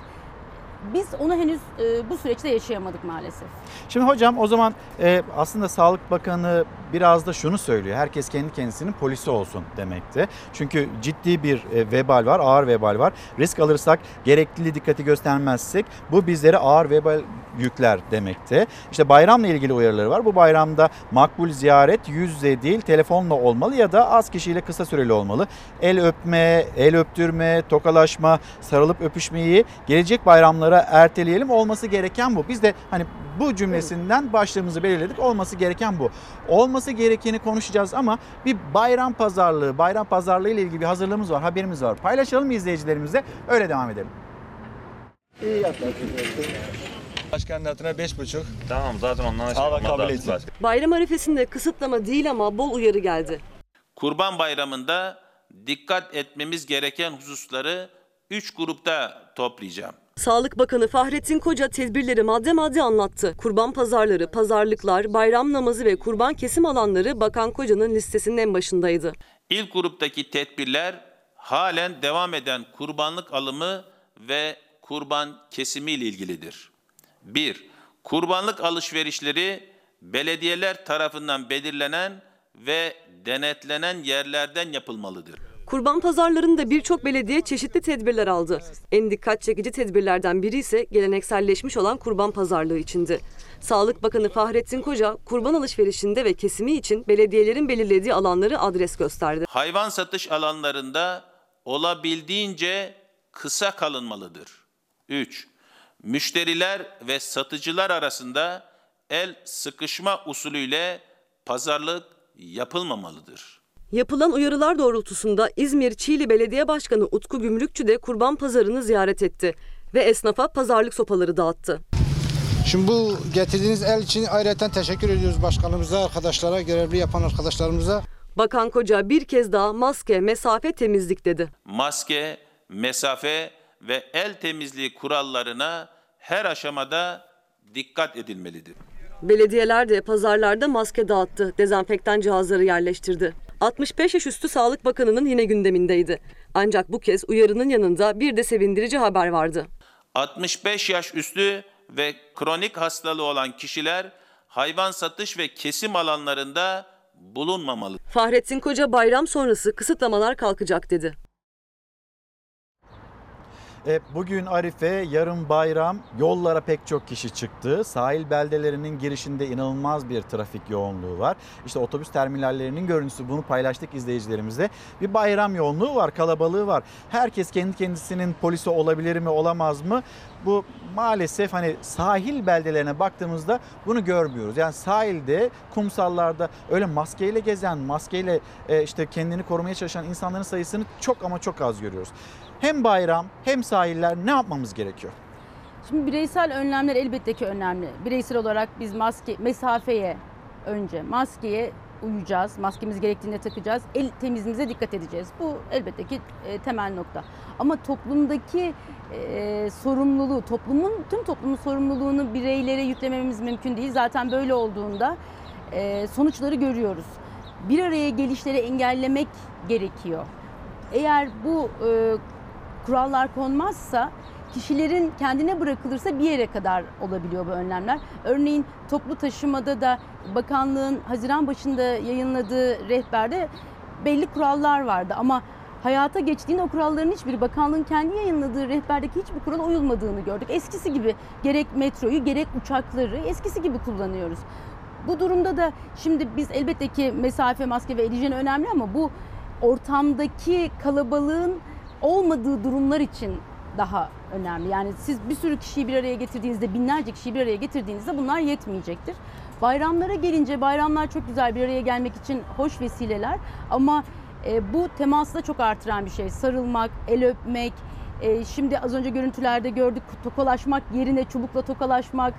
[SPEAKER 34] Biz onu henüz e, bu süreçte yaşayamadık maalesef.
[SPEAKER 1] Şimdi hocam o zaman e, aslında Sağlık Bakanı biraz da şunu söylüyor. Herkes kendi kendisinin polisi olsun demekte. Çünkü ciddi bir e, vebal var, ağır vebal var. Risk alırsak, gerekli dikkati göstermezsek bu bizlere ağır vebal yükler demekte. İşte bayramla ilgili uyarıları var. Bu bayramda makbul ziyaret yüz yüze değil telefonla olmalı ya da az kişiyle kısa süreli olmalı. El öpme, el öptürme, tokalaşma, sarılıp öpüşmeyi gelecek bayramlara erteleyelim. Olması gereken bu. Biz de hani bu cümlesinden başlığımızı belirledik. Olması gereken bu. Olması gerekeni konuşacağız ama bir bayram pazarlığı, bayram pazarlığı ile ilgili bir hazırlığımız var, haberimiz var. Paylaşalım mı izleyicilerimizle? Öyle devam edelim.
[SPEAKER 35] İyi yaptın.
[SPEAKER 36] Başkanın adına beş buçuk.
[SPEAKER 37] Tamam zaten ondan
[SPEAKER 36] Allah kabul etsin.
[SPEAKER 4] Bayram arifesinde kısıtlama değil ama bol uyarı geldi.
[SPEAKER 2] Kurban Bayramı'nda dikkat etmemiz gereken hususları 3 grupta toplayacağım.
[SPEAKER 4] Sağlık Bakanı Fahrettin Koca tedbirleri madde madde anlattı. Kurban pazarları, pazarlıklar, bayram namazı ve kurban kesim alanları Bakan Koca'nın listesinin en başındaydı.
[SPEAKER 2] İlk gruptaki tedbirler halen devam eden kurbanlık alımı ve kurban kesimi ile ilgilidir. 1. Kurbanlık alışverişleri belediyeler tarafından belirlenen ve denetlenen yerlerden yapılmalıdır.
[SPEAKER 4] Kurban pazarlarında birçok belediye çeşitli tedbirler aldı. En dikkat çekici tedbirlerden biri ise gelenekselleşmiş olan kurban pazarlığı içindi. Sağlık Bakanı Fahrettin Koca, kurban alışverişinde ve kesimi için belediyelerin belirlediği alanları adres gösterdi.
[SPEAKER 2] Hayvan satış alanlarında olabildiğince kısa kalınmalıdır. 3. Müşteriler ve satıcılar arasında el sıkışma usulüyle pazarlık yapılmamalıdır.
[SPEAKER 4] Yapılan uyarılar doğrultusunda İzmir Çiğli Belediye Başkanı Utku Gümrükçü de kurban pazarını ziyaret etti ve esnafa pazarlık sopaları dağıttı.
[SPEAKER 38] Şimdi bu getirdiğiniz el için ayrıca teşekkür ediyoruz başkanımıza, arkadaşlara, görevli yapan arkadaşlarımıza.
[SPEAKER 4] Bakan Koca bir kez daha maske, mesafe, temizlik dedi.
[SPEAKER 2] Maske, mesafe ve el temizliği kurallarına her aşamada dikkat edilmelidir.
[SPEAKER 4] Belediyeler de pazarlarda maske dağıttı, dezenfektan cihazları yerleştirdi. 65 yaş üstü Sağlık Bakanı'nın yine gündemindeydi. Ancak bu kez uyarının yanında bir de sevindirici haber vardı.
[SPEAKER 2] 65 yaş üstü ve kronik hastalığı olan kişiler hayvan satış ve kesim alanlarında bulunmamalı.
[SPEAKER 4] Fahrettin Koca bayram sonrası kısıtlamalar kalkacak dedi.
[SPEAKER 1] E, bugün Arife, yarın bayram. Yollara pek çok kişi çıktı. Sahil beldelerinin girişinde inanılmaz bir trafik yoğunluğu var. İşte otobüs terminallerinin görüntüsü bunu paylaştık izleyicilerimizle. Bir bayram yoğunluğu var, kalabalığı var. Herkes kendi kendisinin polisi olabilir mi, olamaz mı? Bu maalesef hani sahil beldelerine baktığımızda bunu görmüyoruz. Yani sahilde, kumsallarda öyle maskeyle gezen, maskeyle e, işte kendini korumaya çalışan insanların sayısını çok ama çok az görüyoruz. Hem bayram hem sahiller ne yapmamız gerekiyor?
[SPEAKER 34] Şimdi bireysel önlemler elbette ki önemli. Bireysel olarak biz maske, mesafeye önce maskeye uyacağız. Maskemiz gerektiğinde takacağız. El temizliğimize dikkat edeceğiz. Bu elbette ki e, temel nokta. Ama toplumdaki e, sorumluluğu, toplumun tüm toplumun sorumluluğunu bireylere yüklememiz mümkün değil. Zaten böyle olduğunda e, sonuçları görüyoruz. Bir araya gelişleri engellemek gerekiyor. Eğer bu e, kurallar konmazsa kişilerin kendine bırakılırsa bir yere kadar olabiliyor bu önlemler. Örneğin toplu taşımada da bakanlığın Haziran başında yayınladığı rehberde belli kurallar vardı ama hayata geçtiğinde o kuralların hiçbiri bakanlığın kendi yayınladığı rehberdeki hiçbir kurala uyulmadığını gördük. Eskisi gibi gerek metroyu gerek uçakları eskisi gibi kullanıyoruz. Bu durumda da şimdi biz elbette ki mesafe, maske ve el hijyeni önemli ama bu ortamdaki kalabalığın olmadığı durumlar için daha önemli. Yani siz bir sürü kişiyi bir araya getirdiğinizde, binlerce kişiyi bir araya getirdiğinizde bunlar yetmeyecektir. Bayramlara gelince bayramlar çok güzel bir araya gelmek için hoş vesileler ama e, bu teması da çok artıran bir şey. Sarılmak, el öpmek, e, şimdi az önce görüntülerde gördük tokalaşmak yerine çubukla tokalaşmak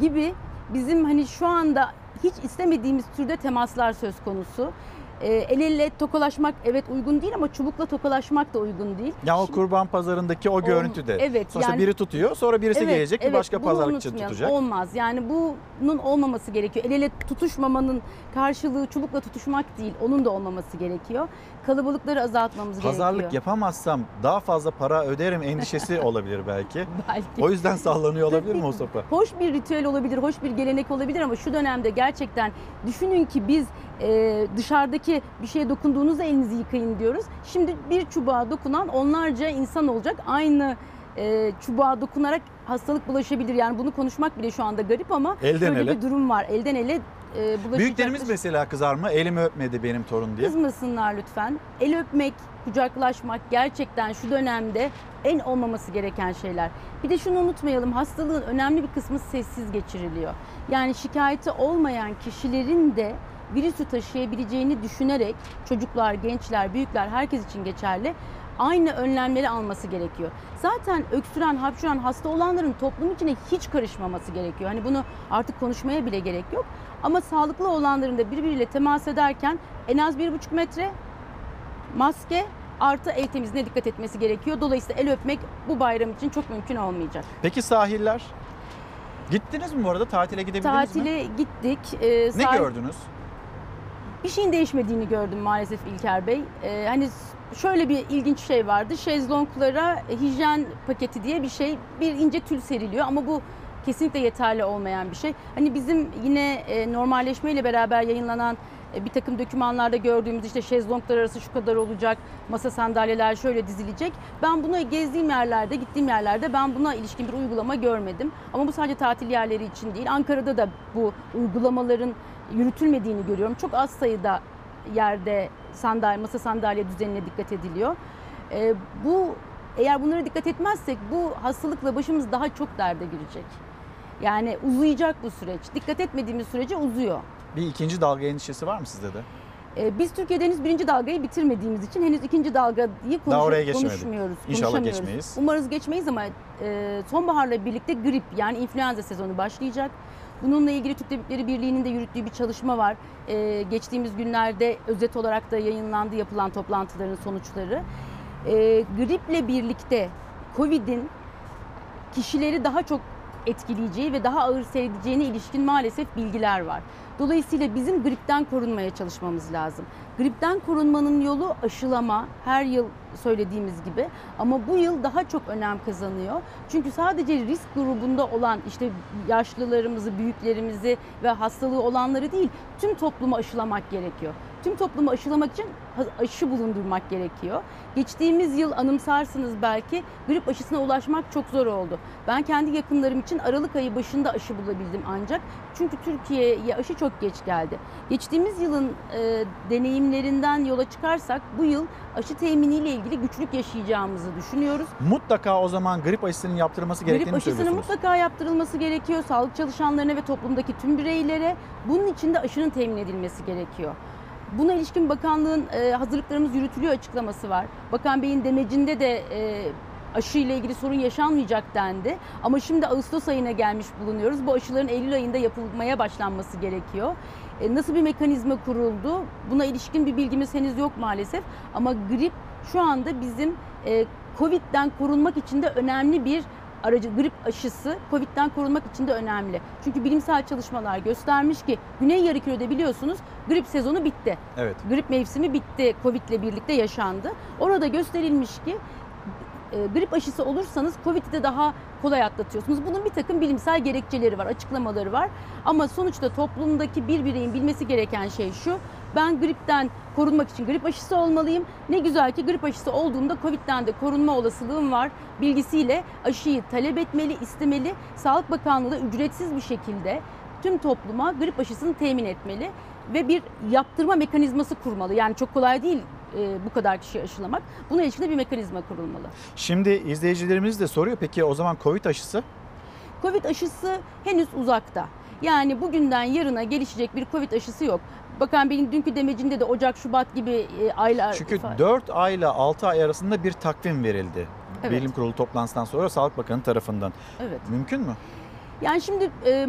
[SPEAKER 34] gibi bizim hani şu anda hiç istemediğimiz türde temaslar söz konusu. E, el ele tokalaşmak evet uygun değil ama çubukla tokalaşmak da uygun değil.
[SPEAKER 1] Ya o kurban pazarındaki o görüntü de.
[SPEAKER 34] evet,
[SPEAKER 1] Sonuçta
[SPEAKER 34] yani-
[SPEAKER 1] biri tutuyor sonra birisi
[SPEAKER 34] Evet,
[SPEAKER 1] gelecek bir
[SPEAKER 34] evet,
[SPEAKER 1] başka
[SPEAKER 34] bunu
[SPEAKER 1] pazarlıkçı tutacak.
[SPEAKER 34] Olmaz. Yani bunun olmaması gerekiyor. El ele tutuşmamanın karşılığı çubukla tutuşmak değil. Onun da olmaması gerekiyor. Kalabalıkları azaltmamız
[SPEAKER 1] Pazarlık
[SPEAKER 34] gerekiyor.
[SPEAKER 1] yapamazsam daha fazla para öderim endişesi olabilir belki.
[SPEAKER 34] Belki.
[SPEAKER 1] O yüzden sallanıyor olabilir mi o sopa?
[SPEAKER 34] Hoş bir ritüel olabilir, hoş bir gelenek olabilir ama şu dönemde gerçekten düşünün ki biz e, dışarıdaki bir şeye dokunduğunuzda elinizi yıkayın diyoruz. Şimdi bir çubuğa dokunan onlarca insan olacak. Aynı e, çubuğa dokunarak hastalık bulaşabilir. Yani bunu konuşmak bile şu anda garip ama
[SPEAKER 1] Elden
[SPEAKER 34] böyle
[SPEAKER 1] ele.
[SPEAKER 34] bir durum var. Elden ele e, bulaşacak.
[SPEAKER 1] Büyüklerimiz mesela kızar mı? Elimi öpmedi benim torun diye.
[SPEAKER 34] Kızmasınlar lütfen. El öpmek, kucaklaşmak gerçekten şu dönemde en olmaması gereken şeyler. Bir de şunu unutmayalım hastalığın önemli bir kısmı sessiz geçiriliyor. Yani şikayeti olmayan kişilerin de virüsü taşıyabileceğini düşünerek çocuklar, gençler, büyükler herkes için geçerli aynı önlemleri alması gerekiyor. Zaten öksüren, hapşuran hasta olanların toplum içine hiç karışmaması gerekiyor. Hani bunu artık konuşmaya bile gerek yok. Ama sağlıklı olanların da birbiriyle temas ederken en az bir buçuk metre maske artı el temizliğine dikkat etmesi gerekiyor. Dolayısıyla el öpmek bu bayram için çok mümkün olmayacak.
[SPEAKER 1] Peki sahiller? Gittiniz mi bu arada? Tatile gidebildiniz mi?
[SPEAKER 34] Tatile gittik. Ee,
[SPEAKER 1] Ne
[SPEAKER 34] sahil-
[SPEAKER 1] gördünüz?
[SPEAKER 34] Bir şeyin değişmediğini gördüm maalesef İlker Bey. Ee, hani şöyle bir ilginç şey vardı. Şezlonglara hijyen paketi diye bir şey, bir ince tül seriliyor ama bu kesinlikle yeterli olmayan bir şey. Hani bizim yine e, normalleşmeyle beraber yayınlanan e, bir takım dokümanlarda gördüğümüz işte şezlonglar arası şu kadar olacak, masa sandalyeler şöyle dizilecek. Ben bunu gezdiğim yerlerde, gittiğim yerlerde ben buna ilişkin bir uygulama görmedim. Ama bu sadece tatil yerleri için değil. Ankara'da da bu uygulamaların yürütülmediğini görüyorum. Çok az sayıda yerde sandalye, masa sandalye düzenine dikkat ediliyor. E, bu eğer bunlara dikkat etmezsek bu hastalıkla başımız daha çok derde girecek. Yani uzayacak bu süreç. Dikkat etmediğimiz sürece uzuyor.
[SPEAKER 1] Bir ikinci dalga endişesi var mı sizde de?
[SPEAKER 34] Ee, Biz Türkiye'de henüz birinci dalgayı bitirmediğimiz için henüz ikinci dalgayı konuş-
[SPEAKER 1] Daha oraya
[SPEAKER 34] konuşmuyoruz.
[SPEAKER 1] İnşallah geçmeyiz.
[SPEAKER 34] Umarız geçmeyiz ama e, sonbaharla birlikte grip yani influenza sezonu başlayacak. Bununla ilgili Türk Tabipleri Birliği'nin de yürüttüğü bir çalışma var. Ee, geçtiğimiz günlerde özet olarak da yayınlandı yapılan toplantıların sonuçları. Ee, griple birlikte Covid'in kişileri daha çok etkileyeceği ve daha ağır seyredeceğine ilişkin maalesef bilgiler var. Dolayısıyla bizim gripten korunmaya çalışmamız lazım. Gripten korunmanın yolu aşılama. Her yıl söylediğimiz gibi. Ama bu yıl daha çok önem kazanıyor. Çünkü sadece risk grubunda olan işte yaşlılarımızı, büyüklerimizi ve hastalığı olanları değil, tüm toplumu aşılamak gerekiyor. Tüm toplumu aşılamak için aşı bulundurmak gerekiyor. Geçtiğimiz yıl anımsarsınız belki grip aşısına ulaşmak çok zor oldu. Ben kendi yakınlarım için Aralık ayı başında aşı bulabildim ancak. Çünkü Türkiye'ye aşı çok geç geldi. Geçtiğimiz yılın e, deneyimlerinden yola çıkarsak bu yıl aşı teminiyle ilgili güçlük yaşayacağımızı düşünüyoruz.
[SPEAKER 1] Mutlaka o zaman grip aşısının yaptırılması gerektiğini
[SPEAKER 34] Grip
[SPEAKER 1] mi
[SPEAKER 34] aşısının
[SPEAKER 1] söylüyorsunuz?
[SPEAKER 34] mutlaka yaptırılması gerekiyor. Sağlık çalışanlarına ve toplumdaki tüm bireylere bunun için de aşının temin edilmesi gerekiyor. Buna ilişkin bakanlığın e, hazırlıklarımız yürütülüyor açıklaması var. Bakan Bey'in demecinde de e, aşı ile ilgili sorun yaşanmayacak dendi. Ama şimdi Ağustos ayına gelmiş bulunuyoruz. Bu aşıların Eylül ayında yapılmaya başlanması gerekiyor. E, nasıl bir mekanizma kuruldu? Buna ilişkin bir bilgimiz henüz yok maalesef. Ama grip şu anda bizim e, Covid'den korunmak için de önemli bir aracı grip aşısı Covid'den korunmak için de önemli. Çünkü bilimsel çalışmalar göstermiş ki Güney Yarımküre'de biliyorsunuz grip sezonu bitti.
[SPEAKER 1] Evet.
[SPEAKER 34] Grip mevsimi bitti. Covid ile birlikte yaşandı. Orada gösterilmiş ki grip aşısı olursanız Covid'i de daha kolay atlatıyorsunuz. Bunun bir takım bilimsel gerekçeleri var, açıklamaları var. Ama sonuçta toplumdaki bir bireyin bilmesi gereken şey şu. Ben gripten korunmak için grip aşısı olmalıyım. Ne güzel ki grip aşısı olduğumda Covid'den de korunma olasılığım var bilgisiyle aşıyı talep etmeli, istemeli. Sağlık Bakanlığı da ücretsiz bir şekilde tüm topluma grip aşısını temin etmeli ve bir yaptırma mekanizması kurmalı. Yani çok kolay değil e, bu kadar kişi aşılamak. Buna ilişkin de bir mekanizma kurulmalı.
[SPEAKER 1] Şimdi izleyicilerimiz de soruyor peki o zaman Covid aşısı?
[SPEAKER 34] Covid aşısı henüz uzakta. Yani bugünden yarına gelişecek bir Covid aşısı yok. Bakan Bey'in dünkü demecinde de Ocak, Şubat gibi e, aylar...
[SPEAKER 1] Çünkü 4 ay ile 6 ay arasında bir takvim verildi.
[SPEAKER 34] Evet.
[SPEAKER 1] Bilim Kurulu toplantısından sonra Sağlık Bakanı tarafından.
[SPEAKER 34] Evet.
[SPEAKER 1] Mümkün mü?
[SPEAKER 34] Yani şimdi e,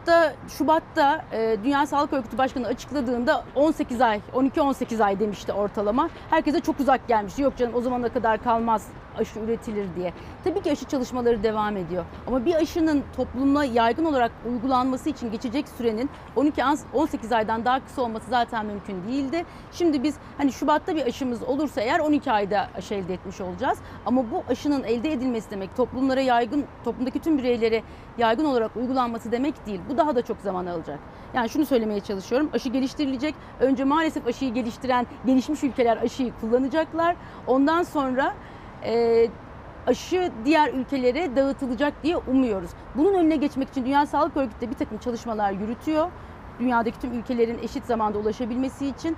[SPEAKER 34] Mart'ta, Şubat'ta e, Dünya Sağlık Örgütü Başkanı açıkladığında 18 ay, 12-18 ay demişti ortalama. Herkese çok uzak gelmişti. Yok canım o zamana kadar kalmaz aşı üretilir diye. Tabii ki aşı çalışmaları devam ediyor. Ama bir aşının toplumla yaygın olarak uygulanması için geçecek sürenin 12-18 aydan daha kısa olması zaten mümkün değildi. Şimdi biz hani Şubat'ta bir aşımız olursa eğer 12 ayda aşı elde etmiş olacağız. Ama bu aşının elde edilmesi demek toplumlara yaygın, toplumdaki tüm bireylere yaygın olarak uygulanması demek değil. Bu daha da çok zaman alacak. Yani şunu söylemeye çalışıyorum. Aşı geliştirilecek. Önce maalesef aşıyı geliştiren gelişmiş ülkeler aşıyı kullanacaklar. Ondan sonra e, aşı diğer ülkelere dağıtılacak diye umuyoruz. Bunun önüne geçmek için Dünya Sağlık Örgütü de bir takım çalışmalar yürütüyor. Dünyadaki tüm ülkelerin eşit zamanda ulaşabilmesi için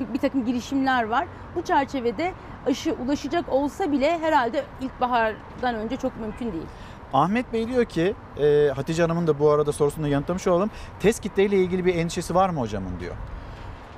[SPEAKER 34] bir, bir takım girişimler var. Bu çerçevede aşı ulaşacak olsa bile herhalde ilkbahardan önce çok mümkün değil.
[SPEAKER 1] Ahmet Bey diyor ki, e, Hatice Hanım'ın da bu arada sorusunu yanıtlamış olalım. Test kitleriyle ilgili bir endişesi var mı hocamın diyor.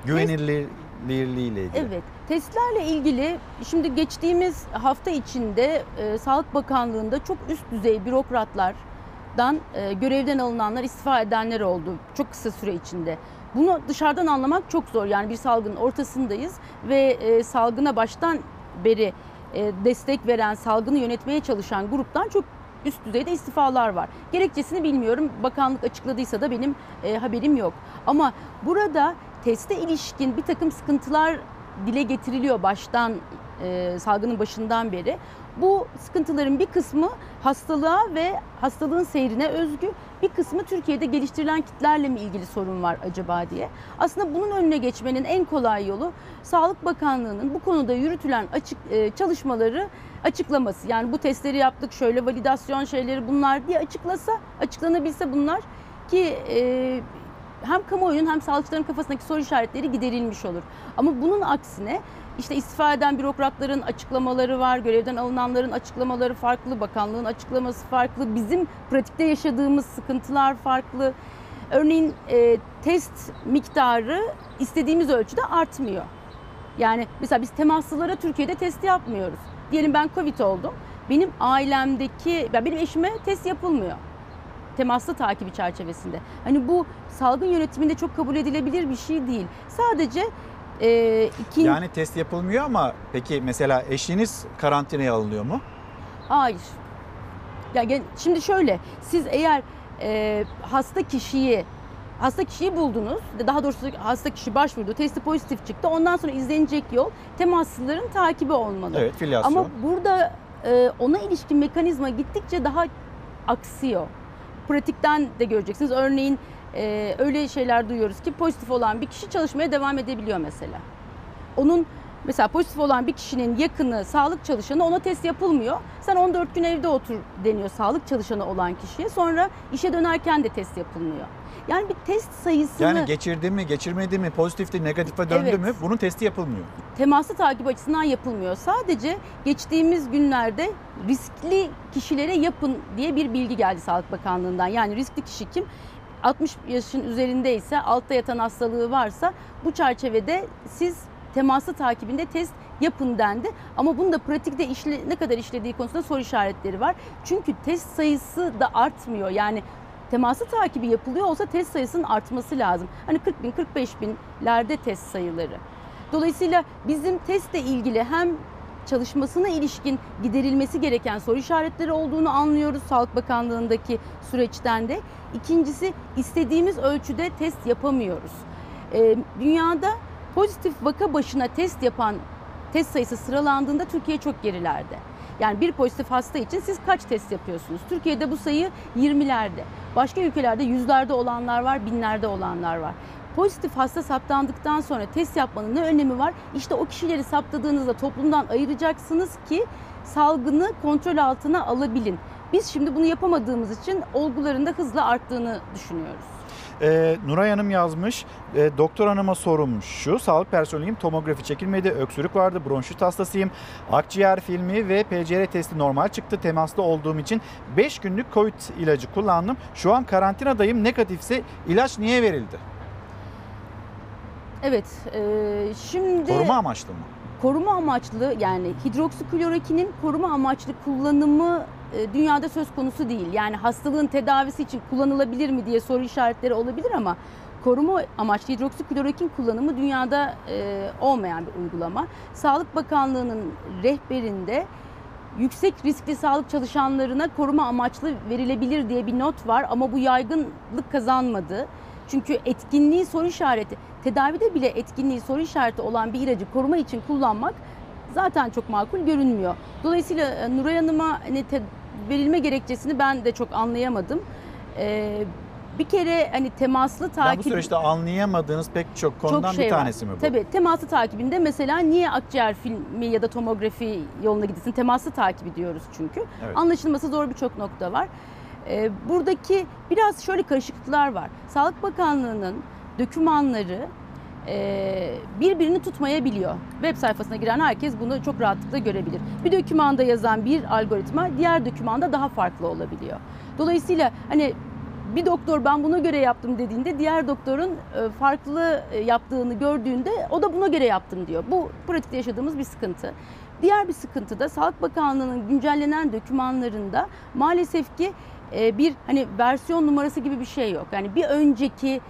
[SPEAKER 1] Güvenilirliğiyle ilgili.
[SPEAKER 34] Evet, testlerle ilgili şimdi geçtiğimiz hafta içinde e, Sağlık Bakanlığı'nda çok üst düzey bürokratlardan e, görevden alınanlar, istifa edenler oldu çok kısa süre içinde. Bunu dışarıdan anlamak çok zor. Yani bir salgının ortasındayız ve e, salgına baştan beri e, destek veren, salgını yönetmeye çalışan gruptan çok üst düzeyde istifalar var. Gerekçesini bilmiyorum. Bakanlık açıkladıysa da benim e, haberim yok. Ama burada teste ilişkin bir takım sıkıntılar dile getiriliyor baştan e, salgının başından beri. Bu sıkıntıların bir kısmı hastalığa ve hastalığın seyrine özgü, bir kısmı Türkiye'de geliştirilen kitlerle mi ilgili sorun var acaba diye. Aslında bunun önüne geçmenin en kolay yolu Sağlık Bakanlığı'nın bu konuda yürütülen açık e, çalışmaları açıklaması. Yani bu testleri yaptık, şöyle validasyon şeyleri bunlar diye açıklasa, açıklanabilse bunlar ki e, hem kamuoyunun hem sağlıkçıların kafasındaki soru işaretleri giderilmiş olur. Ama bunun aksine işte istifa eden bürokratların açıklamaları var, görevden alınanların açıklamaları farklı, bakanlığın açıklaması farklı, bizim pratikte yaşadığımız sıkıntılar farklı. Örneğin e, test miktarı istediğimiz ölçüde artmıyor. Yani mesela biz temaslılara Türkiye'de test yapmıyoruz. Diyelim ben Covid oldum. Benim ailemdeki, yani benim eşime test yapılmıyor temaslı takibi çerçevesinde. Hani bu salgın yönetiminde çok kabul edilebilir bir şey değil. Sadece e, ikinci...
[SPEAKER 1] Yani test yapılmıyor ama peki mesela eşiniz karantinaya alınıyor mu?
[SPEAKER 34] Hayır. Ya şimdi şöyle, siz eğer e, hasta kişiyi hasta kişiyi buldunuz. Daha doğrusu hasta kişi başvurdu. Testi pozitif çıktı. Ondan sonra izlenecek yol temaslıların takibi olmalı.
[SPEAKER 1] Evet, filyasyon.
[SPEAKER 34] Ama burada e, ona ilişkin mekanizma gittikçe daha aksıyor. Pratikten de göreceksiniz. Örneğin e, öyle şeyler duyuyoruz ki pozitif olan bir kişi çalışmaya devam edebiliyor mesela. Onun mesela pozitif olan bir kişinin yakını, sağlık çalışanı ona test yapılmıyor. Sen 14 gün evde otur deniyor sağlık çalışanı olan kişiye. Sonra işe dönerken de test yapılmıyor. Yani bir test sayısını
[SPEAKER 1] Yani geçirdi mi, geçirmedi mi, pozitifti, negatife döndü
[SPEAKER 34] Evet.
[SPEAKER 1] mü bunun testi yapılmıyor.
[SPEAKER 34] temaslı takip açısından yapılmıyor. Sadece geçtiğimiz günlerde riskli kişilere yapın diye bir bilgi geldi Sağlık Bakanlığı'ndan. Yani riskli kişi kim? 60 yaşın üzerindeyse, altta yatan hastalığı varsa bu çerçevede siz temaslı takibinde test yapın dendi. Ama bunu da pratikte işle, ne kadar işlediği konusunda soru işaretleri var. Çünkü test sayısı da artmıyor. Yani teması takibi yapılıyor olsa test sayısının artması lazım. Hani 40 bin, 45 binlerde test sayıları. Dolayısıyla bizim testle ilgili hem çalışmasına ilişkin giderilmesi gereken soru işaretleri olduğunu anlıyoruz Sağlık Bakanlığı'ndaki süreçten de. İkincisi istediğimiz ölçüde test yapamıyoruz. Ee, dünyada pozitif vaka başına test yapan test sayısı sıralandığında Türkiye çok gerilerde. Yani bir pozitif hasta için siz kaç test yapıyorsunuz? Türkiye'de bu sayı 20'lerde. Başka ülkelerde yüzlerde olanlar var, binlerde olanlar var. Pozitif hasta saptandıktan sonra test yapmanın ne önemi var? İşte o kişileri saptadığınızda toplumdan ayıracaksınız ki salgını kontrol altına alabilin. Biz şimdi bunu yapamadığımız için olguların da hızla arttığını düşünüyoruz.
[SPEAKER 1] Ee, Nuray Hanım yazmış, e, doktor hanıma sorum şu, sağlık personeliyim, tomografi çekilmedi, öksürük vardı, bronşit hastasıyım, akciğer filmi ve PCR testi normal çıktı, temaslı olduğum için 5 günlük COVID ilacı kullandım. Şu an karantinadayım, negatifse ilaç niye verildi?
[SPEAKER 34] Evet, e, şimdi...
[SPEAKER 1] Koruma amaçlı mı?
[SPEAKER 34] koruma amaçlı yani hidroksiklorokinin koruma amaçlı kullanımı e, dünyada söz konusu değil. Yani hastalığın tedavisi için kullanılabilir mi diye soru işaretleri olabilir ama koruma amaçlı hidroksiklorokin kullanımı dünyada e, olmayan bir uygulama. Sağlık Bakanlığı'nın rehberinde yüksek riskli sağlık çalışanlarına koruma amaçlı verilebilir diye bir not var ama bu yaygınlık kazanmadı. Çünkü etkinliği soru işareti, tedavide bile etkinliği soru işareti olan bir ilacı koruma için kullanmak zaten çok makul görünmüyor. Dolayısıyla e, Nuray Hanım'a hani verilme gerekçesini ben de çok anlayamadım. Ee, bir kere hani temaslı takip...
[SPEAKER 1] Yani bu süreçte anlayamadığınız pek çok konudan
[SPEAKER 34] Çok şey
[SPEAKER 1] bir
[SPEAKER 34] var.
[SPEAKER 1] tanesi mi bu?
[SPEAKER 34] Tabii temaslı takibinde mesela niye akciğer filmi ya da tomografi yoluna gidilsin? Temaslı takibi diyoruz çünkü.
[SPEAKER 1] Evet.
[SPEAKER 34] Anlaşılması zor birçok nokta var. Ee, buradaki biraz şöyle karışıklıklar var. Sağlık Bakanlığı'nın dokümanları e, birbirini tutmayabiliyor. Web sayfasına giren herkes bunu çok rahatlıkla görebilir. Bir dokümanda yazan bir algoritma diğer dokümanda daha farklı olabiliyor. Dolayısıyla hani bir doktor ben buna göre yaptım dediğinde diğer doktorun e, farklı e, yaptığını gördüğünde o da buna göre yaptım diyor. Bu pratikte yaşadığımız bir sıkıntı. Diğer bir sıkıntı da Sağlık Bakanlığı'nın güncellenen dokümanlarında maalesef ki e, bir hani versiyon numarası gibi bir şey yok. Yani bir önceki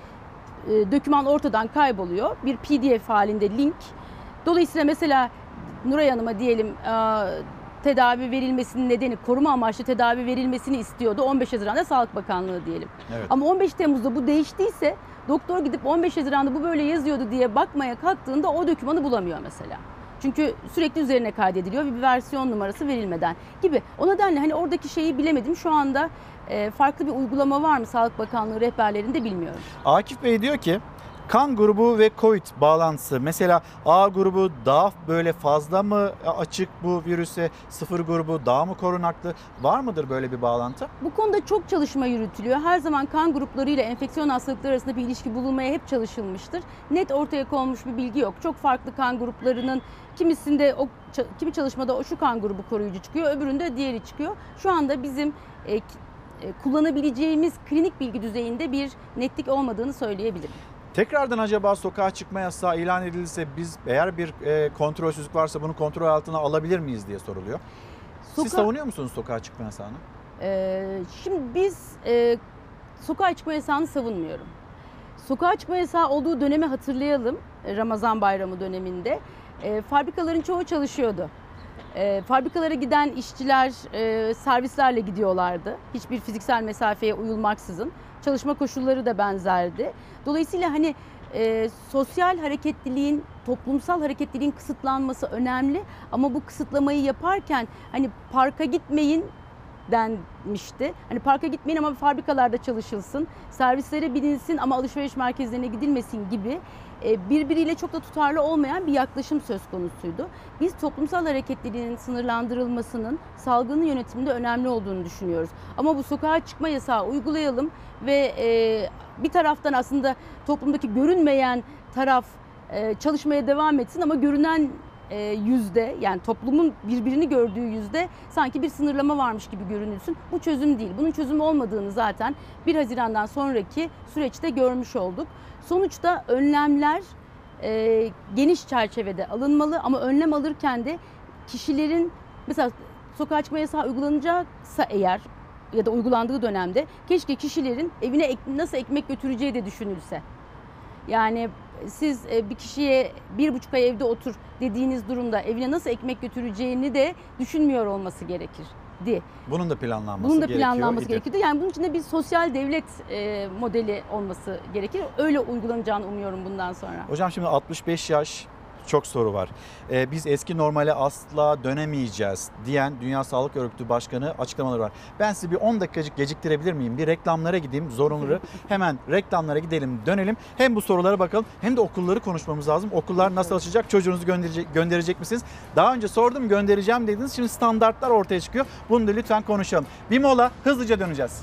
[SPEAKER 34] e, doküman ortadan kayboluyor. Bir PDF halinde link. Dolayısıyla mesela Nuray Hanım'a diyelim e, tedavi verilmesinin nedeni koruma amaçlı tedavi verilmesini istiyordu. 15 Haziran'da Sağlık Bakanlığı diyelim.
[SPEAKER 1] Evet.
[SPEAKER 34] Ama 15 Temmuz'da bu değiştiyse doktor gidip 15 Haziran'da bu böyle yazıyordu diye bakmaya kalktığında o dokümanı bulamıyor mesela. Çünkü sürekli üzerine kaydediliyor ve bir versiyon numarası verilmeden gibi. O nedenle hani oradaki şeyi bilemedim. Şu anda e, farklı bir uygulama var mı Sağlık Bakanlığı rehberlerinde bilmiyorum.
[SPEAKER 1] Akif Bey diyor ki kan grubu ve COVID bağlantısı. Mesela A grubu daha böyle fazla mı açık bu virüse, sıfır grubu daha mı korunaklı? Var mıdır böyle bir bağlantı?
[SPEAKER 34] Bu konuda çok çalışma yürütülüyor. Her zaman kan gruplarıyla enfeksiyon hastalıkları arasında bir ilişki bulunmaya hep çalışılmıştır. Net ortaya konmuş bir bilgi yok. Çok farklı kan gruplarının kimisinde o kimi çalışmada o şu kan grubu koruyucu çıkıyor, öbüründe diğeri çıkıyor. Şu anda bizim e, e, kullanabileceğimiz klinik bilgi düzeyinde bir netlik olmadığını söyleyebilirim.
[SPEAKER 1] Tekrardan acaba sokağa çıkma yasağı ilan edilirse biz eğer bir e, kontrolsüzlük varsa bunu kontrol altına alabilir miyiz diye soruluyor. Siz
[SPEAKER 34] Soka-
[SPEAKER 1] savunuyor musunuz sokağa çıkma yasağını?
[SPEAKER 34] Ee, şimdi biz e, sokağa çıkma yasağını savunmuyorum. Sokağa çıkma yasağı olduğu dönemi hatırlayalım. e, Ramazan bayramı döneminde. E, fabrikaların çoğu çalışıyordu. E, fabrikalara giden işçiler e, servislerle gidiyorlardı. Hiçbir fiziksel mesafeye uyulmaksızın. Çalışma koşulları da benzerdi. Dolayısıyla hani e, sosyal hareketliliğin, toplumsal hareketliliğin kısıtlanması önemli ama bu kısıtlamayı yaparken hani parka gitmeyin denmişti. Hani parka gitmeyin ama fabrikalarda çalışılsın, servislere bilinsin ama alışveriş merkezlerine gidilmesin gibi birbiriyle çok da tutarlı olmayan bir yaklaşım söz konusuydu. Biz toplumsal hareketliliğin sınırlandırılmasının salgının yönetiminde önemli olduğunu düşünüyoruz. Ama bu sokağa çıkma yasağı uygulayalım ve e, bir taraftan aslında toplumdaki görünmeyen taraf e, çalışmaya devam etsin ama görünen e, yüzde yani toplumun birbirini gördüğü yüzde sanki bir sınırlama varmış gibi görünülsün. Bu çözüm değil. Bunun çözüm olmadığını zaten 1 Haziran'dan sonraki süreçte görmüş olduk. Sonuçta önlemler e, geniş çerçevede alınmalı ama önlem alırken de kişilerin mesela sokağa çıkma yasağı uygulanacaksa eğer ya da uygulandığı dönemde keşke kişilerin evine ek, nasıl ekmek götüreceği de düşünülse. Yani siz e, bir kişiye bir buçuk ay evde otur dediğiniz durumda evine nasıl ekmek götüreceğini de düşünmüyor olması gerekirdi.
[SPEAKER 1] Bunun da planlanması
[SPEAKER 34] Bunun da
[SPEAKER 1] gerekiyor
[SPEAKER 34] planlanması
[SPEAKER 1] idi.
[SPEAKER 34] gerekirdi. Yani bunun içinde bir sosyal devlet e, modeli olması gerekir. Öyle uygulanacağını umuyorum bundan sonra.
[SPEAKER 1] Hocam şimdi 65 yaş çok soru var. Ee, biz eski normale asla dönemeyeceğiz diyen Dünya Sağlık Örgütü Başkanı açıklamaları var. Ben sizi bir 10 dakikacık geciktirebilir miyim? Bir reklamlara gideyim zorunlu. Hemen reklamlara gidelim dönelim. Hem bu sorulara bakalım hem de okulları konuşmamız lazım. Okullar nasıl açacak? Çocuğunuzu gönderecek, gönderecek misiniz? Daha önce sordum göndereceğim dediniz. Şimdi standartlar ortaya çıkıyor. Bunu da lütfen konuşalım. Bir mola hızlıca döneceğiz.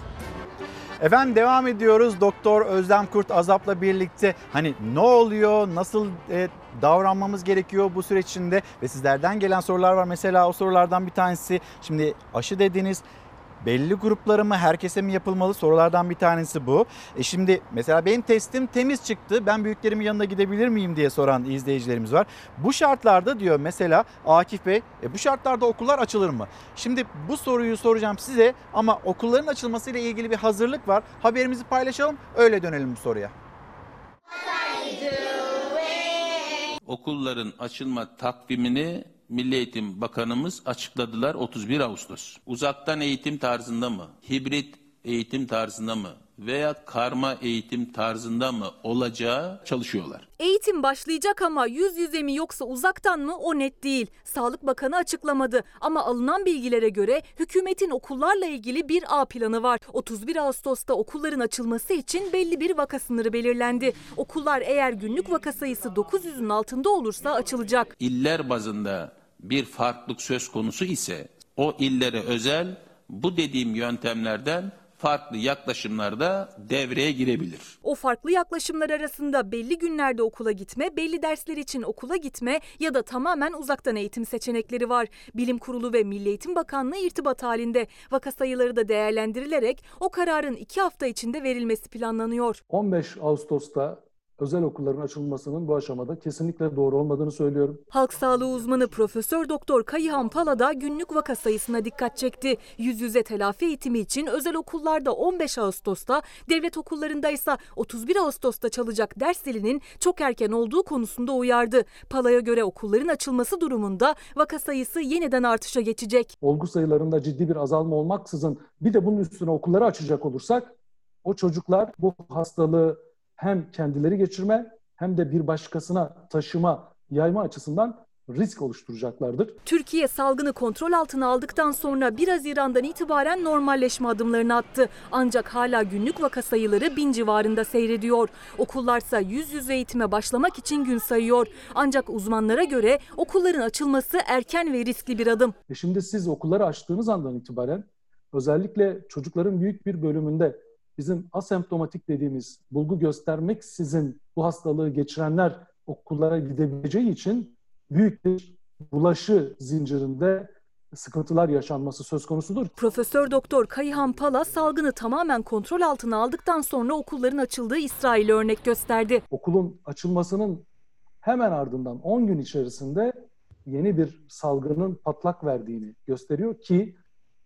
[SPEAKER 1] Efendim devam ediyoruz. Doktor Özlem Kurt Azap'la birlikte hani ne oluyor, nasıl e, davranmamız gerekiyor bu süreç içinde ve sizlerden gelen sorular var. Mesela o sorulardan bir tanesi şimdi aşı dediniz. Belli gruplara mı herkese mi yapılmalı sorulardan bir tanesi bu. E şimdi mesela benim testim temiz çıktı ben büyüklerimin yanına gidebilir miyim diye soran izleyicilerimiz var. Bu şartlarda diyor mesela Akif Bey e bu şartlarda okullar açılır mı? Şimdi bu soruyu soracağım size ama okulların açılmasıyla ilgili bir hazırlık var. Haberimizi paylaşalım öyle dönelim bu soruya.
[SPEAKER 39] Okulların açılma takvimini Milli Eğitim Bakanımız açıkladılar 31 Ağustos. Uzaktan eğitim tarzında mı, hibrit eğitim tarzında mı veya karma eğitim tarzında mı olacağı çalışıyorlar.
[SPEAKER 40] Eğitim başlayacak ama yüz yüze mi yoksa uzaktan mı o net değil. Sağlık Bakanı açıklamadı ama alınan bilgilere göre hükümetin okullarla ilgili bir A planı var. 31 Ağustos'ta okulların açılması için belli bir vaka sınırı belirlendi. Okullar eğer günlük vaka sayısı 900'ün altında olursa açılacak.
[SPEAKER 39] İller bazında bir farklılık söz konusu ise o illere özel bu dediğim yöntemlerden farklı yaklaşımlarda devreye girebilir.
[SPEAKER 40] O farklı yaklaşımlar arasında belli günlerde okula gitme, belli dersler için okula gitme ya da tamamen uzaktan eğitim seçenekleri var. Bilim Kurulu ve Milli Eğitim Bakanlığı irtibat halinde. Vaka sayıları da değerlendirilerek o kararın iki hafta içinde verilmesi planlanıyor.
[SPEAKER 32] 15 Ağustos'ta özel okulların açılmasının bu aşamada kesinlikle doğru olmadığını söylüyorum.
[SPEAKER 40] Halk sağlığı uzmanı Profesör Doktor Kayıhan Pala da günlük vaka sayısına dikkat çekti. Yüz yüze telafi eğitimi için özel okullarda 15 Ağustos'ta, devlet okullarında ise 31 Ağustos'ta çalacak ders dilinin çok erken olduğu konusunda uyardı. Pala'ya göre okulların açılması durumunda vaka sayısı yeniden artışa geçecek.
[SPEAKER 32] Olgu sayılarında ciddi bir azalma olmaksızın bir de bunun üstüne okulları açacak olursak o çocuklar bu hastalığı hem kendileri geçirme hem de bir başkasına taşıma, yayma açısından risk oluşturacaklardır.
[SPEAKER 40] Türkiye salgını kontrol altına aldıktan sonra 1 Haziran'dan itibaren normalleşme adımlarını attı. Ancak hala günlük vaka sayıları bin civarında seyrediyor. Okullarsa yüz yüze eğitime başlamak için gün sayıyor. Ancak uzmanlara göre okulların açılması erken ve riskli bir adım.
[SPEAKER 32] E şimdi siz okulları açtığınız andan itibaren özellikle çocukların büyük bir bölümünde bizim asemptomatik dediğimiz bulgu göstermeksizin bu hastalığı geçirenler okullara gidebileceği için büyük bir bulaşı zincirinde sıkıntılar yaşanması söz konusudur.
[SPEAKER 40] Profesör Doktor Kayıhan Pala salgını tamamen kontrol altına aldıktan sonra okulların açıldığı İsrail'i örnek gösterdi.
[SPEAKER 32] Okulun açılmasının hemen ardından 10 gün içerisinde yeni bir salgının patlak verdiğini gösteriyor ki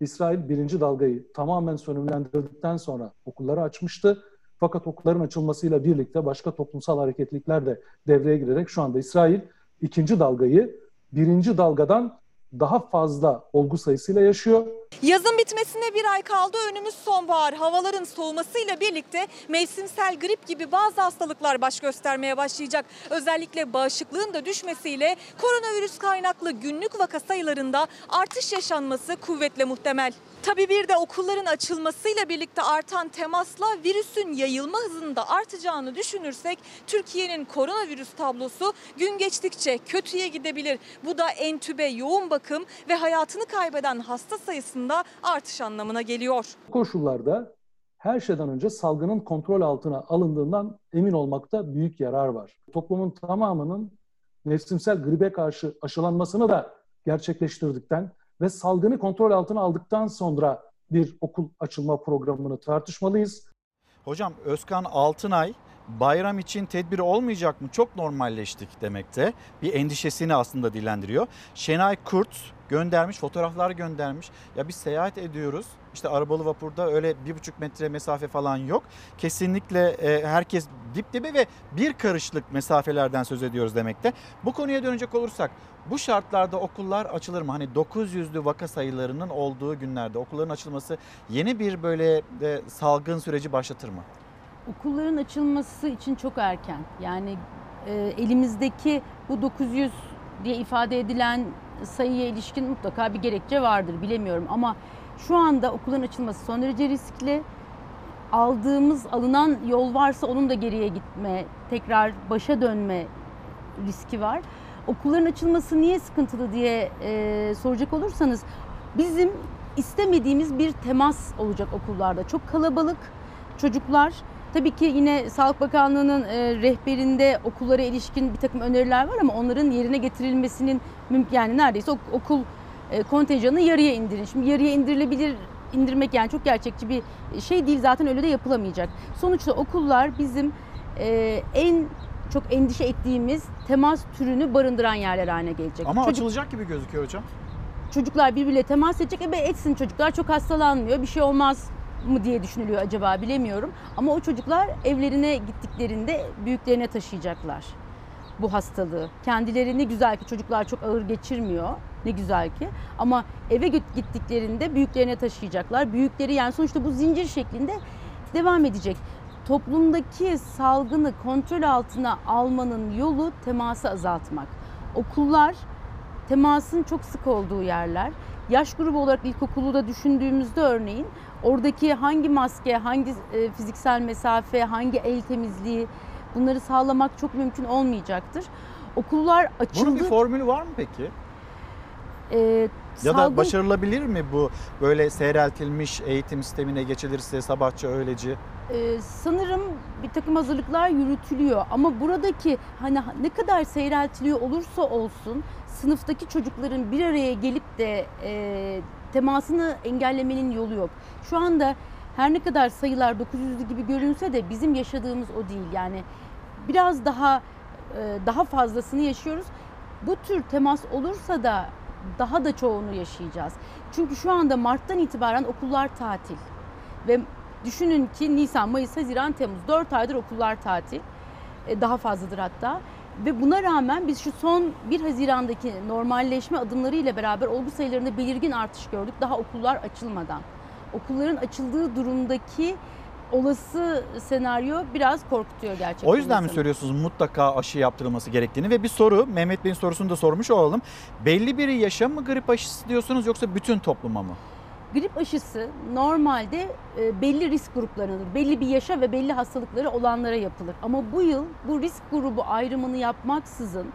[SPEAKER 32] İsrail birinci dalgayı tamamen sönümlendirdikten sonra okulları açmıştı. Fakat okulların açılmasıyla birlikte başka toplumsal hareketlikler de devreye girerek şu anda İsrail ikinci dalgayı birinci dalgadan daha fazla olgu sayısıyla yaşıyor.
[SPEAKER 41] Yazın bitmesine bir ay kaldı. Önümüz sonbahar. Havaların soğumasıyla birlikte mevsimsel grip gibi bazı hastalıklar baş göstermeye başlayacak. Özellikle bağışıklığın da düşmesiyle koronavirüs kaynaklı günlük vaka sayılarında artış yaşanması kuvvetle muhtemel. Tabii bir de okulların açılmasıyla birlikte artan temasla virüsün yayılma hızının da artacağını düşünürsek Türkiye'nin koronavirüs tablosu gün geçtikçe kötüye gidebilir. Bu da entübe, yoğun bakım ve hayatını kaybeden hasta sayısında artış anlamına geliyor.
[SPEAKER 32] Bu koşullarda her şeyden önce salgının kontrol altına alındığından emin olmakta büyük yarar var. Toplumun tamamının mevsimsel gribe karşı aşılanmasını da gerçekleştirdikten ve salgını kontrol altına aldıktan sonra bir okul açılma programını tartışmalıyız.
[SPEAKER 1] Hocam Özkan Altınay bayram için tedbir olmayacak mı? Çok normalleştik demekte. Bir endişesini aslında dillendiriyor. Şenay Kurt göndermiş, fotoğraflar göndermiş. Ya biz seyahat ediyoruz. İşte arabalı vapurda öyle bir buçuk metre mesafe falan yok. Kesinlikle e, herkes dip dibe ve bir karışlık mesafelerden söz ediyoruz demekte. Bu konuya dönecek olursak bu şartlarda okullar açılır mı? Hani 900'lü vaka sayılarının olduğu günlerde okulların açılması yeni bir böyle e, salgın süreci başlatır mı?
[SPEAKER 34] Okulların açılması için çok erken. Yani e, elimizdeki bu 900 diye ifade edilen sayıya ilişkin mutlaka bir gerekçe vardır bilemiyorum ama şu anda okulların açılması son derece riskli. Aldığımız, alınan yol varsa onun da geriye gitme, tekrar başa dönme riski var. Okulların açılması niye sıkıntılı diye e, soracak olursanız bizim istemediğimiz bir temas olacak okullarda. Çok kalabalık çocuklar. Tabii ki yine Sağlık Bakanlığı'nın e, rehberinde okullara ilişkin bir takım öneriler var ama onların yerine getirilmesinin mümkün yani neredeyse ok- okul e, kontenjanını yarıya indirin. Şimdi yarıya indirilebilir indirmek yani çok gerçekçi bir şey değil zaten öyle de yapılamayacak. Sonuçta okullar bizim e, en çok endişe ettiğimiz temas türünü barındıran yerler haline gelecek.
[SPEAKER 1] Ama
[SPEAKER 34] Çocuk-
[SPEAKER 1] açılacak gibi gözüküyor hocam.
[SPEAKER 34] çocuklar birbiriyle temas edecek. E be etsin çocuklar çok hastalanmıyor. Bir şey olmaz mı diye düşünülüyor acaba bilemiyorum. Ama o çocuklar evlerine gittiklerinde büyüklerine taşıyacaklar bu hastalığı. Kendileri ne güzel ki çocuklar çok ağır geçirmiyor. Ne güzel ki. Ama eve git- gittiklerinde büyüklerine taşıyacaklar. Büyükleri yani sonuçta bu zincir şeklinde devam edecek. Toplumdaki salgını kontrol altına almanın yolu teması azaltmak. Okullar temasın çok sık olduğu yerler. Yaş grubu olarak ilkokulu da düşündüğümüzde örneğin oradaki hangi maske, hangi e, fiziksel mesafe, hangi el temizliği bunları sağlamak çok mümkün olmayacaktır. Okullar açıldı.
[SPEAKER 1] Bunun bir formülü var mı peki?
[SPEAKER 34] E,
[SPEAKER 1] Ya da
[SPEAKER 34] salgın-
[SPEAKER 1] başarılabilir mi bu böyle seyreltilmiş eğitim sistemine geçilirse sabahçı öğleci?
[SPEAKER 34] Ee, sanırım bir takım hazırlıklar yürütülüyor ama buradaki hani ne kadar seyreltiliyor olursa olsun sınıftaki çocukların bir araya gelip de e, temasını engellemenin yolu yok. Şu anda her ne kadar sayılar 900'lü gibi görünse de bizim yaşadığımız o değil. Yani biraz daha e, daha fazlasını yaşıyoruz. Bu tür temas olursa da daha da çoğunu yaşayacağız. Çünkü şu anda Mart'tan itibaren okullar tatil. Ve düşünün ki Nisan, Mayıs, Haziran, Temmuz 4 aydır okullar tatil. E, Daha fazladır hatta. Ve buna rağmen biz şu son 1 Haziran'daki normalleşme adımları ile beraber olgu sayılarında belirgin artış gördük. Daha okullar açılmadan. Okulların açıldığı durumdaki olası senaryo biraz korkutuyor gerçekten.
[SPEAKER 1] O yüzden mi söylüyorsunuz mutlaka aşı yaptırılması gerektiğini ve bir soru Mehmet Bey'in sorusunu da sormuş olalım. Belli bir yaşa mı grip aşısı diyorsunuz yoksa bütün topluma mı?
[SPEAKER 34] Grip aşısı normalde e, belli risk gruplarıdır. Belli bir yaşa ve belli hastalıkları olanlara yapılır. Ama bu yıl bu risk grubu ayrımını yapmaksızın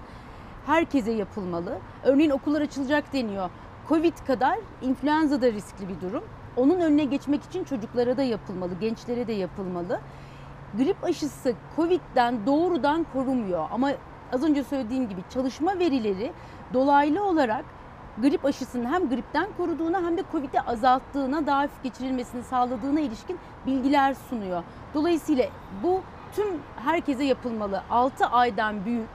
[SPEAKER 34] herkese yapılmalı. Örneğin okullar açılacak deniyor. Covid kadar influenza da riskli bir durum. Onun önüne geçmek için çocuklara da yapılmalı, gençlere de yapılmalı. Grip aşısı Covid'den doğrudan korumuyor ama az önce söylediğim gibi çalışma verileri dolaylı olarak grip aşısının hem gripten koruduğuna hem de Covid'i azalttığına, daha hafif geçirilmesini sağladığına ilişkin bilgiler sunuyor. Dolayısıyla bu tüm herkese yapılmalı. 6 aydan büyük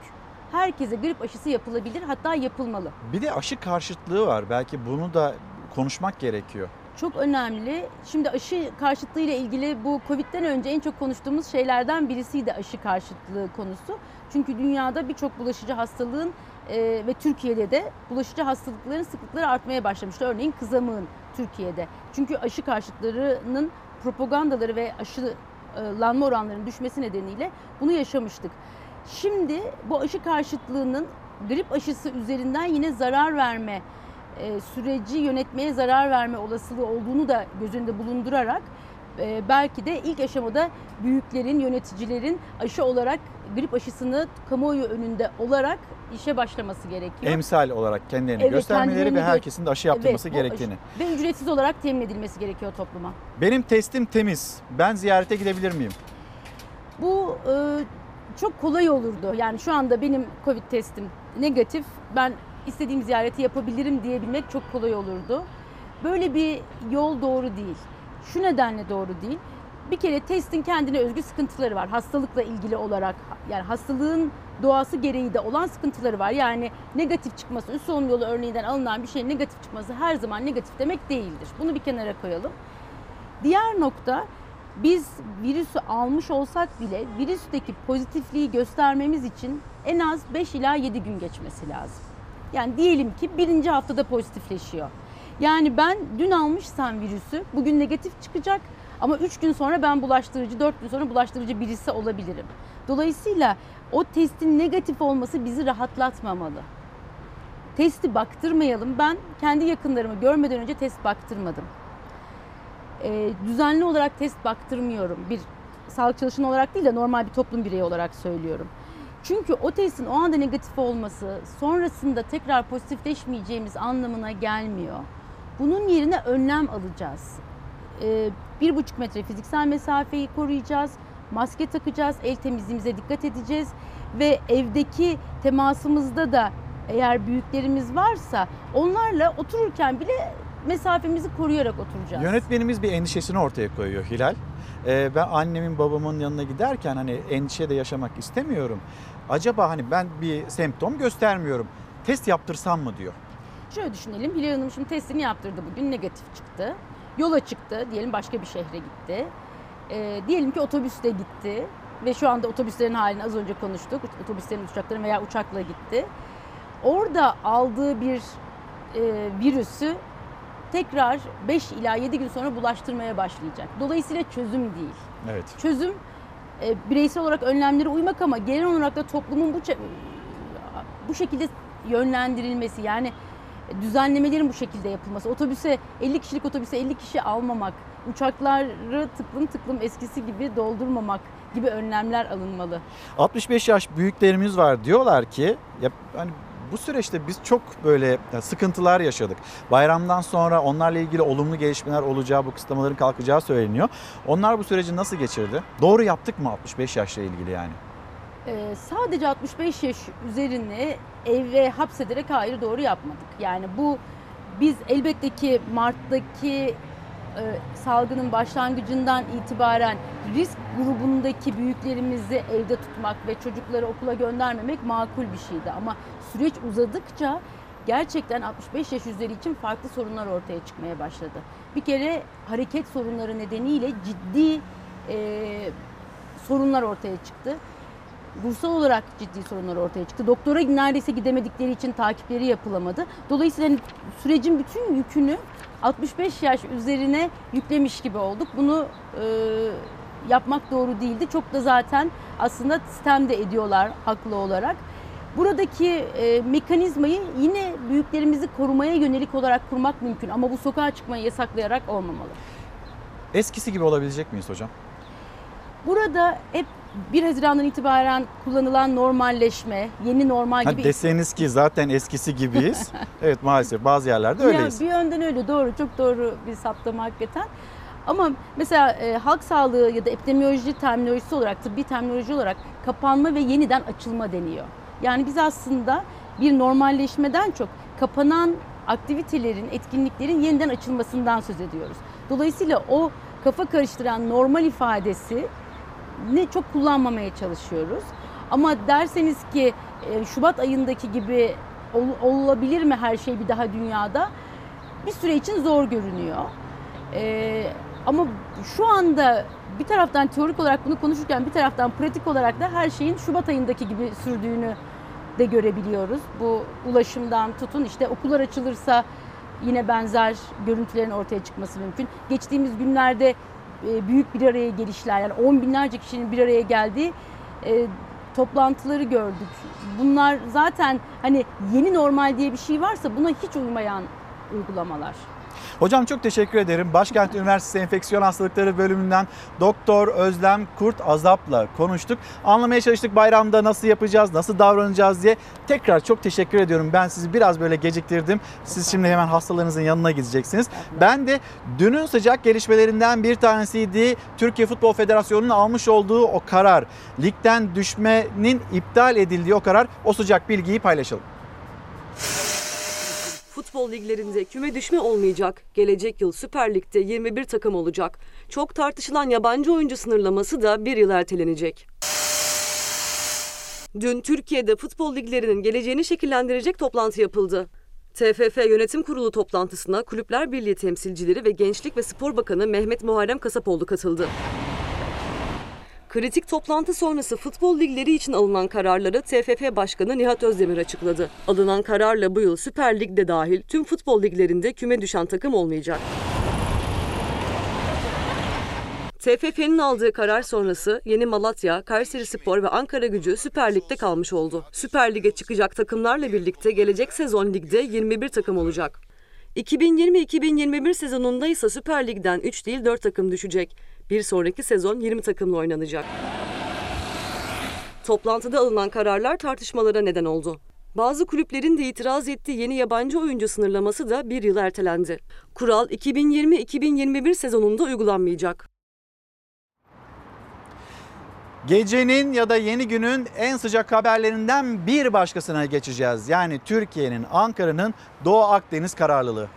[SPEAKER 34] herkese grip aşısı yapılabilir hatta yapılmalı.
[SPEAKER 1] Bir de aşı karşıtlığı var. Belki bunu da konuşmak gerekiyor.
[SPEAKER 34] çok önemli. Şimdi aşı karşıtlığı ile ilgili bu Covid'den önce en çok konuştuğumuz şeylerden birisiydi aşı karşıtlığı konusu. Çünkü dünyada birçok bulaşıcı hastalığın e, ve Türkiye'de de bulaşıcı hastalıkların sıklıkları artmaya başlamıştı. Örneğin kızamığın Türkiye'de. Çünkü aşı karşıtlarının propagandaları ve aşılanma oranlarının düşmesi nedeniyle bunu yaşamıştık. Şimdi bu aşı karşıtlığının grip aşısı üzerinden yine zarar verme e, süreci yönetmeye zarar verme olasılığı olduğunu da göz önünde bulundurarak e, belki de ilk aşamada büyüklerin, yöneticilerin aşı olarak grip aşısını kamuoyu önünde olarak işe başlaması gerekiyor.
[SPEAKER 1] Emsal olarak kendilerini
[SPEAKER 34] Evet,
[SPEAKER 1] göstermeleri
[SPEAKER 34] kendilerini
[SPEAKER 1] ve herkesin de aşı yaptırması
[SPEAKER 34] Evet, bu aşı-
[SPEAKER 1] gerektiğini.
[SPEAKER 34] Ve ücretsiz olarak temin edilmesi gerekiyor topluma.
[SPEAKER 1] Benim testim temiz. Ben ziyarete gidebilir miyim?
[SPEAKER 34] Bu e, çok kolay olurdu. Yani şu anda benim Covid testim negatif. Ben istediğim ziyareti yapabilirim diyebilmek çok kolay olurdu. Böyle bir yol doğru değil. Şu nedenle doğru değil. Bir kere testin kendine özgü sıkıntıları var. Hastalıkla ilgili olarak yani hastalığın doğası gereği de olan sıkıntıları var. Yani negatif çıkması, üst solunum yolu örneğinden alınan bir şeyin negatif çıkması her zaman negatif demek değildir. Bunu bir kenara koyalım. Diğer nokta biz virüsü almış olsak bile virüsteki pozitifliği göstermemiz için en az 5 ila 7 gün geçmesi lazım. Yani diyelim ki birinci haftada pozitifleşiyor. Yani ben dün almışsam virüsü bugün negatif çıkacak ama 3 gün sonra ben bulaştırıcı, 4 gün sonra bulaştırıcı birisi olabilirim. Dolayısıyla o testin negatif olması bizi rahatlatmamalı. Testi baktırmayalım. Ben kendi yakınlarımı görmeden önce test baktırmadım. Ee, düzenli olarak test baktırmıyorum. Bir sağlık çalışanı olarak değil de normal bir toplum bireyi olarak söylüyorum. Çünkü o testin o anda negatif olması sonrasında tekrar pozitifleşmeyeceğimiz anlamına gelmiyor. Bunun yerine önlem alacağız. Ee, bir buçuk metre fiziksel mesafeyi koruyacağız, maske takacağız, el temizliğimize dikkat edeceğiz ve evdeki temasımızda da eğer büyüklerimiz varsa onlarla otururken bile mesafemizi koruyarak oturacağız.
[SPEAKER 1] Yönetmenimiz bir endişesini ortaya koyuyor Hilal. Ee, ben annemin babamın yanına giderken hani endişe de yaşamak istemiyorum. Acaba hani ben bir semptom göstermiyorum. Test yaptırsam mı diyor.
[SPEAKER 34] Şöyle düşünelim. Hilal Hanım şimdi testini yaptırdı bugün negatif çıktı. Yola çıktı. Diyelim başka bir şehre gitti. Ee, diyelim ki otobüste gitti. Ve şu anda otobüslerin halini az önce konuştuk. Otobüslerin, uçakların veya uçakla gitti. Orada aldığı bir e, virüsü tekrar 5 ila 7 gün sonra bulaştırmaya başlayacak. Dolayısıyla çözüm değil.
[SPEAKER 1] Evet.
[SPEAKER 34] Çözüm e, bireysel olarak önlemlere uymak ama genel olarak da toplumun bu bu şekilde yönlendirilmesi yani düzenlemelerin bu şekilde yapılması. Otobüse 50 kişilik otobüse 50 kişi almamak, uçakları tıklım tıklım eskisi gibi doldurmamak gibi önlemler alınmalı.
[SPEAKER 1] 65 yaş büyüklerimiz var diyorlar ki ya hani bu süreçte biz çok böyle sıkıntılar yaşadık. Bayramdan sonra onlarla ilgili olumlu gelişmeler olacağı, bu kısıtlamaların kalkacağı söyleniyor. Onlar bu süreci nasıl geçirdi? Doğru yaptık mı 65 yaşla ilgili yani?
[SPEAKER 34] Ee, sadece 65 yaş üzerine eve hapsederek hayır doğru yapmadık. Yani bu biz elbette ki Mart'taki e, salgının başlangıcından itibaren risk grubundaki büyüklerimizi evde tutmak ve çocukları okula göndermemek makul bir şeydi. Ama süreç uzadıkça gerçekten 65 yaş üzeri için farklı sorunlar ortaya çıkmaya başladı. Bir kere hareket sorunları nedeniyle ciddi e, sorunlar ortaya çıktı ruhsal olarak ciddi sorunlar ortaya çıktı. Doktora neredeyse gidemedikleri için takipleri yapılamadı. Dolayısıyla hani sürecin bütün yükünü 65 yaş üzerine yüklemiş gibi olduk. Bunu e, yapmak doğru değildi. Çok da zaten aslında sistem de ediyorlar haklı olarak. Buradaki e, mekanizmayı yine büyüklerimizi korumaya yönelik olarak kurmak mümkün ama bu sokağa çıkmayı yasaklayarak olmamalı.
[SPEAKER 1] Eskisi gibi olabilecek miyiz hocam?
[SPEAKER 34] Burada hep 1 Haziran'dan itibaren kullanılan normalleşme, yeni normal
[SPEAKER 1] Ha,
[SPEAKER 34] gibi
[SPEAKER 1] deseniz ki zaten eskisi gibiyiz. evet maalesef bazı yerlerde
[SPEAKER 34] Ya
[SPEAKER 1] öyleyiz.
[SPEAKER 34] bir yönden öyle doğru çok doğru bir saptama hakikaten. Ama mesela e, halk sağlığı ya da epidemiyoloji terminolojisi olarak tıbbi terminoloji olarak kapanma ve yeniden açılma deniyor. Yani biz aslında bir normalleşmeden çok kapanan aktivitelerin, etkinliklerin yeniden açılmasından söz ediyoruz. Dolayısıyla o kafa karıştıran normal ifadesi ne çok kullanmamaya çalışıyoruz. Ama derseniz ki e, Şubat ayındaki gibi ol- olabilir mi her şey bir daha dünyada? Bir süre için zor görünüyor. Ee, ama şu anda bir taraftan teorik olarak bunu konuşurken bir taraftan pratik olarak da her şeyin Şubat ayındaki gibi sürdüğünü de görebiliyoruz. Bu ulaşımdan tutun işte okullar açılırsa yine benzer görüntülerin ortaya çıkması mümkün. Geçtiğimiz günlerde büyük bir araya gelişler yani on binlerce kişinin bir araya geldiği e, toplantıları gördük. Bunlar zaten hani yeni normal diye bir şey varsa buna hiç uymayan uygulamalar.
[SPEAKER 1] Hocam çok teşekkür ederim. Başkent Üniversitesi Enfeksiyon Hastalıkları bölümünden Doktor Özlem Kurt Azap'la konuştuk. Anlamaya çalıştık bayramda nasıl yapacağız, nasıl davranacağız diye. Tekrar çok teşekkür ediyorum. Ben sizi biraz böyle geciktirdim. Siz şimdi hemen hastalarınızın yanına gideceksiniz. Ben de dünün sıcak gelişmelerinden bir tanesiydi. Türkiye Futbol Federasyonu'nun almış olduğu o karar. Ligden düşmenin iptal edildiği o karar. O sıcak bilgiyi paylaşalım.
[SPEAKER 4] Futbol liglerinde küme düşme olmayacak. Gelecek yıl Süper Lig'de 21 takım olacak. Çok tartışılan yabancı oyuncu sınırlaması da bir yıl ertelenecek. Dün Türkiye'de futbol liglerinin geleceğini şekillendirecek toplantı yapıldı. TFF Yönetim Kurulu toplantısına Kulüpler Birliği temsilcileri ve Gençlik ve Spor Bakanı Mehmet Muharrem Kasapoğlu katıldı. Kritik toplantı sonrası futbol ligleri için alınan kararları TFF Başkanı Nihat Özdemir açıkladı. Alınan kararla bu yıl Süper Lig'de dahil tüm futbol liglerinde küme düşen takım olmayacak. TFF'nin aldığı karar sonrası Yeni Malatya, Kayseri Spor ve Ankara Gücü Süper Lig'de kalmış oldu. Süper Lig'e çıkacak takımlarla birlikte gelecek sezon ligde 21 takım olacak. 2020-2021 sezonunda ise Süper Lig'den 3 değil 4 takım düşecek. Bir sonraki sezon 20 takımla oynanacak. Toplantıda alınan kararlar tartışmalara neden oldu. Bazı kulüplerin de itiraz ettiği yeni yabancı oyuncu sınırlaması da bir yıl ertelendi. Kural 2020-2021 sezonunda uygulanmayacak.
[SPEAKER 1] Gecenin ya da yeni günün en sıcak haberlerinden bir başkasına geçeceğiz. Yani Türkiye'nin, Ankara'nın Doğu Akdeniz kararlılığı.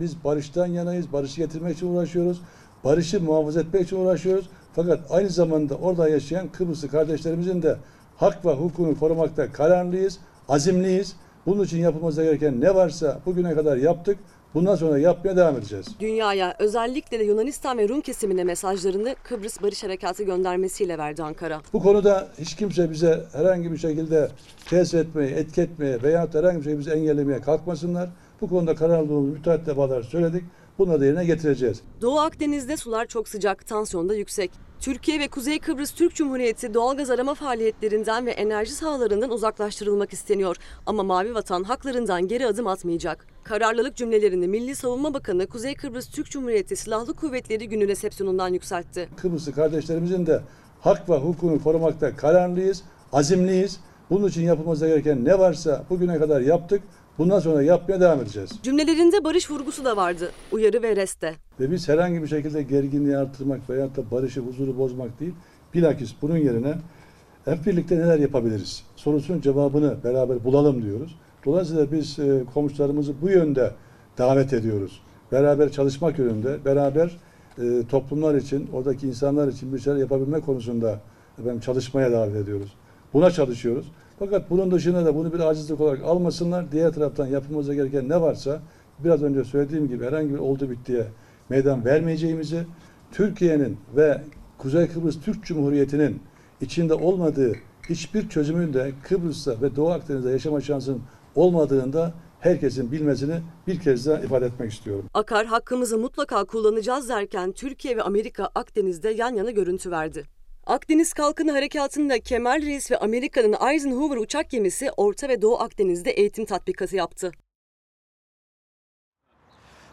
[SPEAKER 42] Biz barıştan yanayız, barışı getirmek için uğraşıyoruz. Barışı muhafaza etmek için uğraşıyoruz. Fakat aynı zamanda orada yaşayan Kıbrıslı kardeşlerimizin de hak ve hukukunu korumakta kararlıyız, azimliyiz. Bunun için yapılması gereken ne varsa bugüne kadar yaptık. Bundan sonra yapmaya devam edeceğiz.
[SPEAKER 4] Dünyaya özellikle de Yunanistan ve Rum kesimine mesajlarını Kıbrıs Barış Harekatı göndermesiyle verdi Ankara.
[SPEAKER 42] Bu konuda hiç kimse bize herhangi bir şekilde tesir etmeye, etki etmeye veya herhangi bir şey bizi engellemeye kalkmasınlar. Bu konuda kararlı olduğumuzu müteahhit defalar söyledik. Bunları da yerine getireceğiz.
[SPEAKER 4] Doğu Akdeniz'de sular çok sıcak, tansiyon da yüksek. Türkiye ve Kuzey Kıbrıs Türk Cumhuriyeti doğalgaz arama faaliyetlerinden ve enerji sahalarından uzaklaştırılmak isteniyor. Ama Mavi Vatan haklarından geri adım atmayacak. Kararlılık cümlelerini Milli Savunma Bakanı Kuzey Kıbrıs Türk Cumhuriyeti Silahlı Kuvvetleri Günü resepsiyonundan yükseltti.
[SPEAKER 42] Kıbrıslı kardeşlerimizin de hak ve hukukunu korumakta kararlıyız, azimliyiz. Bunun için yapılması gereken ne varsa bugüne kadar yaptık. Bundan sonra yapmaya devam edeceğiz.
[SPEAKER 4] Cümlelerinde barış vurgusu da vardı. Uyarı ve reste.
[SPEAKER 42] Ve biz herhangi bir şekilde gerginliği artırmak veya da barışı, huzuru bozmak değil. Bilakis bunun yerine hep birlikte neler yapabiliriz? Sorusunun cevabını beraber bulalım diyoruz. Dolayısıyla biz e, komşularımızı bu yönde davet ediyoruz. Beraber çalışmak yönünde, beraber e, toplumlar için, oradaki insanlar için bir şeyler yapabilme konusunda efendim, çalışmaya davet ediyoruz. Buna çalışıyoruz. Fakat bunun dışında da bunu bir acizlik olarak almasınlar. Diğer taraftan yapılması gereken ne varsa biraz önce söylediğim gibi herhangi bir oldu bittiye meydan vermeyeceğimizi, Türkiye'nin ve Kuzey Kıbrıs Türk Cumhuriyeti'nin içinde olmadığı hiçbir çözümün de Kıbrıs'ta ve Doğu Akdeniz'de yaşama şansının olmadığında herkesin bilmesini bir kez daha ifade etmek istiyorum.
[SPEAKER 4] Akar hakkımızı mutlaka kullanacağız derken Türkiye ve Amerika Akdeniz'de yan yana görüntü verdi. Akdeniz Kalkını Harekatı'nda Kemal Reis ve Amerika'nın Eisenhower uçak gemisi Orta ve Doğu Akdeniz'de eğitim tatbikatı yaptı.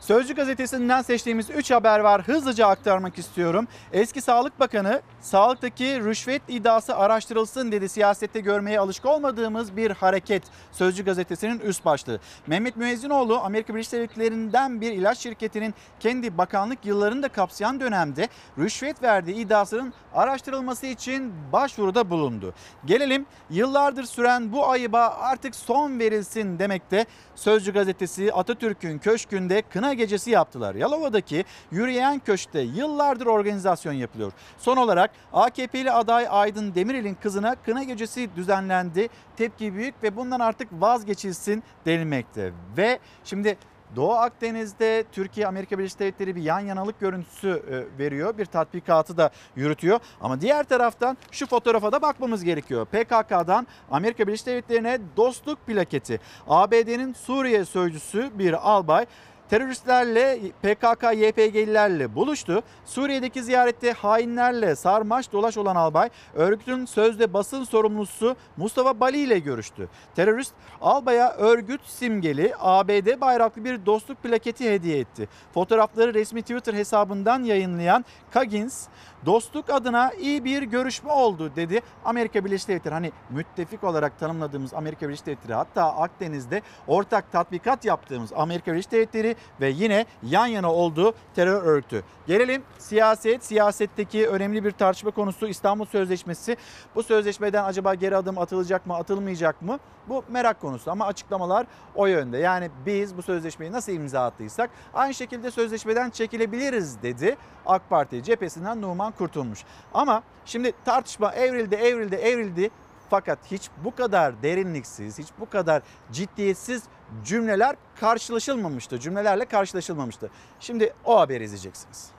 [SPEAKER 1] Sözcü gazetesinden seçtiğimiz 3 haber var. Hızlıca aktarmak istiyorum. Eski Sağlık Bakanı sağlıktaki rüşvet iddiası araştırılsın dedi. Siyasette görmeye alışık olmadığımız bir hareket. Sözcü gazetesinin üst başlığı. Mehmet Müezzinoğlu Amerika Birleşik Devletleri'nden bir ilaç şirketinin kendi bakanlık yıllarını da kapsayan dönemde rüşvet verdiği iddiasının araştırılması için başvuruda bulundu. Gelelim yıllardır süren bu ayıba artık son verilsin demekte. Sözcü gazetesi Atatürk'ün köşkünde kına gecesi yaptılar. Yalova'daki yürüyen köşkte yıllardır organizasyon yapılıyor. Son olarak AKP'li aday Aydın Demirel'in kızına kına gecesi düzenlendi. Tepki büyük ve bundan artık vazgeçilsin denilmekte. Ve şimdi Doğu Akdeniz'de Türkiye Amerika Birleşik Devletleri bir yan yanalık görüntüsü e, veriyor. Bir tatbikatı da yürütüyor. Ama diğer taraftan şu fotoğrafa da bakmamız gerekiyor. PKK'dan Amerika Birleşik Devletleri'ne dostluk plaketi. ABD'nin Suriye sözcüsü bir albay teröristlerle PKK YPG'lilerle buluştu. Suriye'deki ziyarette hainlerle sarmaş dolaş olan albay örgütün sözde basın sorumlusu Mustafa Bali ile görüştü. Terörist albaya örgüt simgeli ABD bayraklı bir dostluk plaketi hediye etti. Fotoğrafları resmi Twitter hesabından yayınlayan Kagins dostluk adına iyi bir görüşme oldu dedi. Amerika Birleşik Devletleri hani müttefik olarak tanımladığımız Amerika Birleşik Devletleri hatta Akdeniz'de ortak tatbikat yaptığımız Amerika Birleşik Devletleri ve yine yan yana olduğu terör örgütü. Gelelim siyaset, siyasetteki önemli bir tartışma konusu İstanbul Sözleşmesi. Bu sözleşmeden acaba geri adım atılacak mı, atılmayacak mı? Bu merak konusu ama açıklamalar o yönde. Yani biz bu sözleşmeyi nasıl imza attıysak aynı şekilde sözleşmeden çekilebiliriz dedi AK Parti cephesinden Numan Kurtulmuş. Ama şimdi tartışma evrildi, evrildi, evrildi. Fakat hiç bu kadar derinliksiz, hiç bu kadar ciddiyetsiz cümleler karşılaşılmamıştı. Cümlelerle karşılaşılmamıştı. Şimdi o haberi izleyeceksiniz.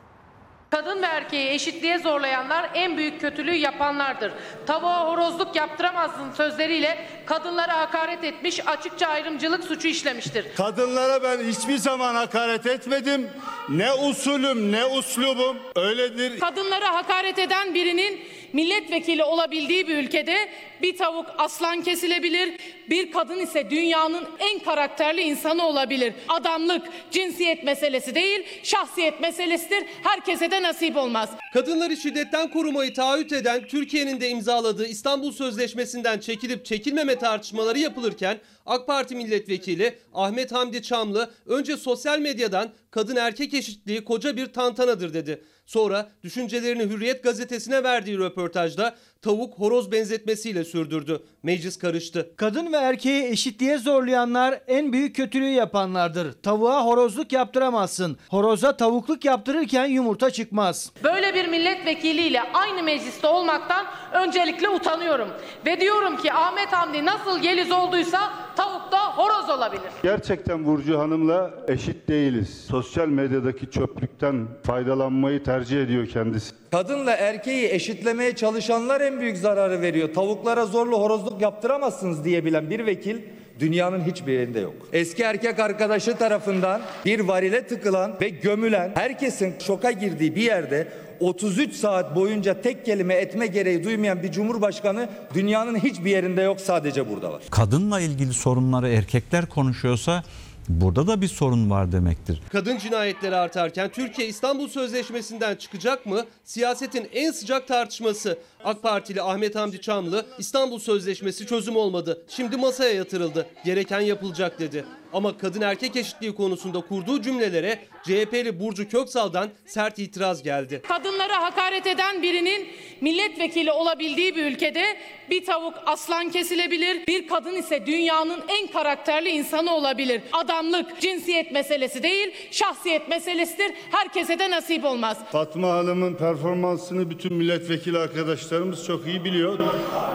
[SPEAKER 43] Kadın ve erkeği eşitliğe zorlayanlar en büyük kötülüğü yapanlardır. Tavuğa horozluk yaptıramazsın sözleriyle kadınlara hakaret etmiş, açıkça ayrımcılık suçu işlemiştir.
[SPEAKER 44] Kadınlara ben hiçbir zaman hakaret etmedim. Ne usulüm ne uslubum öyledir.
[SPEAKER 43] Kadınlara hakaret eden birinin milletvekili olabildiği bir ülkede bir tavuk aslan kesilebilir, bir kadın ise dünyanın en karakterli insanı olabilir. Adamlık cinsiyet meselesi değil, şahsiyet meselesidir. Herkese de nasip olmaz.
[SPEAKER 12] Kadınları şiddetten korumayı taahhüt eden Türkiye'nin de imzaladığı İstanbul Sözleşmesi'nden çekilip çekilmeme tartışmaları yapılırken AK Parti milletvekili Ahmet Hamdi Çamlı önce sosyal medyadan kadın erkek eşitliği koca bir tantanadır dedi. Sonra düşüncelerini Hürriyet gazetesine verdiği röportajda tavuk horoz benzetmesiyle sürdürdü. Meclis karıştı.
[SPEAKER 22] Kadın ve erkeği eşitliğe zorlayanlar en büyük kötülüğü yapanlardır. Tavuğa horozluk yaptıramazsın. Horoza tavukluk yaptırırken yumurta çıkmaz.
[SPEAKER 43] Böyle bir milletvekiliyle aynı mecliste olmaktan öncelikle utanıyorum. Ve diyorum ki Ahmet Hamdi nasıl geliz olduysa tavuk da horoz olabilir.
[SPEAKER 44] Gerçekten Burcu Hanım'la eşit değiliz. Sosyal medyadaki çöplükten faydalanmayı tercih ediyor kendisi.
[SPEAKER 28] Kadınla erkeği eşitlemeye çalışanlar en büyük zararı veriyor. Tavuklara zorla horozluk yaptıramazsınız diyebilen bir vekil dünyanın hiçbir yerinde yok. Eski erkek arkadaşı tarafından bir varile tıkılan ve gömülen herkesin şoka girdiği bir yerde 33 saat boyunca tek kelime etme gereği duymayan bir cumhurbaşkanı dünyanın hiçbir yerinde yok sadece burada var.
[SPEAKER 45] Kadınla ilgili sorunları erkekler konuşuyorsa burada da bir sorun var demektir.
[SPEAKER 12] Kadın cinayetleri artarken Türkiye İstanbul Sözleşmesi'nden çıkacak mı? Siyasetin en sıcak tartışması. AK Partili Ahmet Hamdi Çamlı İstanbul Sözleşmesi çözüm olmadı. Şimdi masaya yatırıldı. Gereken yapılacak dedi. Ama kadın erkek eşitliği konusunda kurduğu cümlelere CHP'li Burcu Köksal'dan sert itiraz geldi.
[SPEAKER 43] Kadınlara hakaret eden birinin milletvekili olabildiği bir ülkede bir tavuk aslan kesilebilir, bir kadın ise dünyanın en karakterli insanı olabilir. Adamlık cinsiyet meselesi değil, şahsiyet meselesidir. Herkese de nasip olmaz.
[SPEAKER 44] Fatma Hanım'ın performansını bütün milletvekili arkadaşlarımız çok iyi biliyor.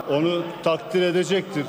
[SPEAKER 44] Onu takdir edecektir.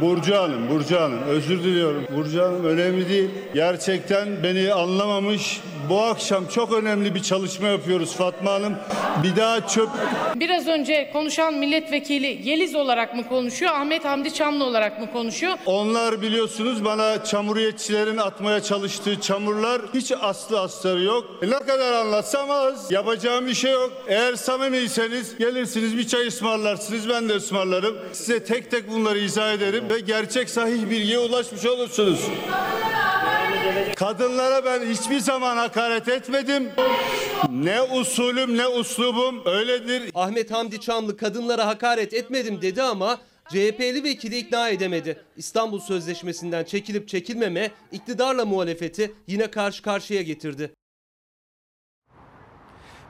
[SPEAKER 44] Burcu Hanım, Burcu Hanım özür diliyorum. Burcu Hanım önemli değil. Gerçekten beni anlamamış. Bu akşam çok önemli bir çalışma yapıyoruz Fatma Hanım. Bir daha çöp
[SPEAKER 43] Biraz önce konuşan milletvekili Yeliz olarak mı konuşuyor, Ahmet Hamdi Çamlı olarak mı konuşuyor?
[SPEAKER 44] Onlar biliyorsunuz bana çamuriyetçilerin atmaya çalıştığı çamurlar hiç aslı astarı yok. E ne kadar anlatsam az. Yapacağım bir şey yok. Eğer samimiyseniz gelirsiniz bir çay ısmarlarsınız ben de ısmarlarım. Size tek tek bunları izah ederim ve gerçek sahih bilgiye ulaşmış olursunuz. Kadınlara ben hiçbir zaman hakaret etmedim. Ne usulüm ne uslubum öyledir.
[SPEAKER 12] Ahmet Hamdi Çamlı kadınlara hakaret etmedim dedi ama CHP'li vekili ikna edemedi. İstanbul Sözleşmesi'nden çekilip çekilmeme iktidarla muhalefeti yine karşı karşıya getirdi.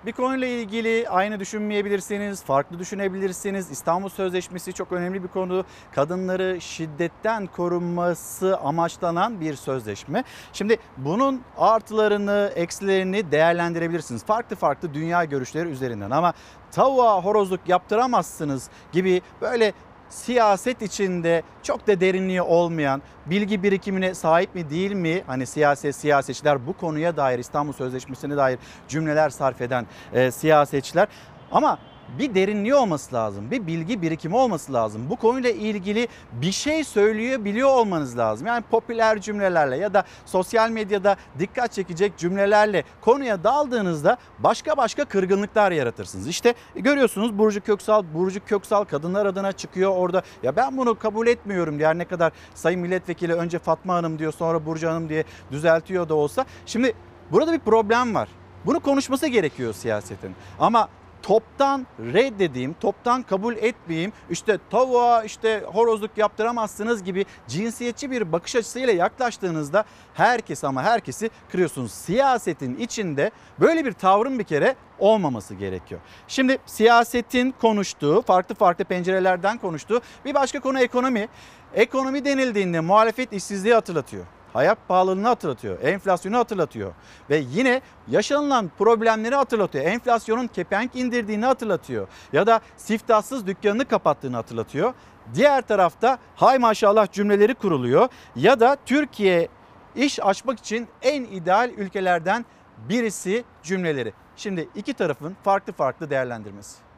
[SPEAKER 1] Bir konuyla ilgili aynı düşünmeyebilirsiniz, farklı düşünebilirsiniz. İstanbul Sözleşmesi çok önemli bir konu. Kadınları şiddetten korunması amaçlanan bir sözleşme. Şimdi bunun artılarını, eksilerini değerlendirebilirsiniz. Farklı farklı dünya görüşleri üzerinden ama tavuğa horozluk yaptıramazsınız gibi böyle siyaset içinde çok da derinliği olmayan, bilgi birikimine sahip mi değil mi? Hani siyaset, siyasetçiler bu konuya dair İstanbul Sözleşmesi'ne dair cümleler sarf eden e, siyasetçiler. Ama bir derinliği olması lazım. Bir bilgi birikimi olması lazım. Bu konuyla ilgili bir şey söyleyebiliyor olmanız lazım. Yani popüler cümlelerle ya da sosyal medyada dikkat çekecek cümlelerle konuya daldığınızda başka başka kırgınlıklar yaratırsınız. İşte görüyorsunuz Burcu Köksal, Burcu Köksal kadınlar adına çıkıyor orada. Ya ben bunu kabul etmiyorum diğer ne kadar sayın milletvekili önce Fatma Hanım diyor sonra Burcu Hanım diye düzeltiyor da olsa. Şimdi burada bir problem var. Bunu konuşması gerekiyor siyasetin. Ama toptan reddedeyim, toptan kabul etmeyeyim, işte tavuğa işte horozluk yaptıramazsınız gibi cinsiyetçi bir bakış açısıyla yaklaştığınızda herkes ama herkesi kırıyorsunuz. Siyasetin içinde böyle bir tavrın bir kere olmaması gerekiyor. Şimdi siyasetin konuştuğu, farklı farklı pencerelerden konuştuğu bir başka konu ekonomi. Ekonomi denildiğinde muhalefet işsizliği hatırlatıyor hayat pahalılığını hatırlatıyor, enflasyonu hatırlatıyor ve yine yaşanılan problemleri hatırlatıyor. Enflasyonun kepenk indirdiğini hatırlatıyor ya da siftahsız dükkanını kapattığını hatırlatıyor. Diğer tarafta hay maşallah cümleleri kuruluyor ya da Türkiye iş açmak için en ideal ülkelerden birisi cümleleri. Şimdi iki tarafın farklı farklı değerlendirmesi.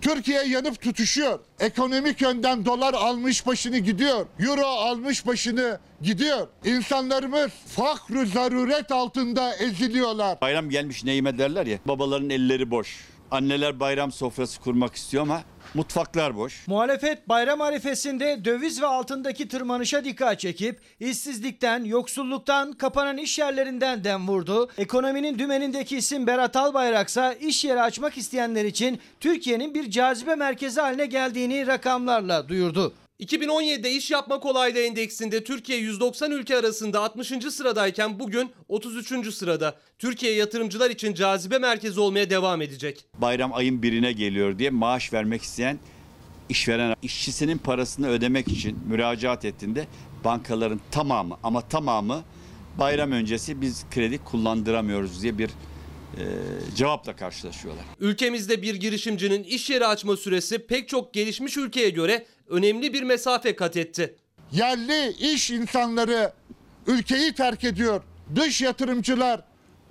[SPEAKER 18] Türkiye yanıp tutuşuyor. Ekonomik yönden dolar almış başını gidiyor. Euro almış başını gidiyor. İnsanlarımız fakr zaruret altında eziliyorlar.
[SPEAKER 46] Bayram gelmiş neyime derler ya. Babaların elleri boş. Anneler bayram sofrası kurmak istiyor ama mutfaklar boş.
[SPEAKER 22] Muhalefet bayram arifesinde döviz ve altındaki tırmanışa dikkat çekip işsizlikten, yoksulluktan, kapanan iş yerlerinden dem vurdu. Ekonominin dümenindeki isim Berat Albayraksa iş yeri açmak isteyenler için Türkiye'nin bir cazibe merkezi haline geldiğini rakamlarla duyurdu.
[SPEAKER 12] 2017'de iş yapma kolaylığı endeksinde Türkiye 190 ülke arasında 60. sıradayken bugün 33. sırada. Türkiye yatırımcılar için cazibe merkezi olmaya devam edecek.
[SPEAKER 46] Bayram ayın birine geliyor diye maaş vermek isteyen işveren işçisinin parasını ödemek için müracaat ettiğinde bankaların tamamı ama tamamı bayram öncesi biz kredi kullandıramıyoruz diye bir e, cevapla karşılaşıyorlar.
[SPEAKER 12] Ülkemizde bir girişimcinin iş yeri açma süresi pek çok gelişmiş ülkeye göre önemli bir mesafe kat etti.
[SPEAKER 18] Yerli iş insanları ülkeyi terk ediyor. Dış yatırımcılar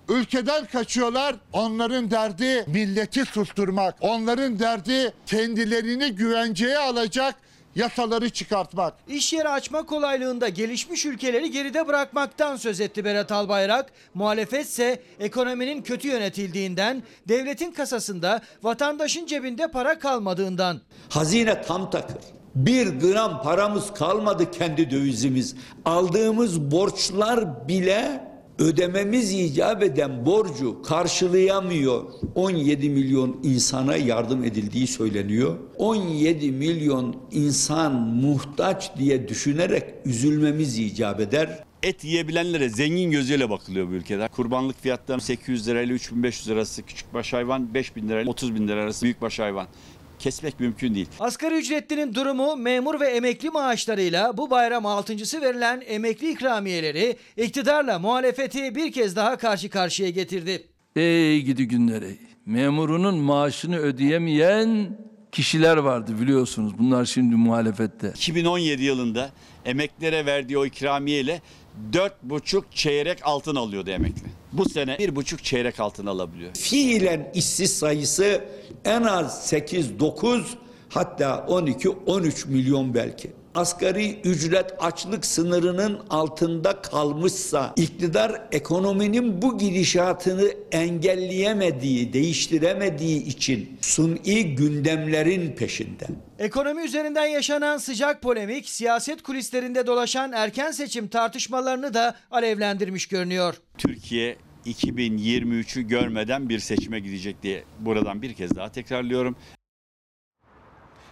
[SPEAKER 18] ülkeden kaçıyorlar. Onların derdi milleti susturmak. Onların derdi kendilerini güvenceye alacak yasaları çıkartmak.
[SPEAKER 22] İş yeri açma kolaylığında gelişmiş ülkeleri geride bırakmaktan söz etti Berat Albayrak. Muhalefetse ekonominin kötü yönetildiğinden, devletin kasasında vatandaşın cebinde para kalmadığından.
[SPEAKER 30] Hazine tam takır. Bir gram paramız kalmadı kendi dövizimiz. Aldığımız borçlar bile ödememiz icap eden borcu karşılayamıyor. 17 milyon insana yardım edildiği söyleniyor. 17 milyon insan muhtaç diye düşünerek üzülmemiz icap eder.
[SPEAKER 46] Et yiyebilenlere zengin gözüyle bakılıyor bu ülkede. Kurbanlık fiyatları 800 lirayla 3500 arası küçük baş hayvan, 5000 lirayla 30 bin lira arası büyük baş hayvan. Kesmek mümkün değil.
[SPEAKER 22] Asgari ücretlinin durumu memur ve emekli maaşlarıyla bu bayram altıncısı verilen emekli ikramiyeleri iktidarla muhalefeti bir kez daha karşı karşıya getirdi.
[SPEAKER 47] Ey gidi günleri. Memurunun maaşını ödeyemeyen kişiler vardı biliyorsunuz. Bunlar şimdi muhalefette.
[SPEAKER 46] 2017 yılında emeklilere verdiği o ikramiye ile 4,5 çeyrek altın alıyordu emekli. Bu sene 1,5 çeyrek altın alabiliyor.
[SPEAKER 30] Fiilen işsiz sayısı en az 8-9 hatta 12-13 milyon belki. Asgari ücret açlık sınırının altında kalmışsa iktidar ekonominin bu gidişatını engelleyemediği, değiştiremediği için suni gündemlerin peşinde.
[SPEAKER 22] Ekonomi üzerinden yaşanan sıcak polemik siyaset kulislerinde dolaşan erken seçim tartışmalarını da alevlendirmiş görünüyor.
[SPEAKER 46] Türkiye 2023'ü görmeden bir seçime gidecek diye buradan bir kez daha tekrarlıyorum.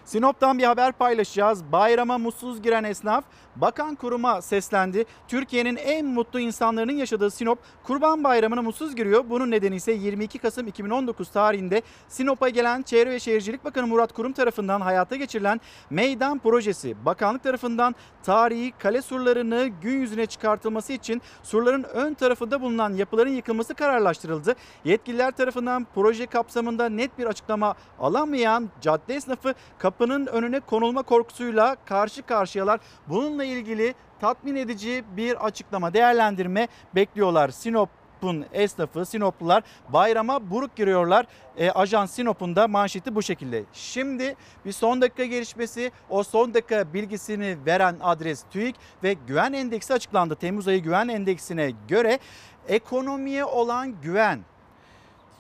[SPEAKER 1] Sinop'tan bir haber paylaşacağız. Bayrama mutsuz giren esnaf bakan kuruma seslendi. Türkiye'nin en mutlu insanların yaşadığı Sinop Kurban Bayramı'na mutsuz giriyor. Bunun nedeni ise 22 Kasım 2019 tarihinde Sinop'a gelen Çevre ve Şehircilik Bakanı Murat Kurum tarafından hayata geçirilen meydan projesi. Bakanlık tarafından tarihi kale surlarını gün yüzüne çıkartılması için surların ön tarafında bulunan yapıların yıkılması kararlaştırıldı. Yetkililer tarafından proje kapsamında net bir açıklama alamayan cadde esnafı kapı kapının önüne konulma korkusuyla karşı karşıyalar. Bununla ilgili tatmin edici bir açıklama, değerlendirme bekliyorlar. Sinop'un esnafı, Sinoplular bayrama buruk giriyorlar. E, Ajans Sinop'un da manşeti bu şekilde. Şimdi bir son dakika gelişmesi, o son dakika bilgisini veren adres TÜİK ve güven endeksi açıklandı. Temmuz ayı güven endeksine göre ekonomiye olan güven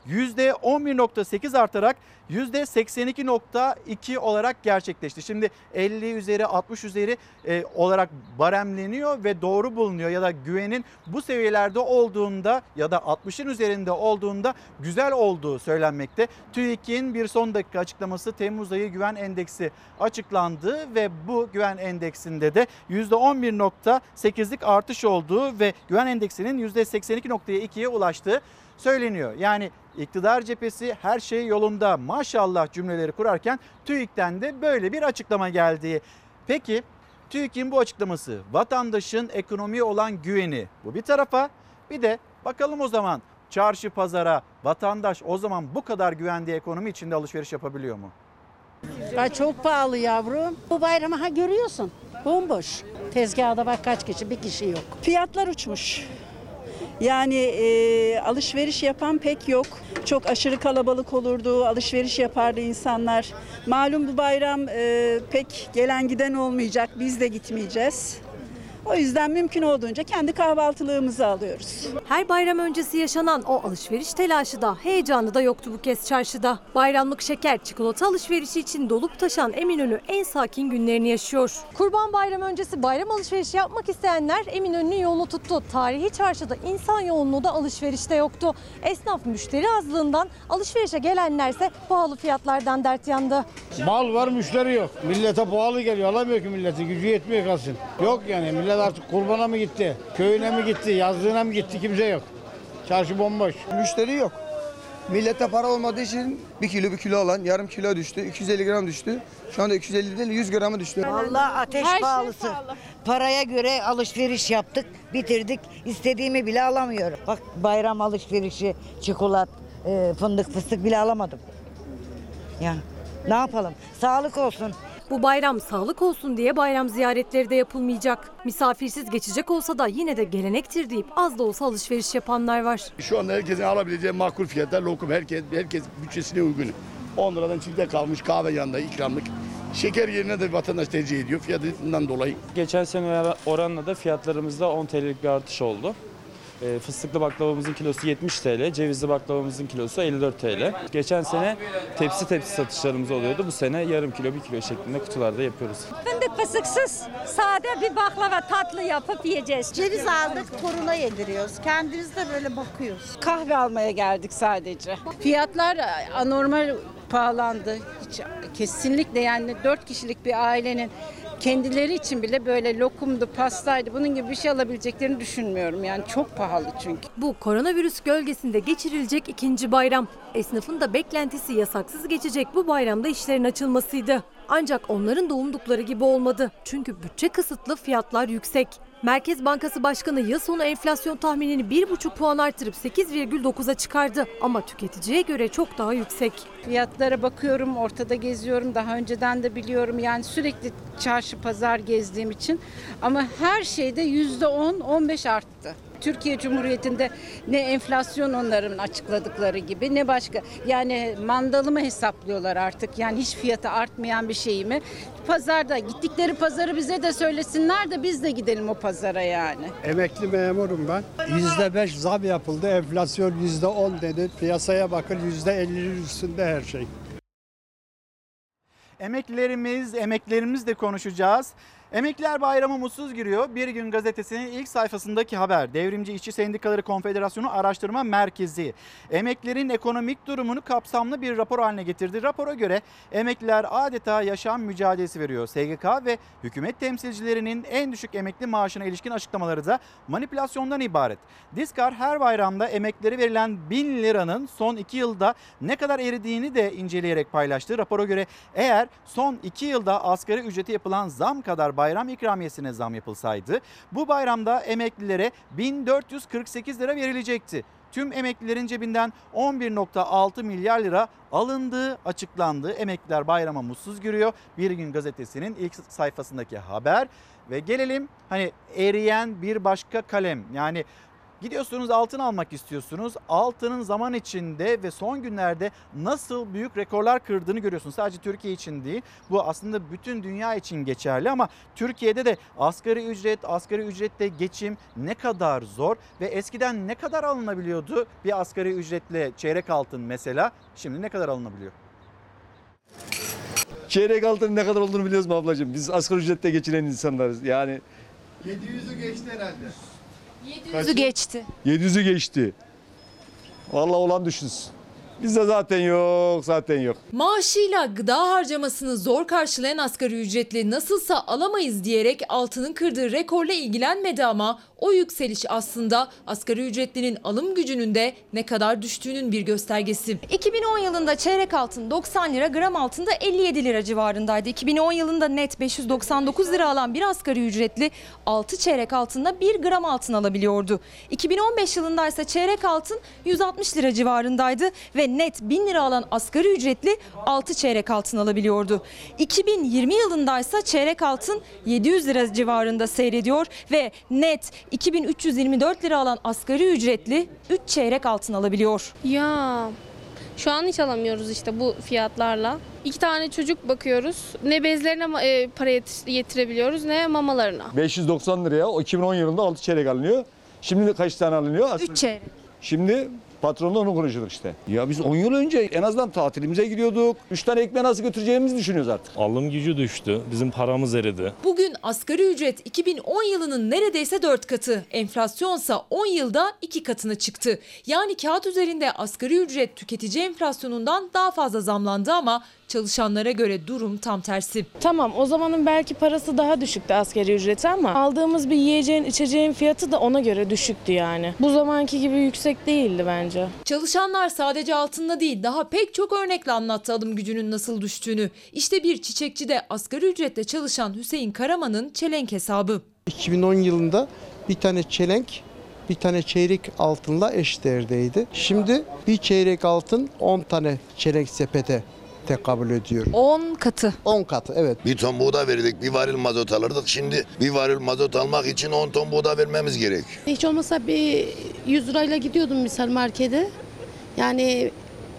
[SPEAKER 1] %11.8 artarak %82.2 olarak gerçekleşti. Şimdi 50 üzeri 60 üzeri e, olarak baremleniyor ve doğru bulunuyor ya da güvenin bu seviyelerde olduğunda ya da 60'ın üzerinde olduğunda güzel olduğu söylenmekte. TÜİK'in bir son dakika açıklaması Temmuz ayı güven endeksi açıklandı ve bu güven endeksinde de %11.8'lik artış olduğu ve güven endeksinin %82.2'ye ulaştığı söyleniyor. Yani iktidar cephesi her şey yolunda maşallah cümleleri kurarken TÜİK'ten de böyle bir açıklama geldi. Peki TÜİK'in bu açıklaması vatandaşın ekonomiye olan güveni bu bir tarafa bir de bakalım o zaman çarşı pazara vatandaş o zaman bu kadar güvendiği ekonomi içinde alışveriş yapabiliyor mu?
[SPEAKER 48] Ay çok pahalı yavrum. Bu bayramı ha görüyorsun. Bomboş. Tezgahda bak kaç kişi, bir kişi yok.
[SPEAKER 49] Fiyatlar uçmuş. Yani e, alışveriş yapan pek yok. Çok aşırı kalabalık olurdu, alışveriş yapardı insanlar. Malum bu bayram e, pek gelen giden olmayacak, biz de gitmeyeceğiz. O yüzden mümkün olduğunca kendi kahvaltılığımızı alıyoruz.
[SPEAKER 50] Her bayram öncesi yaşanan o alışveriş telaşı da heyecanı da yoktu bu kez çarşıda. Bayramlık şeker, çikolata alışverişi için dolup taşan Eminönü en sakin günlerini yaşıyor. Kurban Bayramı öncesi bayram alışverişi yapmak isteyenler Eminönü'nün yolunu tuttu. Tarihi çarşıda insan yoğunluğu da alışverişte yoktu. Esnaf müşteri azlığından alışverişe gelenlerse pahalı fiyatlardan dert yandı.
[SPEAKER 51] Mal var müşteri yok. Millete pahalı geliyor. Alamıyor ki milleti. Gücü yetmiyor kalsın. Yok yani millet artık kurbana mı gitti? Köyüne mi gitti? Yazlığına mı gitti? Kimse yok. Çarşı bomboş.
[SPEAKER 52] Müşteri yok. Millette para olmadığı için bir kilo bir kilo alan yarım kilo düştü. 250 gram düştü. Şu anda 250 değil 100 gramı düştü.
[SPEAKER 53] Vallahi ateş
[SPEAKER 48] Her şey
[SPEAKER 53] pahalısı. Paraya göre alışveriş yaptık, bitirdik. İstediğimi bile alamıyorum. Bak bayram alışverişi, çikolat, e, fındık, fıstık bile alamadım. Ya ne yapalım? Sağlık olsun.
[SPEAKER 50] Bu bayram sağlık olsun diye bayram ziyaretleri de yapılmayacak. Misafirsiz geçecek olsa da yine de gelenektir deyip az da olsa alışveriş yapanlar var.
[SPEAKER 54] Şu anda herkesin alabileceği makul fiyatlar lokum. Herkes, herkes bütçesine uygun. 10 liradan çifte kalmış kahve yanında ikramlık. Şeker yerine de vatandaş tercih ediyor fiyatından dolayı.
[SPEAKER 55] Geçen sene oranla da fiyatlarımızda 10 TL'lik bir artış oldu. E, Fıstıklı baklavamızın kilosu 70 TL, cevizli baklavamızın kilosu 54 TL. Geçen sene tepsi tepsi satışlarımız oluyordu. Bu sene yarım kilo, bir kilo şeklinde kutularda yapıyoruz.
[SPEAKER 56] Fındık fısıksız sade bir baklava tatlı yapıp yiyeceğiz.
[SPEAKER 57] Ceviz aldık, koruna yediriyoruz. Kendimiz de böyle bakıyoruz.
[SPEAKER 48] Kahve almaya geldik sadece. Fiyatlar anormal pahalandı. Hiç kesinlikle yani 4 kişilik bir ailenin kendileri için bile böyle lokumdu, pastaydı bunun gibi bir şey alabileceklerini düşünmüyorum. Yani çok pahalı çünkü.
[SPEAKER 50] Bu koronavirüs gölgesinde geçirilecek ikinci bayram. Esnafın da beklentisi yasaksız geçecek bu bayramda işlerin açılmasıydı. Ancak onların da umdukları gibi olmadı. Çünkü bütçe kısıtlı, fiyatlar yüksek. Merkez Bankası Başkanı yıl sonu enflasyon tahminini 1,5 puan artırıp 8,9'a çıkardı. Ama tüketiciye göre çok daha yüksek.
[SPEAKER 48] Fiyatlara bakıyorum, ortada geziyorum. Daha önceden de biliyorum. Yani sürekli çarşı pazar gezdiğim için. Ama her şeyde %10, 15 arttı. Türkiye Cumhuriyeti'nde ne enflasyon onların açıkladıkları gibi ne başka. Yani mandalı mı hesaplıyorlar artık? Yani hiç fiyatı artmayan bir şey mi? Pazarda gittikleri pazarı bize de söylesinler de biz de gidelim o pazara yani.
[SPEAKER 51] Emekli memurum ben. %5 zam yapıldı. Enflasyon %10 dedi. Piyasaya bakın %50'nin üstünde her şey.
[SPEAKER 1] Emeklilerimiz, emeklilerimizle konuşacağız. Emekliler Bayramı mutsuz giriyor. Bir gün gazetesinin ilk sayfasındaki haber. Devrimci İşçi Sendikaları Konfederasyonu Araştırma Merkezi. Emeklilerin ekonomik durumunu kapsamlı bir rapor haline getirdi. Rapora göre emekliler adeta yaşam mücadelesi veriyor. SGK ve hükümet temsilcilerinin en düşük emekli maaşına ilişkin açıklamaları da manipülasyondan ibaret. Diskar her bayramda emeklilere verilen 1000 liranın son 2 yılda ne kadar eridiğini de inceleyerek paylaştı. Rapora göre eğer son 2 yılda asgari ücreti yapılan zam kadar bayram ikramiyesine zam yapılsaydı bu bayramda emeklilere 1448 lira verilecekti. tüm emeklilerin cebinden 11.6 milyar lira alındığı açıklandı. Emekliler bayrama mutsuz giriyor. Bir gün gazetesinin ilk sayfasındaki haber ve gelelim hani eriyen bir başka kalem. Yani Gidiyorsunuz altın almak istiyorsunuz. Altının zaman içinde ve son günlerde nasıl büyük rekorlar kırdığını görüyorsunuz. Sadece Türkiye için değil. Bu aslında bütün dünya için geçerli ama Türkiye'de de asgari ücret, asgari ücretle geçim ne kadar zor ve eskiden ne kadar alınabiliyordu bir asgari ücretle çeyrek altın mesela. Şimdi ne kadar alınabiliyor?
[SPEAKER 58] Çeyrek altının ne kadar olduğunu biliyoruz mu ablacığım? Biz asgari ücretle geçinen insanlarız. Yani
[SPEAKER 59] 700'ü geçti herhalde.
[SPEAKER 58] 700'ü
[SPEAKER 50] geçti.
[SPEAKER 58] 700'ü geçti. Vallahi olan düşünsün. Bizde zaten yok, zaten yok.
[SPEAKER 60] Maaşıyla gıda harcamasını zor karşılayan asgari ücretli nasılsa alamayız diyerek altının kırdığı rekorla ilgilenmedi ama o yükseliş aslında asgari ücretlinin alım gücünün de ne kadar düştüğünün bir göstergesi.
[SPEAKER 50] 2010 yılında çeyrek altın 90 lira, gram altında 57 lira civarındaydı. 2010 yılında net 599 lira alan bir asgari ücretli 6 çeyrek altında 1 gram altın alabiliyordu. 2015 yılında ise çeyrek altın 160 lira civarındaydı ve net 1000 lira alan asgari ücretli 6 çeyrek altın alabiliyordu. 2020 yılında ise çeyrek altın 700 lira civarında seyrediyor ve net 2324 lira alan asgari ücretli 3 çeyrek altın alabiliyor.
[SPEAKER 61] Ya şu an hiç alamıyoruz işte bu fiyatlarla. İki tane çocuk bakıyoruz. Ne bezlerine e, para yet- yetirebiliyoruz ne mamalarına.
[SPEAKER 58] 590 liraya o 2010 yılında 6 çeyrek alınıyor. Şimdi kaç tane alınıyor?
[SPEAKER 50] 3 çeyrek.
[SPEAKER 58] Şimdi patronla onu konuşuyorduk işte. Ya biz 10 yıl önce en azından tatilimize gidiyorduk. 3 tane ekmeği nasıl götüreceğimizi düşünüyoruz artık.
[SPEAKER 62] Alım gücü düştü. Bizim paramız eridi.
[SPEAKER 60] Bugün asgari ücret 2010 yılının neredeyse 4 katı. Enflasyonsa 10 yılda 2 katına çıktı. Yani kağıt üzerinde asgari ücret tüketici enflasyonundan daha fazla zamlandı ama çalışanlara göre durum tam tersi.
[SPEAKER 63] Tamam o zamanın belki parası daha düşüktü askeri ücreti ama aldığımız bir yiyeceğin içeceğin fiyatı da ona göre düşüktü yani. Bu zamanki gibi yüksek değildi bence.
[SPEAKER 60] Çalışanlar sadece altında değil daha pek çok örnekle anlattı alım gücünün nasıl düştüğünü. İşte bir çiçekçide asgari ücretle çalışan Hüseyin Karaman'ın çelenk hesabı.
[SPEAKER 64] 2010 yılında bir tane çelenk bir tane çeyrek altınla eş değerdeydi. Şimdi bir çeyrek altın 10 tane çeyrek sepete tekabül ediyor.
[SPEAKER 50] 10 katı.
[SPEAKER 64] 10 katı evet.
[SPEAKER 65] Bir ton buğday verirdik, bir varil mazot alırdık. Şimdi bir varil mazot almak için 10 ton buğday vermemiz gerek.
[SPEAKER 66] Hiç olmasa bir 100 lirayla gidiyordum misal markete. Yani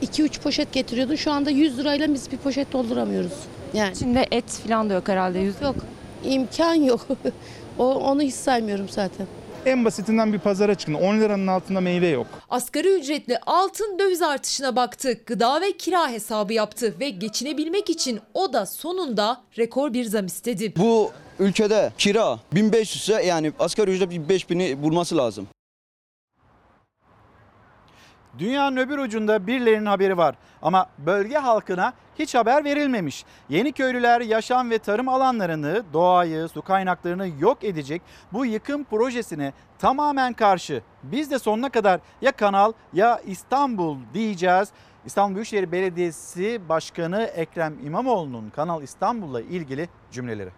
[SPEAKER 66] 2-3 poşet getiriyordun. Şu anda 100 lirayla biz bir poşet dolduramıyoruz. Yani.
[SPEAKER 50] İçinde et falan da yok herhalde. Yüz...
[SPEAKER 66] Yok. imkan yok. o, onu hiç saymıyorum zaten.
[SPEAKER 67] En basitinden bir pazara çıkın. 10 liranın altında meyve yok.
[SPEAKER 60] Asgari ücretli altın döviz artışına baktı. Gıda ve kira hesabı yaptı ve geçinebilmek için o da sonunda rekor bir zam istedi.
[SPEAKER 68] Bu ülkede kira 1500 ise yani asgari ücret 5000'i bulması lazım.
[SPEAKER 1] Dünyanın öbür ucunda birilerinin haberi var ama bölge halkına hiç haber verilmemiş. Yeni köylüler yaşam ve tarım alanlarını, doğayı, su kaynaklarını yok edecek bu yıkım projesine tamamen karşı. Biz de sonuna kadar ya Kanal ya İstanbul diyeceğiz. İstanbul Büyükşehir Belediyesi Başkanı Ekrem İmamoğlu'nun Kanal İstanbul'la ilgili cümleleri.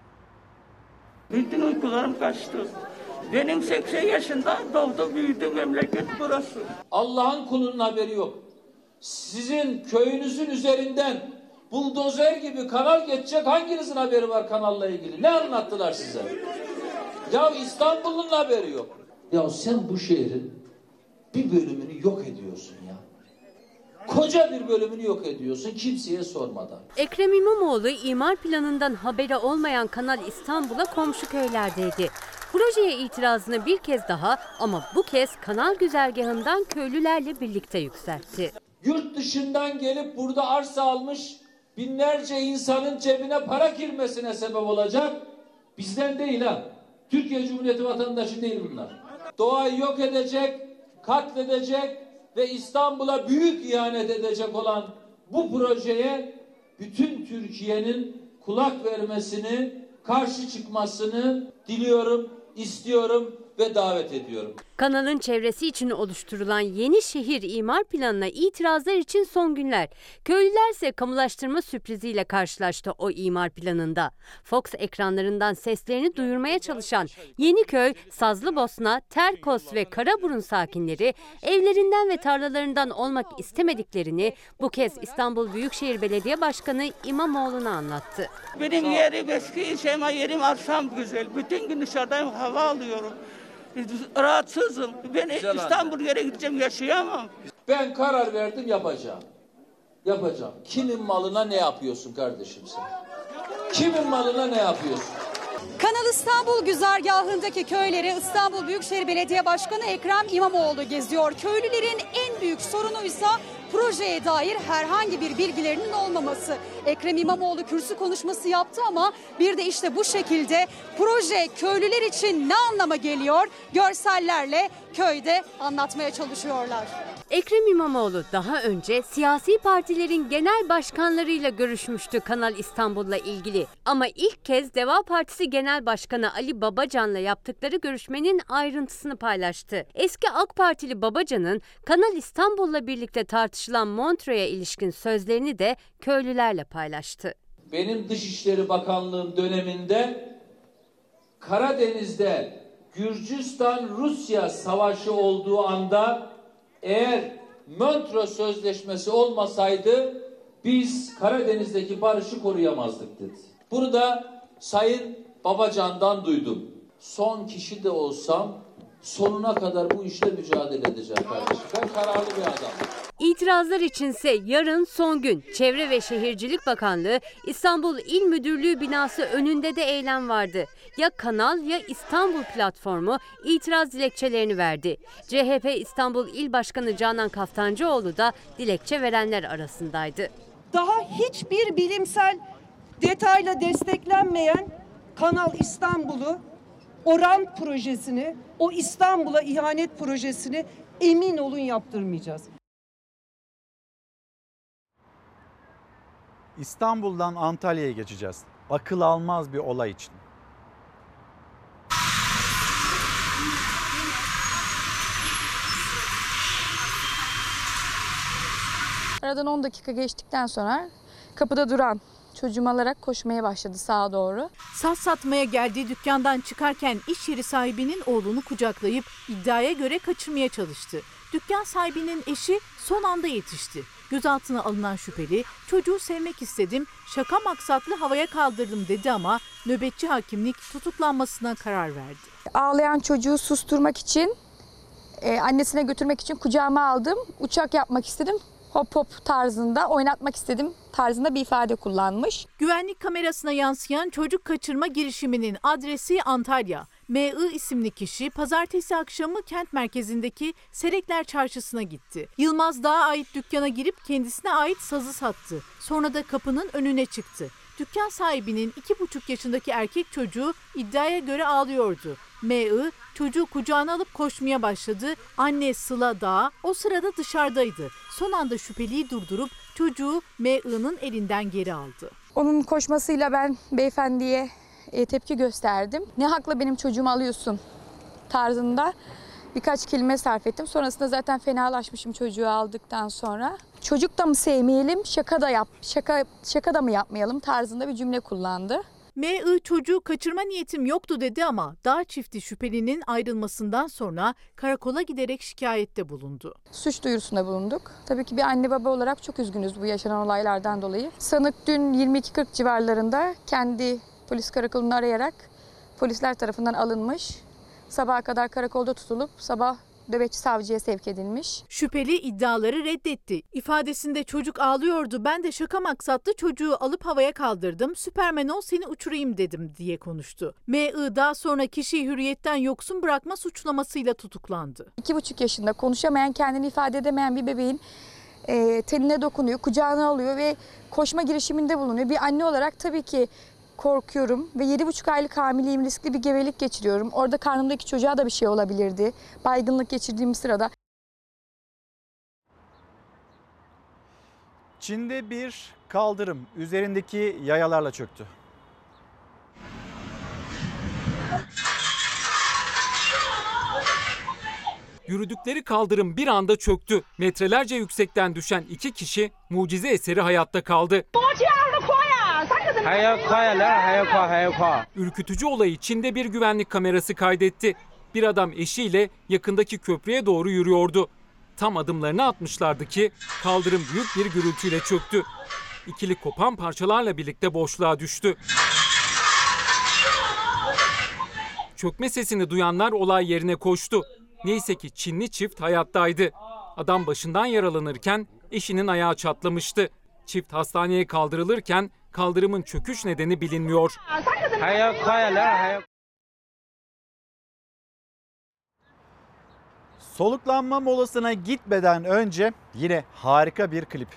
[SPEAKER 69] Bütün uykularım kaçtı. Benim 80 yaşında doğdu büyüdü memleket burası.
[SPEAKER 29] Allah'ın kulunun haberi yok. Sizin köyünüzün üzerinden buldozer gibi kanal geçecek hanginizin haberi var kanalla ilgili? Ne anlattılar size? Ya İstanbul'un haberi yok. Ya sen bu şehrin bir bölümünü yok ediyorsun ya. Koca bir bölümünü yok ediyorsun kimseye sormadan.
[SPEAKER 50] Ekrem İmamoğlu imar planından haberi olmayan Kanal İstanbul'a komşu köylerdeydi. Projeye itirazını bir kez daha ama bu kez kanal güzergahından köylülerle birlikte yükseltti.
[SPEAKER 29] Yurt dışından gelip burada arsa almış binlerce insanın cebine para girmesine sebep olacak. Bizden değil ha. Türkiye Cumhuriyeti vatandaşı değil bunlar. Doğayı yok edecek, katledecek ve İstanbul'a büyük ihanet edecek olan bu projeye bütün Türkiye'nin kulak vermesini, karşı çıkmasını diliyorum, istiyorum ve davet ediyorum.
[SPEAKER 33] Kanalın çevresi için oluşturulan yeni şehir imar planına itirazlar için son günler. Köylüler ise kamulaştırma sürpriziyle karşılaştı o imar planında. Fox ekranlarından seslerini duyurmaya çalışan Yeniköy, Sazlıbosna, Terkos ve Karaburun sakinleri evlerinden ve tarlalarından olmak istemediklerini bu kez İstanbul Büyükşehir Belediye Başkanı İmamoğlu'na anlattı.
[SPEAKER 69] Benim yerim eski Şema yerim arsam güzel. Bütün gün dışarıdayım hava alıyorum. Rahatsızım. Ben İstanbul yere gideceğim yaşayamam.
[SPEAKER 29] Ben karar verdim yapacağım. Yapacağım. Kimin malına ne yapıyorsun kardeşim sen? Kimin malına ne yapıyorsun?
[SPEAKER 50] Kanal İstanbul güzergahındaki köyleri İstanbul Büyükşehir Belediye Başkanı Ekrem İmamoğlu geziyor. Köylülerin en büyük sorunuysa projeye dair herhangi bir bilgilerinin olmaması. Ekrem İmamoğlu kürsü konuşması yaptı ama bir de işte bu şekilde proje köylüler için ne anlama geliyor görsellerle köyde anlatmaya çalışıyorlar.
[SPEAKER 33] Ekrem İmamoğlu daha önce siyasi partilerin genel başkanlarıyla görüşmüştü Kanal İstanbul'la ilgili. Ama ilk kez Deva Partisi Genel Başkanı Ali Babacan'la yaptıkları görüşmenin ayrıntısını paylaştı. Eski AK Partili Babacan'ın Kanal İstanbul'la birlikte tartışılan Montreux'e ilişkin sözlerini de köylülerle paylaştı.
[SPEAKER 29] Benim Dışişleri Bakanlığım döneminde Karadeniz'de Gürcistan-Rusya savaşı olduğu anda eğer Montreux Sözleşmesi olmasaydı biz Karadeniz'deki barışı koruyamazdık dedi. Bunu da Sayın Babacan'dan duydum. Son kişi de olsam sonuna kadar bu işle mücadele edeceğim kardeşim. Ben kararlı bir adamım.
[SPEAKER 33] İtirazlar içinse yarın son gün Çevre ve Şehircilik Bakanlığı İstanbul İl Müdürlüğü binası önünde de eylem vardı. Ya Kanal ya İstanbul platformu itiraz dilekçelerini verdi. CHP İstanbul İl Başkanı Canan Kaftancıoğlu da dilekçe verenler arasındaydı.
[SPEAKER 70] Daha hiçbir bilimsel detayla desteklenmeyen Kanal İstanbul'u, Oran projesini, o İstanbul'a ihanet projesini emin olun yaptırmayacağız.
[SPEAKER 1] İstanbul'dan Antalya'ya geçeceğiz. Akıl almaz bir olay için.
[SPEAKER 71] Aradan 10 dakika geçtikten sonra kapıda duran çocuğumu alarak koşmaya başladı sağa doğru.
[SPEAKER 24] Saz satmaya geldiği dükkandan çıkarken iş yeri sahibinin oğlunu kucaklayıp iddiaya göre kaçırmaya çalıştı. Dükkan sahibinin eşi son anda yetişti. Gözaltına alınan şüpheli çocuğu sevmek istedim, şaka maksatlı havaya kaldırdım dedi ama nöbetçi hakimlik tutuklanmasına karar verdi.
[SPEAKER 71] Ağlayan çocuğu susturmak için, e, annesine götürmek için kucağıma aldım. Uçak yapmak istedim. Hop hop tarzında oynatmak istedim tarzında bir ifade kullanmış.
[SPEAKER 24] Güvenlik kamerasına yansıyan çocuk kaçırma girişiminin adresi Antalya. M.I. isimli kişi pazartesi akşamı kent merkezindeki Serekler Çarşısı'na gitti. Yılmaz Dağ'a ait dükkana girip kendisine ait sazı sattı. Sonra da kapının önüne çıktı. Dükkan sahibinin iki buçuk yaşındaki erkek çocuğu iddiaya göre ağlıyordu. M.I. çocuğu kucağına alıp koşmaya başladı. Anne Sıla Dağ o sırada dışarıdaydı. Son anda şüpheliyi durdurup çocuğu M.I.'nın elinden geri aldı.
[SPEAKER 71] Onun koşmasıyla ben beyefendiye e, tepki gösterdim. Ne hakla benim çocuğumu alıyorsun tarzında birkaç kelime sarf ettim. Sonrasında zaten fenalaşmışım çocuğu aldıktan sonra. Çocuk da mı sevmeyelim, şaka da yap, şaka şaka da mı yapmayalım tarzında bir cümle kullandı.
[SPEAKER 24] M.I. çocuğu kaçırma niyetim yoktu dedi ama dağ çifti şüphelinin ayrılmasından sonra karakola giderek şikayette bulundu.
[SPEAKER 71] Suç duyurusunda bulunduk. Tabii ki bir anne baba olarak çok üzgünüz bu yaşanan olaylardan dolayı. Sanık dün 22.40 civarlarında kendi polis karakolunu arayarak polisler tarafından alınmış. Sabaha kadar karakolda tutulup sabah nöbetçi savcıya sevk edilmiş.
[SPEAKER 24] Şüpheli iddiaları reddetti. İfadesinde çocuk ağlıyordu. Ben de şaka maksatlı çocuğu alıp havaya kaldırdım. Süpermen ol seni uçurayım dedim diye konuştu. M.I. daha sonra kişiyi hürriyetten yoksun bırakma suçlamasıyla tutuklandı.
[SPEAKER 71] İki buçuk yaşında konuşamayan, kendini ifade edemeyen bir bebeğin e, teline dokunuyor, kucağına alıyor ve koşma girişiminde bulunuyor. Bir anne olarak tabii ki korkuyorum ve 7,5 aylık hamileyim, riskli bir gebelik geçiriyorum. Orada karnımdaki çocuğa da bir şey olabilirdi. Baygınlık geçirdiğim sırada.
[SPEAKER 1] Çin'de bir kaldırım üzerindeki yayalarla çöktü.
[SPEAKER 72] Yürüdükleri kaldırım bir anda çöktü. Metrelerce yüksekten düşen iki kişi mucize eseri hayatta kaldı. Ürkütücü olayı Çin'de bir güvenlik kamerası kaydetti. Bir adam eşiyle yakındaki köprüye doğru yürüyordu. Tam adımlarını atmışlardı ki kaldırım büyük bir gürültüyle çöktü. İkili kopan parçalarla birlikte boşluğa düştü. Çökme sesini duyanlar olay yerine koştu. Neyse ki Çinli çift hayattaydı. Adam başından yaralanırken eşinin ayağı çatlamıştı. Çift hastaneye kaldırılırken kaldırımın çöküş nedeni bilinmiyor.
[SPEAKER 1] Soluklanma molasına gitmeden önce yine harika bir klip.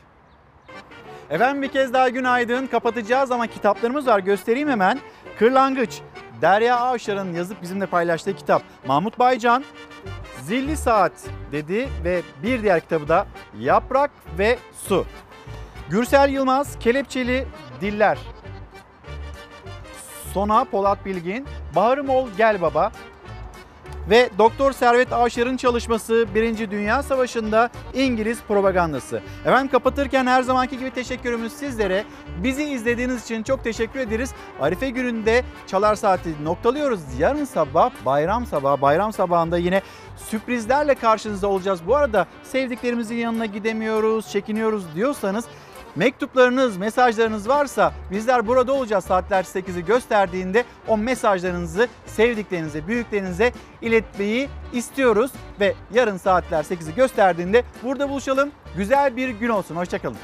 [SPEAKER 1] Efendim bir kez daha günaydın. Kapatacağız ama kitaplarımız var. Göstereyim hemen. Kırlangıç. Derya Avşar'ın yazıp bizimle paylaştığı kitap. Mahmut Baycan Zilli Saat dedi ve bir diğer kitabı da Yaprak ve Su. Gürsel Yılmaz Kelepçeli Diller. Sona Polat Bilgin, Baharım Ol Gel Baba, ve Doktor Servet Avşar'ın çalışması 1. Dünya Savaşı'nda İngiliz propagandası. Efendim kapatırken her zamanki gibi teşekkürümüz sizlere. Bizi izlediğiniz için çok teşekkür ederiz. Arife gününde Çalar Saati noktalıyoruz. Yarın sabah bayram sabahı, bayram sabahında yine sürprizlerle karşınızda olacağız. Bu arada sevdiklerimizin yanına gidemiyoruz, çekiniyoruz diyorsanız Mektuplarınız, mesajlarınız varsa bizler burada olacağız saatler 8'i gösterdiğinde o mesajlarınızı sevdiklerinize, büyüklerinize iletmeyi istiyoruz. Ve yarın saatler 8'i gösterdiğinde burada buluşalım. Güzel bir gün olsun. Hoşçakalın.